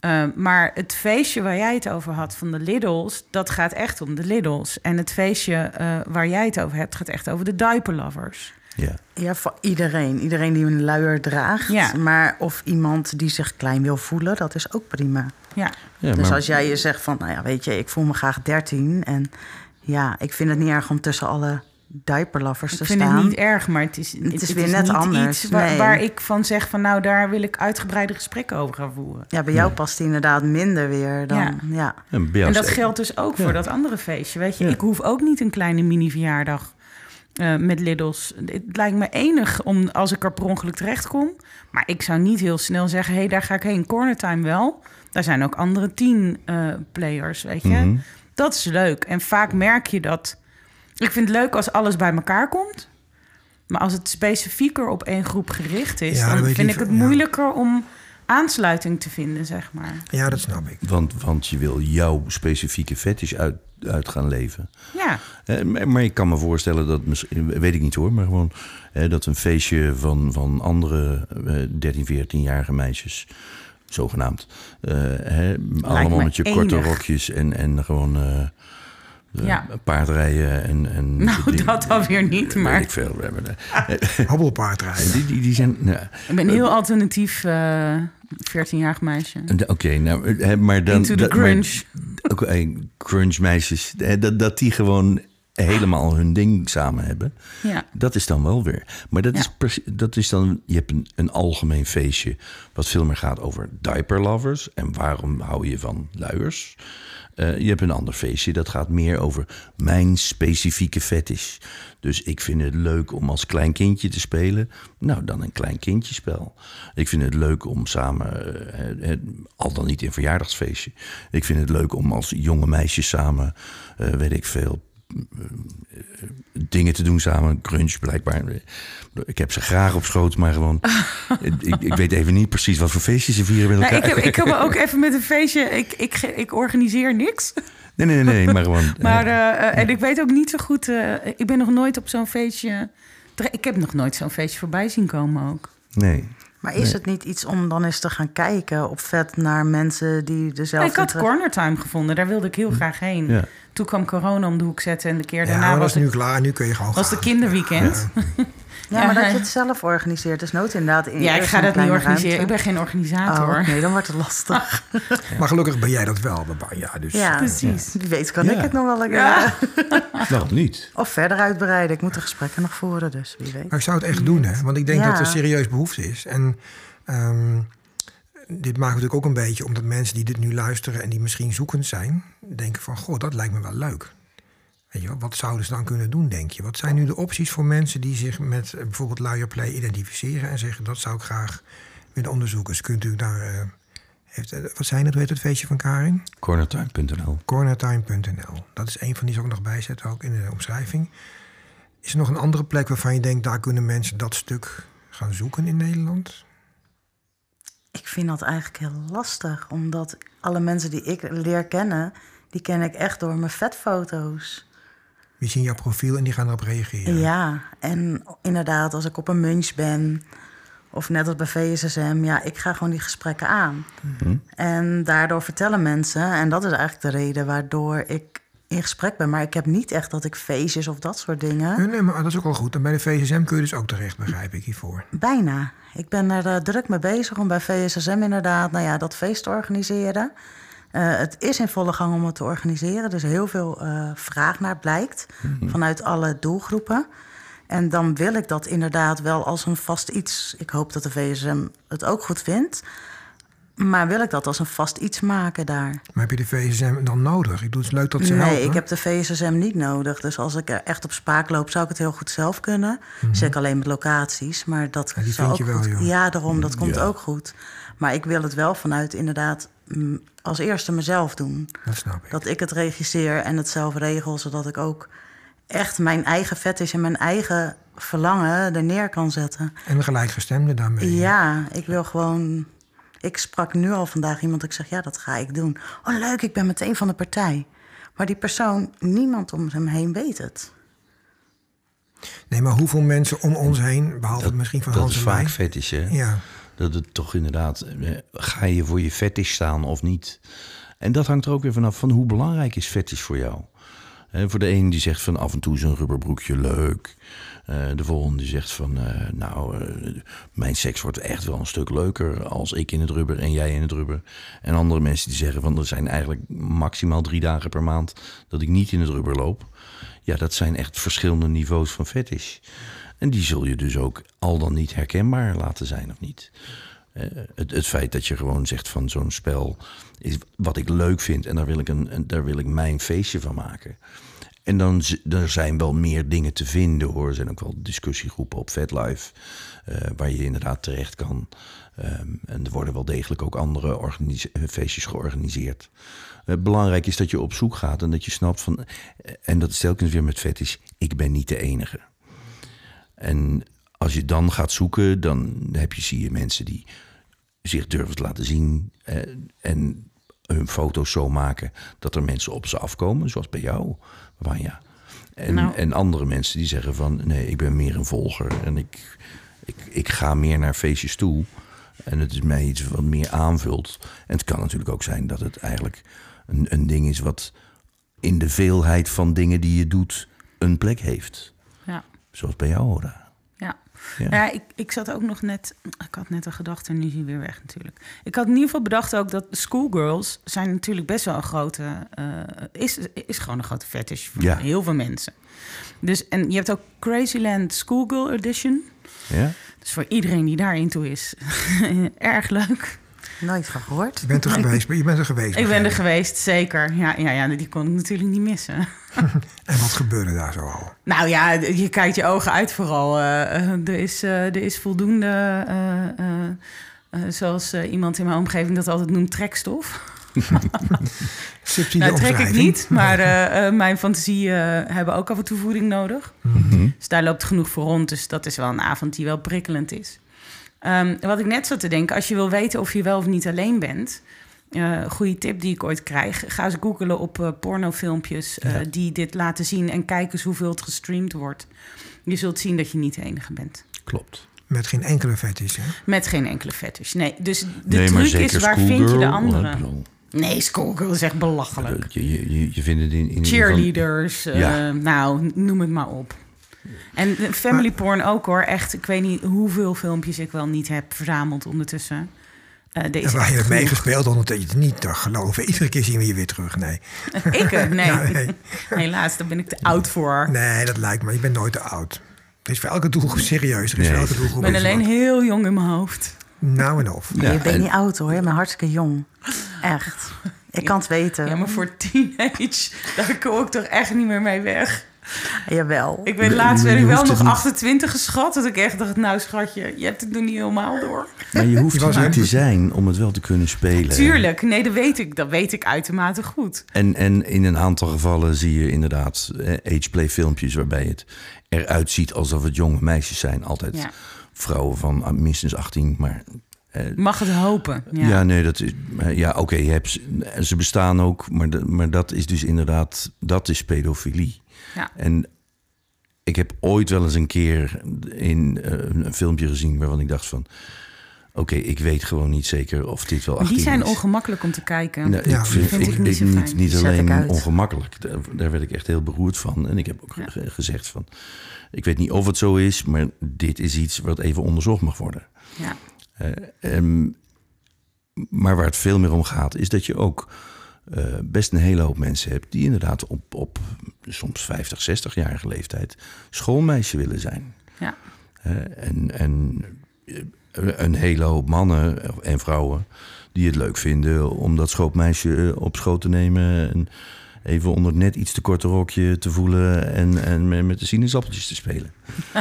[SPEAKER 2] Eh, maar het feestje waar jij het over had van de Liddles, dat gaat echt om de Liddles. En het feestje eh, waar jij het over hebt, gaat echt over de diaper lovers.
[SPEAKER 3] Ja.
[SPEAKER 4] Ja, voor iedereen. Iedereen die een luier draagt.
[SPEAKER 2] Ja.
[SPEAKER 4] Maar of iemand die zich klein wil voelen, dat is ook prima.
[SPEAKER 2] Ja,
[SPEAKER 3] ja
[SPEAKER 4] dus
[SPEAKER 3] maar-
[SPEAKER 4] als jij je zegt van, nou ja, weet je, ik voel me graag 13. En ja, ik vind het niet erg om tussen alle diaperlovers
[SPEAKER 2] ik
[SPEAKER 4] te
[SPEAKER 2] vind
[SPEAKER 4] staan.
[SPEAKER 2] het niet erg, maar het is,
[SPEAKER 4] Het is weer net
[SPEAKER 2] niet
[SPEAKER 4] anders,
[SPEAKER 2] iets waar,
[SPEAKER 4] nee.
[SPEAKER 2] waar ik van zeg van nou, daar wil ik uitgebreide gesprekken over gaan voeren.
[SPEAKER 4] Ja, bij jou past die inderdaad minder weer dan,
[SPEAKER 2] Ja.
[SPEAKER 4] ja.
[SPEAKER 3] en,
[SPEAKER 2] En
[SPEAKER 3] is
[SPEAKER 2] dat geldt dus ook
[SPEAKER 3] Ja.
[SPEAKER 2] voor dat andere feestje. Weet je,
[SPEAKER 3] Ja.
[SPEAKER 2] ik hoef ook niet een kleine mini-verjaardag eh, met Liddles. Het lijkt me enig om als ik er per ongeluk terecht kom. Maar ik zou niet heel snel zeggen: hé, hey, daar ga ik heen. Corner time wel. Daar zijn ook andere tien eh, players, weet je.
[SPEAKER 3] Mhm.
[SPEAKER 2] Dat is leuk. En vaak merk je dat. Ik vind het leuk als alles bij elkaar komt. Maar als het specifieker op één groep gericht is,
[SPEAKER 1] Ja, dan
[SPEAKER 2] vind ik het
[SPEAKER 1] ja.
[SPEAKER 2] moeilijker om aansluiting te vinden, zeg maar.
[SPEAKER 1] Ja, dat snap ik.
[SPEAKER 3] Want, want je wil jouw specifieke fetish uit, uit gaan leven.
[SPEAKER 2] Ja,
[SPEAKER 3] Eh, maar, maar ik kan me voorstellen dat, misschien, weet ik niet hoor, maar gewoon eh, dat een feestje van, van andere eh 13, 14-jarige meisjes, zogenaamd, eh, hè, allemaal
[SPEAKER 2] me
[SPEAKER 3] met je korte rokjes en, en gewoon eh, eh,
[SPEAKER 2] Ja.
[SPEAKER 3] paardrijden en. en
[SPEAKER 2] nou,
[SPEAKER 3] die-
[SPEAKER 2] dat alweer niet,
[SPEAKER 3] Weet
[SPEAKER 2] maar
[SPEAKER 3] ik veel. we hebben
[SPEAKER 1] Hobbelpaardrijden.
[SPEAKER 3] Die, die, die zijn. Nou,
[SPEAKER 2] ik ben een heel alternatief eh 14-jarig meisje.
[SPEAKER 3] Oké, nou, hè, maar dan.
[SPEAKER 2] Into the
[SPEAKER 3] dat-
[SPEAKER 2] grunge.
[SPEAKER 3] Oké, grunge meisjes, dat, dat die gewoon helemaal hun ding samen hebben.
[SPEAKER 2] Ja.
[SPEAKER 3] Dat is dan wel weer. Maar dat,
[SPEAKER 2] Ja.
[SPEAKER 3] is, dat is dan. Je hebt een, een algemeen feestje. wat veel meer gaat over diaper lovers. en waarom hou je van luiers. Eh, je hebt een ander feestje dat gaat meer over mijn specifieke fetish. Dus ik vind het leuk om als klein kindje te spelen. Nou, dan een klein kindjespel. Ik vind het leuk om samen, eh, eh, al dan niet in verjaardagsfeestje. Ik vind het leuk om als jonge meisjes samen, weet ik veel, dingen te doen samen. Crunch blijkbaar. Ik heb ze graag op schoot, maar gewoon... ik, ik weet even niet precies wat voor feestjes ze vieren met
[SPEAKER 2] Nou, ik, heb, ik heb ook even met een feestje. Ik, ik, ik organiseer niks.
[SPEAKER 3] Nee, nee, nee, nee, maar gewoon...
[SPEAKER 2] Maar,
[SPEAKER 3] eh,
[SPEAKER 2] eh, eh, en ik weet ook niet zo goed. ik ben nog nooit op zo'n feestje. Ik heb nog nooit zo'n feestje voorbij zien komen ook.
[SPEAKER 3] nee.
[SPEAKER 4] Maar is het niet iets om dan eens te gaan kijken op vet naar mensen die dezelfde...
[SPEAKER 2] ik had corner time gevonden. Daar wilde ik heel graag heen.
[SPEAKER 3] Ja.
[SPEAKER 2] Toen kwam corona om de hoek zetten. En de keer
[SPEAKER 1] Ja,
[SPEAKER 2] daarna
[SPEAKER 1] maar dat
[SPEAKER 2] was,
[SPEAKER 1] is nu
[SPEAKER 2] het,
[SPEAKER 1] klaar. Nu kun je gewoon
[SPEAKER 2] was de kinderweekend.
[SPEAKER 4] Ja, maar dat
[SPEAKER 2] Ja.
[SPEAKER 4] je het zelf organiseert. Dus nood inderdaad in
[SPEAKER 2] Ja, ik ga dat niet organiseren. Ik ben geen organisator.
[SPEAKER 4] Oh, nee, dan wordt het lastig.
[SPEAKER 1] Maar gelukkig ben jij dat wel, Babanja. Dus
[SPEAKER 4] Ja,
[SPEAKER 2] Precies.
[SPEAKER 4] Wie weet kan
[SPEAKER 3] Ja.
[SPEAKER 4] ik het nog wel.
[SPEAKER 2] Ja.
[SPEAKER 3] Waarom niet?
[SPEAKER 4] Of verder uitbreiden. Ik moet de gesprekken nog voeren, dus wie weet.
[SPEAKER 1] Maar ik zou het echt doen, hè? Want ik denk
[SPEAKER 4] Ja.
[SPEAKER 1] dat er serieus behoefte is. En ehm, dit maakt natuurlijk ook een beetje omdat mensen die dit nu luisteren en die misschien zoekend zijn, denken van, goh, dat lijkt me wel leuk. Weet je wel, wat zouden ze dan kunnen doen, denk je? Wat zijn nu de opties voor mensen die zich met eh, bijvoorbeeld luierplay identificeren en zeggen, dat zou ik graag willen onderzoeken? Kunnen natuurlijk naar, eh, heeft, eh, wat zijn het, hoe heet het feestje van Karin?
[SPEAKER 3] Cornertime.nl
[SPEAKER 1] cornertime.nl. Dat is een van die ze ook nog bijzetten, ook in de omschrijving. Is er nog een andere plek waarvan je denkt, daar kunnen mensen dat stuk gaan zoeken in Nederland?
[SPEAKER 4] Ik vind dat eigenlijk heel lastig. Omdat alle mensen die ik leer kennen... die ken ik echt door mijn vetfoto's.
[SPEAKER 1] Die zien jouw profiel en die gaan erop reageren.
[SPEAKER 4] Ja, en inderdaad, als ik op een munch ben... of net als bij VSSM, ja, ik ga gewoon die gesprekken aan. En daardoor vertellen mensen... en dat is eigenlijk de reden waardoor ik in gesprek ben. Maar ik heb niet echt dat ik feestjes of dat soort dingen.
[SPEAKER 1] Nee, nee, maar dat is ook wel goed. En bij de VSM kun je dus ook terecht, begrijp ik hiervoor.
[SPEAKER 4] Bijna. Ik ben er eh, druk mee bezig om bij VSSM inderdaad nou ja, dat feest te organiseren. Eh, het is in volle gang om het te organiseren. Dus heel veel eh, vraag naar blijkt vanuit alle doelgroepen. En dan wil ik dat inderdaad wel als een vast iets. Ik hoop dat de VSM het ook goed vindt. Maar wil ik dat als een vast iets maken daar?
[SPEAKER 1] Maar heb je de VSM dan nodig? Ik bedoel, het leuk dat ze
[SPEAKER 4] nee,
[SPEAKER 1] helpen.
[SPEAKER 4] ik heb de VSSM niet nodig. Dus als ik er echt op spaak loop, zou ik het heel goed zelf kunnen. Zeker alleen met locaties. Maar dat
[SPEAKER 1] Mhm. Ja, die
[SPEAKER 4] zou
[SPEAKER 1] vind
[SPEAKER 4] ook
[SPEAKER 1] je wel,
[SPEAKER 4] goed.
[SPEAKER 1] joh.
[SPEAKER 4] Ja, daarom, dat komt
[SPEAKER 3] Ja.
[SPEAKER 4] ook goed. Maar ik wil het wel vanuit inderdaad als eerste mezelf doen.
[SPEAKER 1] Dat snap ik.
[SPEAKER 4] Dat ik het regisseer en het zelf regel, zodat ik ook echt mijn eigen fetish en mijn eigen verlangen er neer kan zetten.
[SPEAKER 1] En gelijkgestemde daarmee.
[SPEAKER 4] Ja, ik wil gewoon. Ik sprak nu al vandaag iemand. Ik zeg ja, dat ga ik doen. Oh, leuk, ik ben meteen van de partij. Maar die persoon, niemand om hem heen weet het.
[SPEAKER 1] Nee, maar hoeveel mensen om ons heen, behalve misschien van
[SPEAKER 3] dat
[SPEAKER 1] Hans
[SPEAKER 3] is
[SPEAKER 1] en mij...
[SPEAKER 3] vaak fetish, hè?
[SPEAKER 1] Ja,
[SPEAKER 3] Dat het toch inderdaad, eh, ga je voor je fetish staan of niet? En dat hangt er ook weer vanaf van hoe belangrijk is fetish voor jou. Hè, voor de een die zegt van af en toe is een rubberbroekje leuk. Eh, de volgende die zegt van eh, nou, mijn seks wordt echt wel een stuk leuker als ik in het rubber en jij in het rubber. En andere mensen die zeggen van er zijn eigenlijk maximaal drie dagen per maand dat ik niet in het rubber loop. Ja, dat zijn echt verschillende niveaus van fetish. En die zul je dus ook al dan niet herkenbaar laten zijn of niet. Eh, het, het feit dat je gewoon zegt van zo'n spel is wat ik leuk vind en daar wil ik, een, daar wil ik mijn feestje van maken. En dan er zijn wel meer dingen te vinden hoor. Er zijn ook wel discussiegroepen op FetLife eh, waar je inderdaad terecht kan. Ehm, en er worden wel degelijk ook andere eh, feestjes georganiseerd. Belangrijk is dat je op zoek gaat en dat je snapt van. En dat is telkens weer met fetish. Ik ben niet de enige. En als je dan gaat zoeken, dan heb je, zie je mensen die zich durven te laten zien eh, en hun foto's zo maken dat er mensen op ze afkomen, zoals bij jou, Wanja. En,
[SPEAKER 2] Nou.
[SPEAKER 3] en andere mensen die zeggen van nee, ik ben meer een volger en ik, ik, ik ga meer naar feestjes toe. En het is mij iets wat meer aanvult. En het kan natuurlijk ook zijn dat het eigenlijk een, een ding is wat in de veelheid van dingen die je doet een plek heeft. Zoals bij jou, Hoda.
[SPEAKER 2] Ja.
[SPEAKER 3] Ja.
[SPEAKER 2] Ja, ik, ik zat ook nog net... Ik had net een gedachte en nu is hij weer weg natuurlijk. Ik had in ieder geval bedacht ook dat schoolgirls... zijn natuurlijk best wel een grote... eh, is, is gewoon een grote fetish voor
[SPEAKER 3] Ja.
[SPEAKER 2] heel veel mensen. Dus, en je hebt ook Crazyland Schoolgirl Edition.
[SPEAKER 3] Ja?
[SPEAKER 2] Dus voor iedereen die daarin toe is, erg leuk.
[SPEAKER 4] Nooit van gehoord.
[SPEAKER 1] je bent er geweest. maar Je bent er geweest.
[SPEAKER 2] Ik ben er geweest, zeker. Ja, ja, ja, die kon ik natuurlijk niet missen.
[SPEAKER 1] En wat gebeurde daar zo al?
[SPEAKER 2] Nou ja, je kijkt je ogen uit vooral. Eh, eh, er, is, eh, er is voldoende, eh, eh, eh, zoals eh, iemand in mijn omgeving dat altijd noemt, trekstof. Nou, trek ik niet, maar eh, eh, mijn fantasie eh, hebben ook af en toe voeding nodig. Dus daar loopt genoeg voor rond. Dus dat is wel een avond die wel prikkelend is. Ehm, wat ik net zat te denken, als je wil weten of je wel of niet alleen bent... eh goede tip die ik ooit krijg. Ga eens googelen op eh, pornofilmpjes eh, die dit laten zien... en kijk eens hoeveel het gestreamd wordt. Je zult zien dat je niet de enige bent.
[SPEAKER 3] Klopt.
[SPEAKER 1] Met geen enkele fetish, hè?
[SPEAKER 2] Met geen enkele fetish. Nee, dus de
[SPEAKER 3] nee,
[SPEAKER 2] truc is, waar vind je de
[SPEAKER 3] Schoolgirl,
[SPEAKER 2] andere?
[SPEAKER 3] ik bedoel,
[SPEAKER 2] Nee, schoolgirl is echt belachelijk.
[SPEAKER 3] Je, je, je- je vindt het in, in
[SPEAKER 2] cheerleaders, eh,
[SPEAKER 3] Ja.
[SPEAKER 2] nou, noem het maar op. En family porn ook hoor. Echt, ik weet niet hoeveel filmpjes ik wel niet heb verzameld ondertussen. Eh deze
[SPEAKER 1] En waar je hebt meegespeeld, omdat je het niet te geloven. Iedere keer zien we je weer terug. Nee,
[SPEAKER 2] Ik? eh, Nee.
[SPEAKER 1] Ja, nee.
[SPEAKER 2] Helaas, daar ben ik te oud voor.
[SPEAKER 1] nee dat lijkt me. Je bent nooit te oud. Het is voor elke doelgroep serieus. Er is voor
[SPEAKER 3] Nee.
[SPEAKER 1] elke
[SPEAKER 2] Ik
[SPEAKER 1] doelgroep
[SPEAKER 2] ben
[SPEAKER 1] iets
[SPEAKER 2] alleen
[SPEAKER 1] wat.
[SPEAKER 2] heel jong in mijn hoofd.
[SPEAKER 1] Nou en of.
[SPEAKER 3] Ja,
[SPEAKER 4] je bent
[SPEAKER 3] en-
[SPEAKER 4] niet oud hoor, je bent hartstikke jong. Echt. Ik kan het weten.
[SPEAKER 2] Ja, maar voor teenage, daar kom ik toch echt niet meer mee weg.
[SPEAKER 4] Jawel.
[SPEAKER 2] Ik weet
[SPEAKER 3] Nee,
[SPEAKER 2] laatst werd ik wel nog
[SPEAKER 3] het niet.
[SPEAKER 2] 28 geschat. Dat ik echt dacht, nou schatje, je hebt het nog niet helemaal door.
[SPEAKER 3] Maar je hoeft er niet te zijn om het wel te kunnen spelen.
[SPEAKER 2] Tuurlijk, nee, dat weet ik. Dat weet ik uitermate goed.
[SPEAKER 3] En, en in een aantal gevallen zie je inderdaad eh, ageplay filmpjes waarbij het eruit ziet alsof het jonge meisjes zijn. Altijd
[SPEAKER 2] Ja.
[SPEAKER 3] vrouwen van ah, minstens 18, maar
[SPEAKER 2] Mag het hopen.
[SPEAKER 3] ja,
[SPEAKER 2] Ja.
[SPEAKER 3] nee, dat is. eh, Ja, oké, je hebt ze- ze bestaan ook, maar, de- maar dat is dus inderdaad, dat is pedofilie.
[SPEAKER 2] Ja.
[SPEAKER 3] En ik heb ooit wel eens een keer in eh, een filmpje gezien waarvan ik dacht van, oké, ik weet gewoon niet zeker of dit wel 18
[SPEAKER 2] Die zijn
[SPEAKER 3] is.
[SPEAKER 2] ongemakkelijk om te kijken.
[SPEAKER 3] Nou,
[SPEAKER 1] Ja,
[SPEAKER 3] ik vind,
[SPEAKER 2] vind
[SPEAKER 3] ik,
[SPEAKER 2] ik niet zo
[SPEAKER 3] niet, alleen ongemakkelijk. Daar, daar werd ik echt heel beroerd van. En ik heb ook
[SPEAKER 2] Ja.
[SPEAKER 3] gezegd van... Ik weet niet of het zo is, maar dit is iets wat even onderzocht mag worden.
[SPEAKER 2] Ja.
[SPEAKER 3] Eh, ehm, maar waar het veel meer om gaat, is dat je ook eh, best een hele hoop mensen hebt... die inderdaad op, op soms 50, 60-jarige leeftijd schoolmeisje willen zijn.
[SPEAKER 2] Ja.
[SPEAKER 3] En, en eh, een hele hoop mannen en vrouwen die het leuk vinden om dat schoolmeisje eh, op schoot te nemen. En even onder het net iets te korte rokje te voelen en, en me- met de sinaasappeltjes te spelen.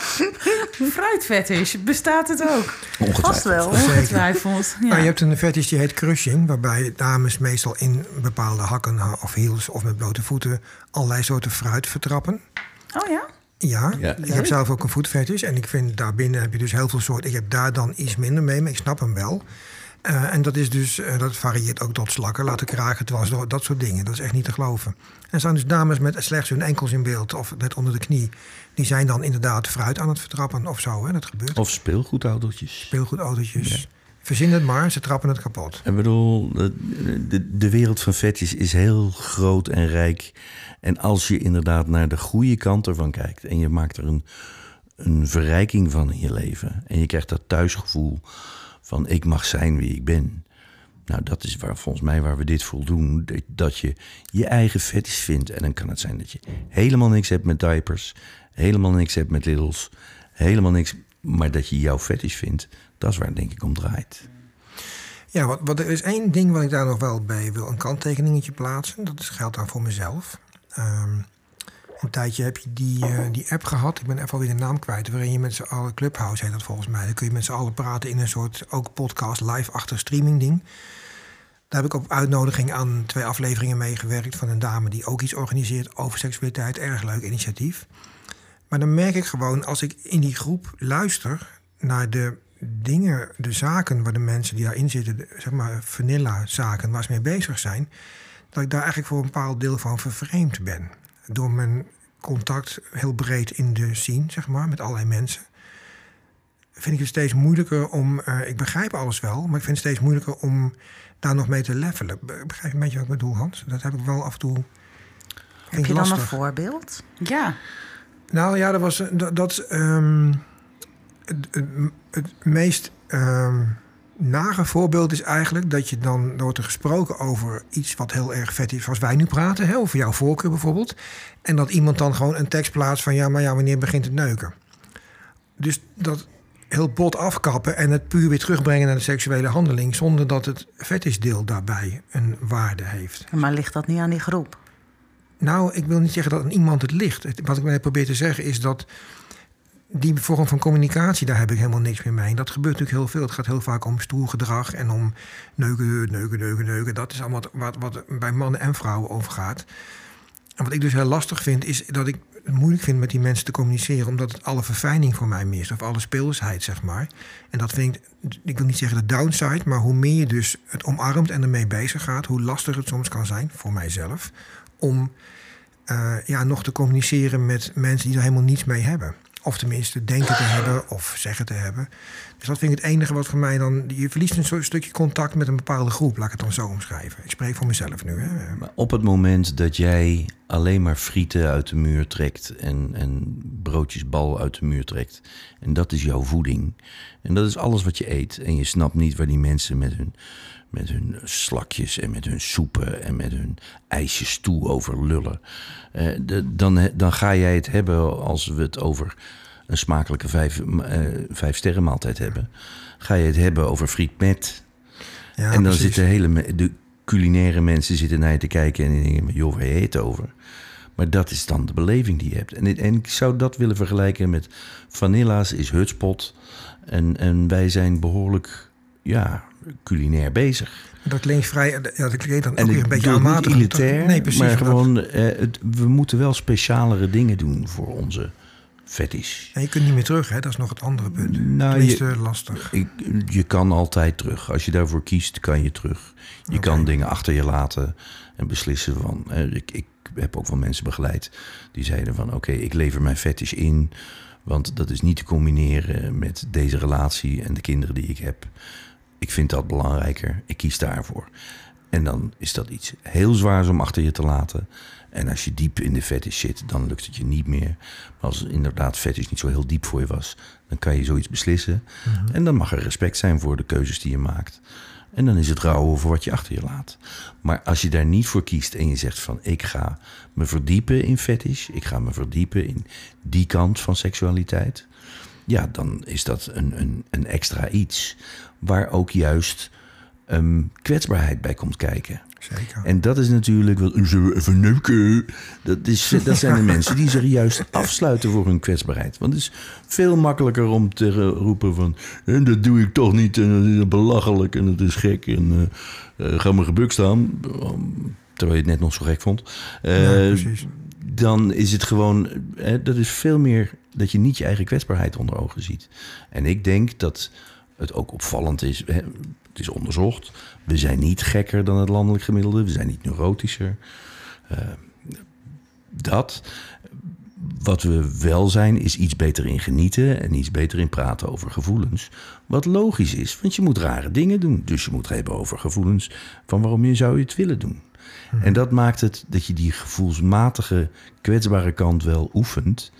[SPEAKER 2] Fruitfetish, bestaat het ook?
[SPEAKER 4] Vast wel.
[SPEAKER 2] Ongetwijfeld. Ja.
[SPEAKER 1] Nou, je hebt een fetish die heet crushing, waarbij dames meestal in bepaalde hakken ha- of heels of met blote voeten allerlei soorten fruit vertrappen.
[SPEAKER 2] Oh ja?
[SPEAKER 1] Ja,
[SPEAKER 3] Ja.
[SPEAKER 1] ik heb zelf ook een voetfetish en ik vind daarbinnen heb je dus heel veel soorten. Ik heb daar dan iets minder mee, maar ik snap hem wel. Eh, en dat is dus, eh, dat varieert ook tot slakken, laten kraken, dwars dat soort dingen. Dat is echt niet te geloven. En er zijn dus dames met slechts hun enkels in beeld of net onder de knie. Die zijn dan inderdaad fruit aan het vertrappen of zo. Hè? Dat gebeurt.
[SPEAKER 3] Of speelgoedautootjes.
[SPEAKER 1] Speelgoedautootjes. Verzin het maar, ze trappen het kapot.
[SPEAKER 3] Ik bedoel, de, de, de wereld van vetjes is heel groot en rijk. En als je inderdaad naar de goede kant ervan kijkt... en je maakt er een, een verrijking van in je leven... en je krijgt dat thuisgevoel van ik mag zijn wie ik ben... Nou, dat is waar, volgens mij waar we dit voor doen. Dat, je je eigen fetish vindt. En dan kan het zijn dat je helemaal niks hebt met diapers... helemaal niks hebt met littles, helemaal niks... maar dat je jouw fetish vindt, dat is waar het denk ik om draait.
[SPEAKER 1] Ja, wat, wat, er is één ding wat ik daar nog wel bij wil, een kanttekeningetje plaatsen. Dat is, geldt dan voor mezelf. Ehm, een tijdje heb je die, eh, die app gehad, ik ben even alweer de naam kwijt... waarin je met z'n allen, Clubhouse heet dat volgens mij... dan kun je met z'n allen praten in een soort, ook podcast, live-achter streaming ding. Daar heb ik op uitnodiging aan twee afleveringen meegewerkt... van een dame die ook iets organiseert over seksualiteit. Erg leuk initiatief. Maar dan merk ik gewoon, als ik in die groep luister naar de dingen, de zaken waar de mensen die daarin zitten, zeg maar vanilla zaken waar ze mee bezig zijn, dat ik daar eigenlijk voor een bepaald deel van vervreemd ben. Door mijn contact heel breed in de scene, zeg maar, met allerlei mensen. Vind ik het steeds moeilijker om, eh, ik begrijp alles wel, maar ik vind het steeds moeilijker om daar nog mee te levelen. Be- Begrijp je een beetje wat ik bedoel, Hans? Dat heb ik wel af en toe.
[SPEAKER 4] Heb je dan een voorbeeld?
[SPEAKER 2] Ja.
[SPEAKER 1] Nou ja, dat was eh, dat, dat ehm, het, het, het meest ehm, nare voorbeeld is eigenlijk dat je dan wordt er gesproken over iets wat heel erg vet is, zoals wij nu praten, hè, over jouw voorkeur bijvoorbeeld. En dat iemand dan gewoon een tekst plaatst van ja, maar ja, wanneer begint het neuken? Dus dat heel bot afkappen en het puur weer terugbrengen naar de seksuele handeling, zonder dat het fetishdeel daarbij een waarde heeft.
[SPEAKER 4] Maar ligt dat niet aan die groep?
[SPEAKER 1] Nou, ik wil niet zeggen dat aan iemand het ligt. Wat ik mij probeer te zeggen is dat die vorm van communicatie, daar heb ik helemaal niks meer mee. En dat gebeurt natuurlijk heel veel. Het gaat heel vaak om stoer gedrag en om neuken, neuken, neuken, neuken. Dat is allemaal wat, wat bij mannen en vrouwen overgaat. En wat ik dus heel lastig vind, is dat ik het moeilijk vind met die mensen te communiceren, omdat het alle verfijning voor mij mist, of alle speelsheid, zeg maar. En dat vind ik, ik wil niet zeggen de downside, maar hoe meer je dus het omarmt en ermee bezig gaat, hoe lastiger het soms kan zijn, voor mijzelf, om eh, ja, nog te communiceren met mensen die er helemaal niets mee hebben. Of tenminste denken te hebben of zeggen te hebben. Dus dat vind ik het enige wat voor mij dan... Je verliest een stukje contact met een bepaalde groep, laat ik het dan zo omschrijven. Ik spreek voor mezelf nu. Hè.
[SPEAKER 3] Maar op het moment dat jij alleen maar frieten uit de muur trekt en, en broodjes bal uit de muur trekt, en dat is jouw voeding, en dat is alles wat je eet, en je snapt niet waar die mensen met hun, met hun slakjes en met hun soepen en met hun ijsjes toe over lullen, eh, de- dan, dan ga jij het hebben als we het over een smakelijke vijf, eh, vijf sterren maaltijd hebben. Ga je het hebben over friet met
[SPEAKER 1] Ja,
[SPEAKER 3] en dan
[SPEAKER 1] precies.
[SPEAKER 3] zitten hele de culinaire mensen zitten naar je te kijken en die denken, joh, waar heet het over? Maar dat is dan de beleving die je hebt. En, en ik zou dat willen vergelijken met Vanilla's is Hutspot. En, en wij zijn behoorlijk, ja, culinair bezig.
[SPEAKER 1] Dat klinkt vrij... Ja, dat klinkt dan
[SPEAKER 3] En
[SPEAKER 1] ook weer een beetje
[SPEAKER 3] het
[SPEAKER 1] aanmatigend.
[SPEAKER 3] elitair,
[SPEAKER 1] Nee, precies.
[SPEAKER 3] maar gewoon, eh, het, we moeten wel specialere dingen doen voor onze fetish.
[SPEAKER 1] En je kunt niet meer terug, hè? dat is nog het andere punt.
[SPEAKER 3] Nou,
[SPEAKER 1] Tenminste, lastig.
[SPEAKER 3] Ik, je kan altijd terug. Als je daarvoor kiest, kan je terug. Je kan dingen achter je laten en beslissen van... eh, ik, ik heb ook wel mensen begeleid die zeiden van... oké, ik lever mijn fetish in Want dat is niet te combineren met deze relatie en de kinderen die ik heb. Ik vind dat belangrijker. Ik kies daarvoor. En dan is dat iets heel zwaars om achter je te laten. En als je diep in de fetish zit, dan lukt het je niet meer. Maar als inderdaad fetish niet zo heel diep voor je was, dan kan je zoiets beslissen. En dan mag er respect zijn voor de keuzes die je maakt. En dan is het rouwen voor wat je achter je laat. Maar als je daar niet voor kiest en je zegt van ik ga me verdiepen in fetish, ik ga me verdiepen in die kant van seksualiteit, ja, dan is dat een, een, een extra iets waar ook juist ehm, kwetsbaarheid bij komt kijken.
[SPEAKER 1] Zeker.
[SPEAKER 3] En dat is natuurlijk wel. Zullen we even neuken? Dat, is, dat zijn de mensen die zich juist afsluiten voor hun kwetsbaarheid. Want het is veel makkelijker om te roepen van. "Eh, dat doe ik toch niet. En dat is belachelijk en dat is gek. En eh, eh, ga maar gebuk staan. Terwijl je het net nog zo gek vond. Eh,
[SPEAKER 1] Ja,
[SPEAKER 3] dan is het gewoon. eh, dat is veel meer dat je niet je eigen kwetsbaarheid onder ogen ziet. En ik denk dat het ook opvallend is. hè, Het is onderzocht. We zijn niet gekker dan het landelijk gemiddelde. We zijn niet neurotischer. Eh, dat. Wat we wel zijn, is iets beter in genieten en iets beter in praten over gevoelens. Wat logisch is, want je moet rare dingen doen. Dus je moet het hebben over gevoelens van waarom je zou je het willen doen. En dat maakt het dat je die gevoelsmatige, kwetsbare kant wel oefent.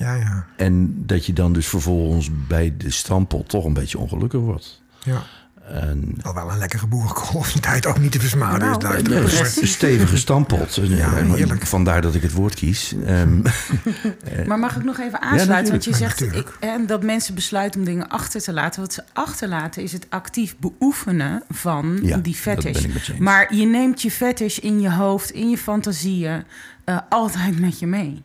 [SPEAKER 1] Ja, ja.
[SPEAKER 3] En dat je dan dus vervolgens bij de stampot toch een beetje ongelukkig wordt.
[SPEAKER 1] ja.
[SPEAKER 3] En
[SPEAKER 1] Al wel een lekkere boerenkool die tijd ook niet te versmaden
[SPEAKER 2] Nou,
[SPEAKER 1] is. duidelijk.
[SPEAKER 3] een st- stevige stampot.
[SPEAKER 1] Ja,
[SPEAKER 3] En
[SPEAKER 1] heerlijk.
[SPEAKER 3] Vandaar dat ik het woord kies. Ehm,
[SPEAKER 2] Maar mag ik nog even aansluiten? Want je
[SPEAKER 1] natuurlijk.
[SPEAKER 2] zegt
[SPEAKER 1] Ja,
[SPEAKER 2] ik, hè, dat mensen besluiten om dingen achter te laten. Wat ze achterlaten is het actief beoefenen van
[SPEAKER 3] Ja,
[SPEAKER 2] die
[SPEAKER 3] dat
[SPEAKER 2] fetish.
[SPEAKER 3] ben ik met je eens.
[SPEAKER 2] Maar je neemt je fetish in je hoofd, in je fantasieën, eh, altijd met je mee.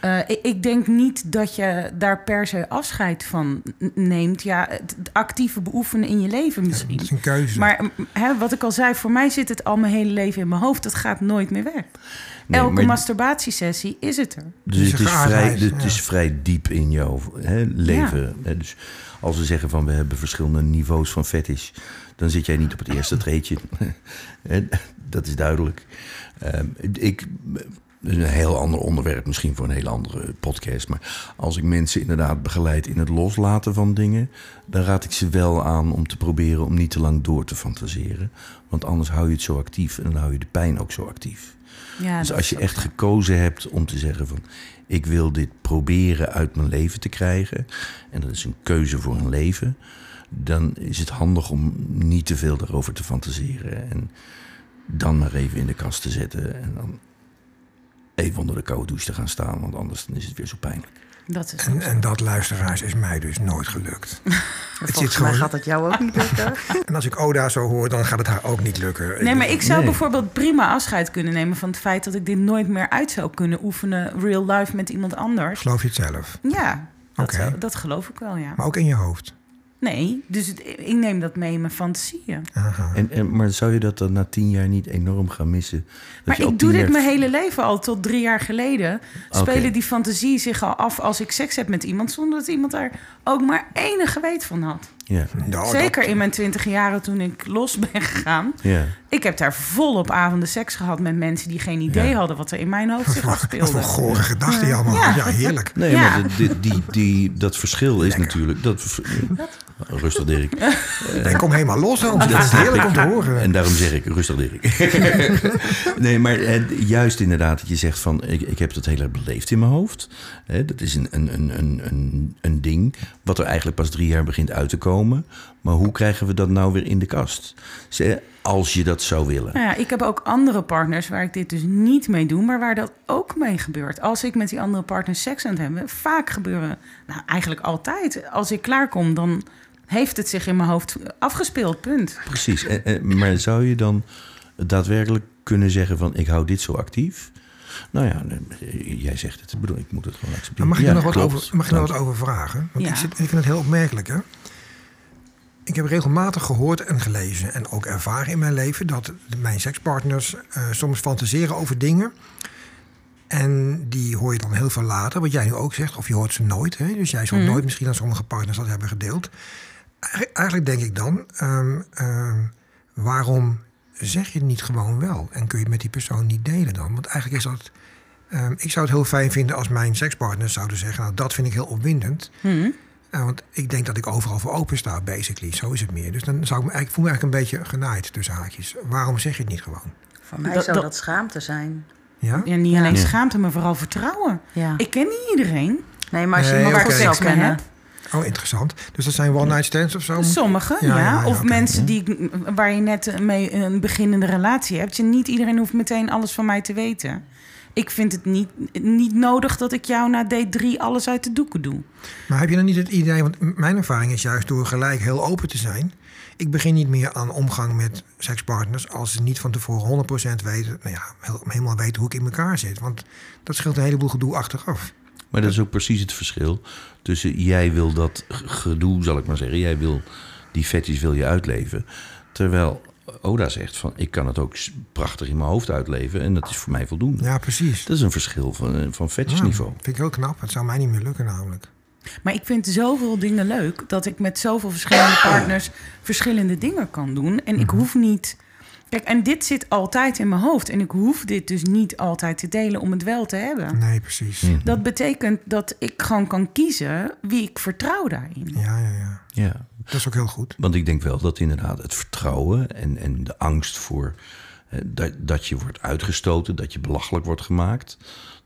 [SPEAKER 2] Eh, ik, ik denk niet dat je daar per se afscheid van neemt. Ja, het, het actieve beoefenen in je leven misschien.
[SPEAKER 1] Het is een keuze.
[SPEAKER 2] Maar hè, wat ik al zei, voor mij zit het al mijn hele leven in mijn hoofd. Dat gaat nooit meer weg.
[SPEAKER 3] Nee,
[SPEAKER 2] Elke
[SPEAKER 3] maar-
[SPEAKER 2] masturbatiesessie is het er.
[SPEAKER 3] Dus
[SPEAKER 1] Dus
[SPEAKER 3] het is, vrij, het
[SPEAKER 1] ja.
[SPEAKER 3] is vrij diep in jouw hè, leven. Hè, dus als we zeggen van we hebben verschillende niveaus van fetish, dan zit jij niet op het eerste treedje. Hè, dat is duidelijk. Ehm, ik, dat is een heel ander onderwerp, misschien voor een hele andere podcast. Maar als ik mensen inderdaad begeleid in het loslaten van dingen, dan raad ik ze wel aan om te proberen om niet te lang door te fantaseren. Want anders hou je het zo actief en dan hou je de pijn ook zo actief.
[SPEAKER 2] Ja,
[SPEAKER 3] Dus als je echt
[SPEAKER 2] zo.
[SPEAKER 3] gekozen hebt om te zeggen van... ik wil dit proberen uit mijn leven te krijgen... en dat is een keuze voor een leven... dan is het handig om niet te veel daarover te fantaseren... en dan maar even in de kast te zetten... en dan even onder de koude douche te gaan staan... want anders dan is het weer zo pijnlijk.
[SPEAKER 2] Dat is
[SPEAKER 1] En, en dat, luisteraars, is mij dus nooit gelukt. het zit
[SPEAKER 4] Volgens mij
[SPEAKER 1] gewoon...
[SPEAKER 4] gaat het jou ook niet lukken.
[SPEAKER 1] En als ik Oda zo hoor, dan gaat het haar ook niet lukken.
[SPEAKER 2] Nee, maar ik zou
[SPEAKER 3] Nee.
[SPEAKER 2] bijvoorbeeld prima afscheid kunnen nemen van het feit dat ik dit nooit meer uit zou kunnen oefenen, real life met iemand anders.
[SPEAKER 1] Geloof je het zelf?
[SPEAKER 2] Ja, dat,
[SPEAKER 1] Oké.
[SPEAKER 2] zou- dat geloof ik wel, ja.
[SPEAKER 1] Maar ook in je hoofd.
[SPEAKER 2] Nee, dus het- ik neem dat mee in mijn fantasieën.
[SPEAKER 1] Aha.
[SPEAKER 3] En, en, maar zou je dat dan na tien jaar niet enorm gaan missen? Dat
[SPEAKER 2] Maar ik doe dit
[SPEAKER 3] jaar-
[SPEAKER 2] mijn hele leven al. Tot drie jaar geleden spelen die fantasie zich al af als ik seks heb met iemand... zonder dat iemand daar ook maar enige weet van had.
[SPEAKER 3] Ja,
[SPEAKER 1] Nou,
[SPEAKER 2] Zeker
[SPEAKER 1] dat-
[SPEAKER 2] in mijn twintig jaren toen ik los ben gegaan.
[SPEAKER 3] ja.
[SPEAKER 2] Ik heb daar volop avonden seks gehad met mensen... die geen idee
[SPEAKER 3] Ja.
[SPEAKER 2] hadden wat er in mijn hoofd zich
[SPEAKER 1] Wat voor
[SPEAKER 2] afspeelde.
[SPEAKER 1] gore gedachten die allemaal. Ja,
[SPEAKER 2] Ja.
[SPEAKER 1] heerlijk.
[SPEAKER 3] Nee,
[SPEAKER 2] Ja.
[SPEAKER 3] maar die, die, die, die- dat verschil is natuurlijk... Dat, rustig, Dirk.
[SPEAKER 1] En kom helemaal los, Hans. Dat is heerlijk om te horen.
[SPEAKER 3] En daarom zeg ik rustig, Dirk. nee, maar eh, juist inderdaad dat je zegt van... Ik, ik heb dat heel erg beleefd in mijn hoofd. Hè, dat is een, een, een, een, een, een ding wat er eigenlijk pas drie jaar begint uit te komen. Maar hoe krijgen we dat nou weer in de kast? Ze- Als je dat zou willen.
[SPEAKER 2] Nou ja, ik heb ook andere partners waar ik dit dus niet mee doe, maar waar dat ook mee gebeurt. Als ik met die andere partners seks aan het hebben, vaak gebeuren, nou eigenlijk altijd. Als ik klaarkom, dan heeft het zich in mijn hoofd afgespeeld, punt.
[SPEAKER 3] Precies. En- en- maar zou je dan daadwerkelijk kunnen zeggen van... ik hou dit zo actief... Nou ja, nee, jij zegt het. Ik bedoel, ik moet het gewoon
[SPEAKER 1] Maar
[SPEAKER 3] accepteren.
[SPEAKER 1] mag ik
[SPEAKER 3] Ja,
[SPEAKER 1] er nog wat over, mag ik er nog wat over vragen? Want
[SPEAKER 2] Ja.
[SPEAKER 1] ik, zit, ik vind het heel opmerkelijk. Hè? Ik heb regelmatig gehoord en gelezen en ook ervaren in mijn leven... dat mijn sekspartners eh, soms fantaseren over dingen... En die hoor je dan heel veel later, wat jij nu ook zegt. Of je hoort ze nooit. Hè? Dus jij zal
[SPEAKER 2] Mhm.
[SPEAKER 1] nooit misschien aan sommige partners dat hebben gedeeld. Eigen- Eigenlijk denk ik dan, ehm, ehm, waarom zeg je het niet gewoon wel? En kun je het met die persoon niet delen dan? Want eigenlijk is dat Ehm, ik zou het heel fijn vinden als mijn sekspartners zouden zeggen... nou, dat vind ik heel opwindend.
[SPEAKER 2] Hm.
[SPEAKER 1] Want ik denk dat ik overal voor open sta, basically. Zo is het meer. Dus dan zou ik me eigenlijk, voel me eigenlijk een beetje genaaid tussen haakjes. Waarom zeg je het niet gewoon?
[SPEAKER 4] Voor mij
[SPEAKER 2] Dat-
[SPEAKER 4] zou
[SPEAKER 2] dat-
[SPEAKER 4] dat schaamte zijn.
[SPEAKER 1] Ja?
[SPEAKER 2] Ja, niet alleen
[SPEAKER 3] Ja.
[SPEAKER 2] schaamte, maar vooral vertrouwen.
[SPEAKER 4] Ja.
[SPEAKER 2] Ik ken niet iedereen.
[SPEAKER 4] Nee, maar als je
[SPEAKER 1] Nee,
[SPEAKER 4] iemand
[SPEAKER 2] Seks mee
[SPEAKER 4] kennen...
[SPEAKER 2] heb.
[SPEAKER 1] Oh, interessant. Dus dat zijn one-night stands of zo?
[SPEAKER 2] Sommigen, ja.
[SPEAKER 1] Ja, ja, ja,
[SPEAKER 2] of mensen die, waar je net mee een beginnende relatie hebt. Je, niet iedereen hoeft meteen alles van mij te weten. Ik vind het niet, niet nodig dat ik jou na date 3 alles uit de doeken doe.
[SPEAKER 1] Maar heb je dan niet het idee, want mijn ervaring is juist door gelijk heel open te zijn. Ik begin niet meer aan omgang met sekspartners als ze niet van tevoren 100% weten, nou ja, helemaal weten hoe ik in elkaar zit. Want dat scheelt een heleboel gedoe achteraf.
[SPEAKER 3] Maar dat is ook precies het verschil tussen jij wil dat gedoe, zal ik maar zeggen. Jij wil die fetish wil je uitleven. Terwijl Oda zegt van ik kan het ook prachtig in mijn hoofd uitleven en dat is voor mij voldoende.
[SPEAKER 1] Ja, precies.
[SPEAKER 3] Dat is een verschil van, eh, van
[SPEAKER 1] Ja,
[SPEAKER 3] fetishniveau.
[SPEAKER 1] vind ik heel knap. Het zou mij niet meer lukken namelijk.
[SPEAKER 2] Maar ik vind zoveel dingen leuk dat ik met zoveel verschillende partners verschillende dingen kan doen. En ik hoef niet. Kijk, en dit zit altijd in mijn hoofd. En ik hoef dit dus niet altijd te delen om het wel te hebben.
[SPEAKER 1] Nee, precies.
[SPEAKER 3] Hm.
[SPEAKER 2] Dat betekent dat ik gewoon kan kiezen wie ik vertrouw daarin.
[SPEAKER 1] Ja, ja, ja.
[SPEAKER 3] Ja,
[SPEAKER 1] Dat is ook heel goed.
[SPEAKER 3] want ik denk wel dat inderdaad het vertrouwen en, en de angst voor eh, dat, dat je wordt uitgestoten, dat je belachelijk wordt gemaakt,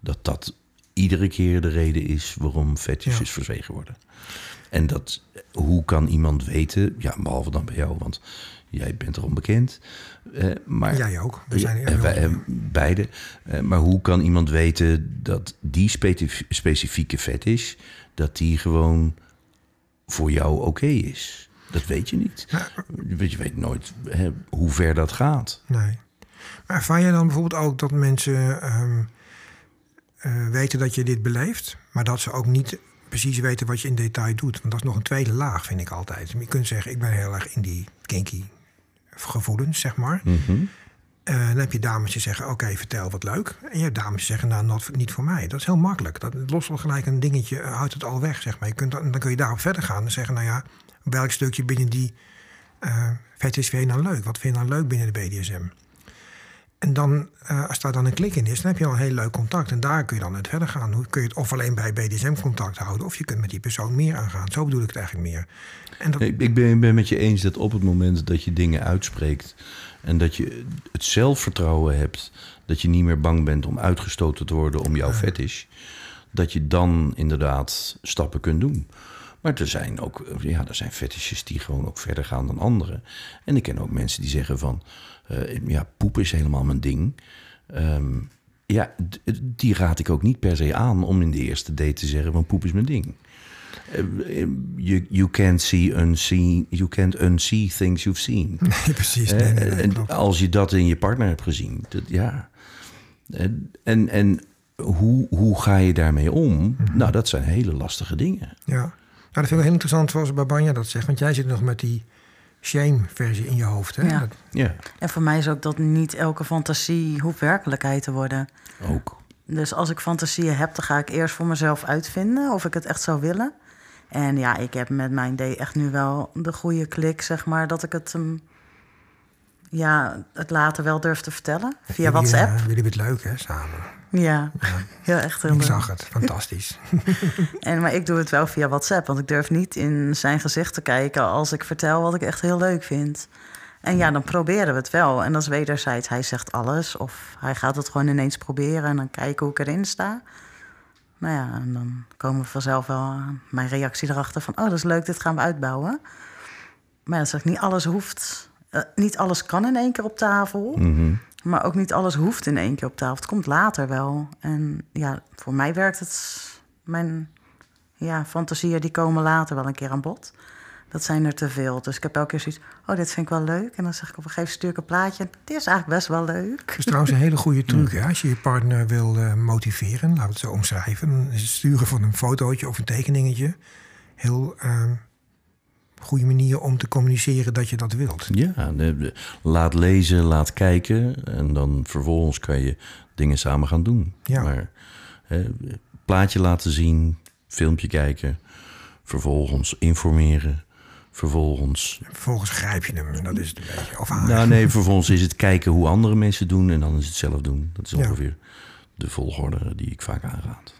[SPEAKER 3] dat dat iedere keer de reden is waarom
[SPEAKER 1] Ja.
[SPEAKER 3] verzwegen worden. En dat, hoe kan iemand weten, ja, behalve dan bij jou, want jij bent er onbekend. eh, maar
[SPEAKER 1] Jij ook. We zijn er
[SPEAKER 3] wij, eh, beide. Eh, maar hoe kan iemand weten dat die specif- specifieke fetish... dat die gewoon voor jou oké is? Dat weet je niet. Want Je weet nooit hè, hoe ver dat gaat.
[SPEAKER 1] Nee. Maar ervaar je dan bijvoorbeeld ook dat mensen ehm, eh, weten dat je dit beleeft, maar dat ze ook niet precies weten wat je in detail doet? Want dat is nog een tweede laag, vind ik altijd. Je kunt zeggen, ik ben heel erg in die kinky gevoelens, zeg maar. Eh, dan heb je dames die zeggen, oké, vertel wat leuk. En je hebt dames die zeggen, nou, niet voor mij. Dat is heel makkelijk. Dat lost wel gelijk een dingetje, eh, houdt het al weg, zeg maar. Je kunt, dan dan kun je daarop verder gaan en zeggen, nou ja, welk stukje binnen die eh fetish vind je nou leuk? Wat vind je nou leuk binnen de BDSM? En dan, eh, als daar dan een klik in is, dan heb je al een heel leuk contact. En daar kun je dan uit verder gaan. Hoe kun je het of alleen bij BDSM-contact houden, of je kunt met die persoon meer aangaan. Zo bedoel ik het eigenlijk meer. En dat,
[SPEAKER 3] Ik, ik ben, ben met je eens dat op het moment dat je dingen uitspreekt... en dat je het zelfvertrouwen hebt... dat je niet meer bang bent om uitgestoten te worden om jouw fetish... dat je dan inderdaad stappen kunt doen. Maar er zijn ook ja, er zijn fetishes die gewoon ook verder gaan dan anderen. En ik ken ook mensen die zeggen van... eh, ja, poep is helemaal mijn ding. Ehm, ja, die raad ik ook niet per se aan om in de eerste date te zeggen van poep is mijn ding. Eh, You, you can't see unseen, you can't unsee things you've seen.
[SPEAKER 1] nee, precies. Nee, nee, nee,
[SPEAKER 3] en
[SPEAKER 1] klopt.
[SPEAKER 3] als je dat in je partner hebt gezien, dat, ja. En, en, en hoe, hoe ga je daarmee om?
[SPEAKER 1] Mhm.
[SPEAKER 3] Nou, dat zijn hele lastige dingen.
[SPEAKER 1] Ja. Nou, dat vind ik heel interessant zoals Babanja dat zegt. Want jij zit nog met die shame-versie in je hoofd. Hè?
[SPEAKER 4] Ja.
[SPEAKER 1] Dat-
[SPEAKER 3] Ja,
[SPEAKER 4] En voor mij is ook dat niet elke fantasie hoeft werkelijkheid te worden.
[SPEAKER 3] ook.
[SPEAKER 4] Dus als ik fantasieën heb, dan ga ik eerst voor mezelf uitvinden of ik het echt zou willen. En ja, ik heb met mijn D echt nu wel de goede klik, zeg maar, dat ik het, hem ja, het later wel durf te vertellen. Via
[SPEAKER 1] jullie,
[SPEAKER 4] WhatsApp.
[SPEAKER 1] eh, jullie hebben het leuk, hè, samen.
[SPEAKER 4] Ja, heel echt heel
[SPEAKER 1] Ik
[SPEAKER 4] leuk.
[SPEAKER 1] zag het. Fantastisch.
[SPEAKER 4] En, maar ik doe het wel via WhatsApp, want ik durf niet in zijn gezicht te kijken als ik vertel wat ik echt heel leuk vind. En ja, dan proberen we het wel. En dat is wederzijds. Hij zegt alles of hij gaat het gewoon ineens proberen en dan kijken hoe ik erin sta. Nou ja, en dan komen we vanzelf wel aan mijn reactie erachter van... oh, dat is leuk, dit gaan we uitbouwen. Maar dat zeg niet alles hoeft... eh, niet alles kan in één keer op tafel. Maar ook niet alles hoeft in één keer op tafel. Het komt later wel. En ja, voor mij werkt het... Mijn ja, fantasieën die komen later wel een keer aan bod. Dat zijn er te veel. Dus ik heb elke keer zoiets... oh, dit vind ik wel leuk. En dan zeg ik op een gegeven moment stuur ik een plaatje. Dit is eigenlijk best wel leuk.
[SPEAKER 1] Dat is trouwens een hele goede truc. Hè? Als je je partner wil eh, motiveren, laten we het zo omschrijven. Dan is het sturen van een fotootje of een tekeningetje. Heel eh, goede manier om te communiceren dat je dat wilt.
[SPEAKER 3] Ja, de- de- laat lezen, laat kijken. En dan vervolgens kan je dingen samen gaan doen.
[SPEAKER 1] Ja.
[SPEAKER 3] Maar hè, plaatje laten zien, filmpje kijken. Vervolgens informeren. Vervolgens
[SPEAKER 1] Vervolgens grijp je hem. Dat is het een beetje. Of haar.
[SPEAKER 3] Nou nee, vervolgens is het kijken hoe andere mensen doen en dan is het zelf doen. Dat is
[SPEAKER 1] Ja.
[SPEAKER 3] ongeveer de volgorde die ik vaak aanraad.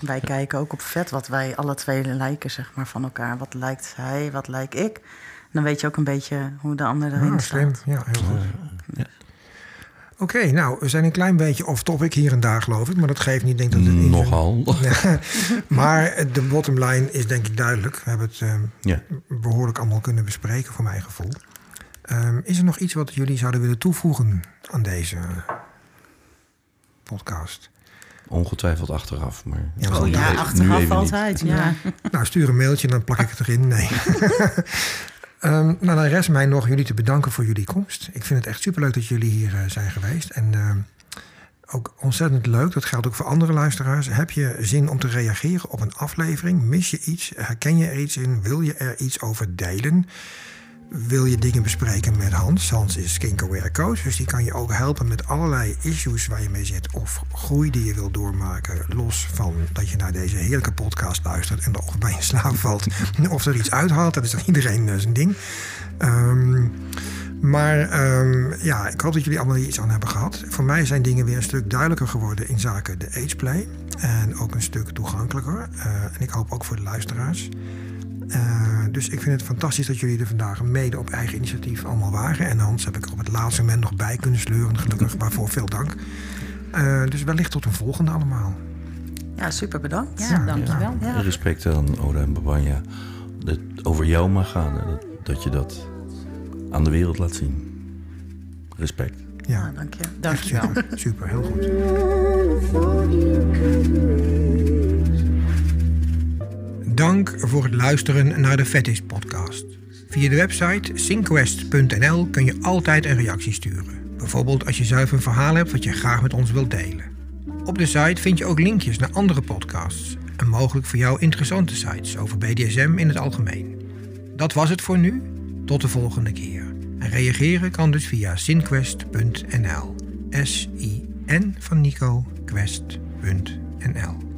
[SPEAKER 4] Wij kijken ook op vet wat wij alle twee lijken, zeg maar, van elkaar. Wat lijkt hij, wat lijk ik? Dan weet je ook een beetje hoe de ander erin
[SPEAKER 1] Ja,
[SPEAKER 4] staat.
[SPEAKER 1] slim. Ja, heel goed.
[SPEAKER 3] Ja.
[SPEAKER 1] Oké, nou, we zijn een klein beetje off-topic hier en daar, geloof ik. Maar dat geeft niet, denk dat het niet...
[SPEAKER 3] Nogal.
[SPEAKER 1] maar de bottom line is denk ik duidelijk. We hebben het ehm,
[SPEAKER 3] Ja.
[SPEAKER 1] behoorlijk allemaal kunnen bespreken, voor mijn gevoel. Ehm, is er nog iets wat jullie zouden willen toevoegen aan deze podcast?
[SPEAKER 3] Ongetwijfeld achteraf, maar...
[SPEAKER 1] Ja, oh
[SPEAKER 2] ja,
[SPEAKER 3] nu
[SPEAKER 2] achteraf
[SPEAKER 3] even niet.
[SPEAKER 2] altijd. Ja.
[SPEAKER 1] Nou, stuur een mailtje en dan plak ik het erin. Nee. Ehm, nou, dan rest mij nog jullie te bedanken voor jullie komst. Ik vind het echt superleuk dat jullie hier eh, zijn geweest. En ehm, ook ontzettend leuk, dat geldt ook voor andere luisteraars. Heb je zin om te reageren op een aflevering? Mis je iets? Herken je er iets in? Wil je er iets over delen? Wil je dingen bespreken met Hans? Hans is skincare coach, dus die kan je ook helpen met allerlei issues waar je mee zit. Of groei die je wil doormaken. Los van dat je naar deze heerlijke podcast luistert en er of bij je slaap valt. Of er iets uithaalt, dat is dan iedereen eh, zijn ding. Ehm, maar ehm, ja, ik hoop dat jullie allemaal hier iets aan hebben gehad. Voor mij zijn dingen weer een stuk duidelijker geworden in zaken de ageplay. En ook een stuk toegankelijker. Eh, en ik hoop ook voor de luisteraars. Eh, dus ik vind het fantastisch dat jullie er vandaag mede op eigen initiatief allemaal waren. En Hans heb ik er op het laatste moment nog bij kunnen sleuren, gelukkig. Waarvoor veel dank. Eh, dus wellicht tot een volgende allemaal.
[SPEAKER 4] Ja, super bedankt.
[SPEAKER 2] Ja, dankjewel.
[SPEAKER 4] Ja.
[SPEAKER 3] Respect aan Oda en Babanja. Dat het over jou mag gaan. en Dat, dat je dat aan de wereld laat zien. Respect.
[SPEAKER 1] Ja,
[SPEAKER 4] Nou, dank je.
[SPEAKER 2] Dankjewel.
[SPEAKER 1] super, super, heel goed. Dank voor het luisteren naar de Fetish podcast. Via de website synquest.nl kun je altijd een reactie sturen. Bijvoorbeeld als je zelf een verhaal hebt wat je graag met ons wilt delen. Op de site vind je ook linkjes naar andere podcasts en mogelijk voor jou interessante sites over BDSM in het algemeen. Dat was het voor nu. Tot de volgende keer. En reageren kan dus via synquest.nl. S-I-N van Nico, quest.nl.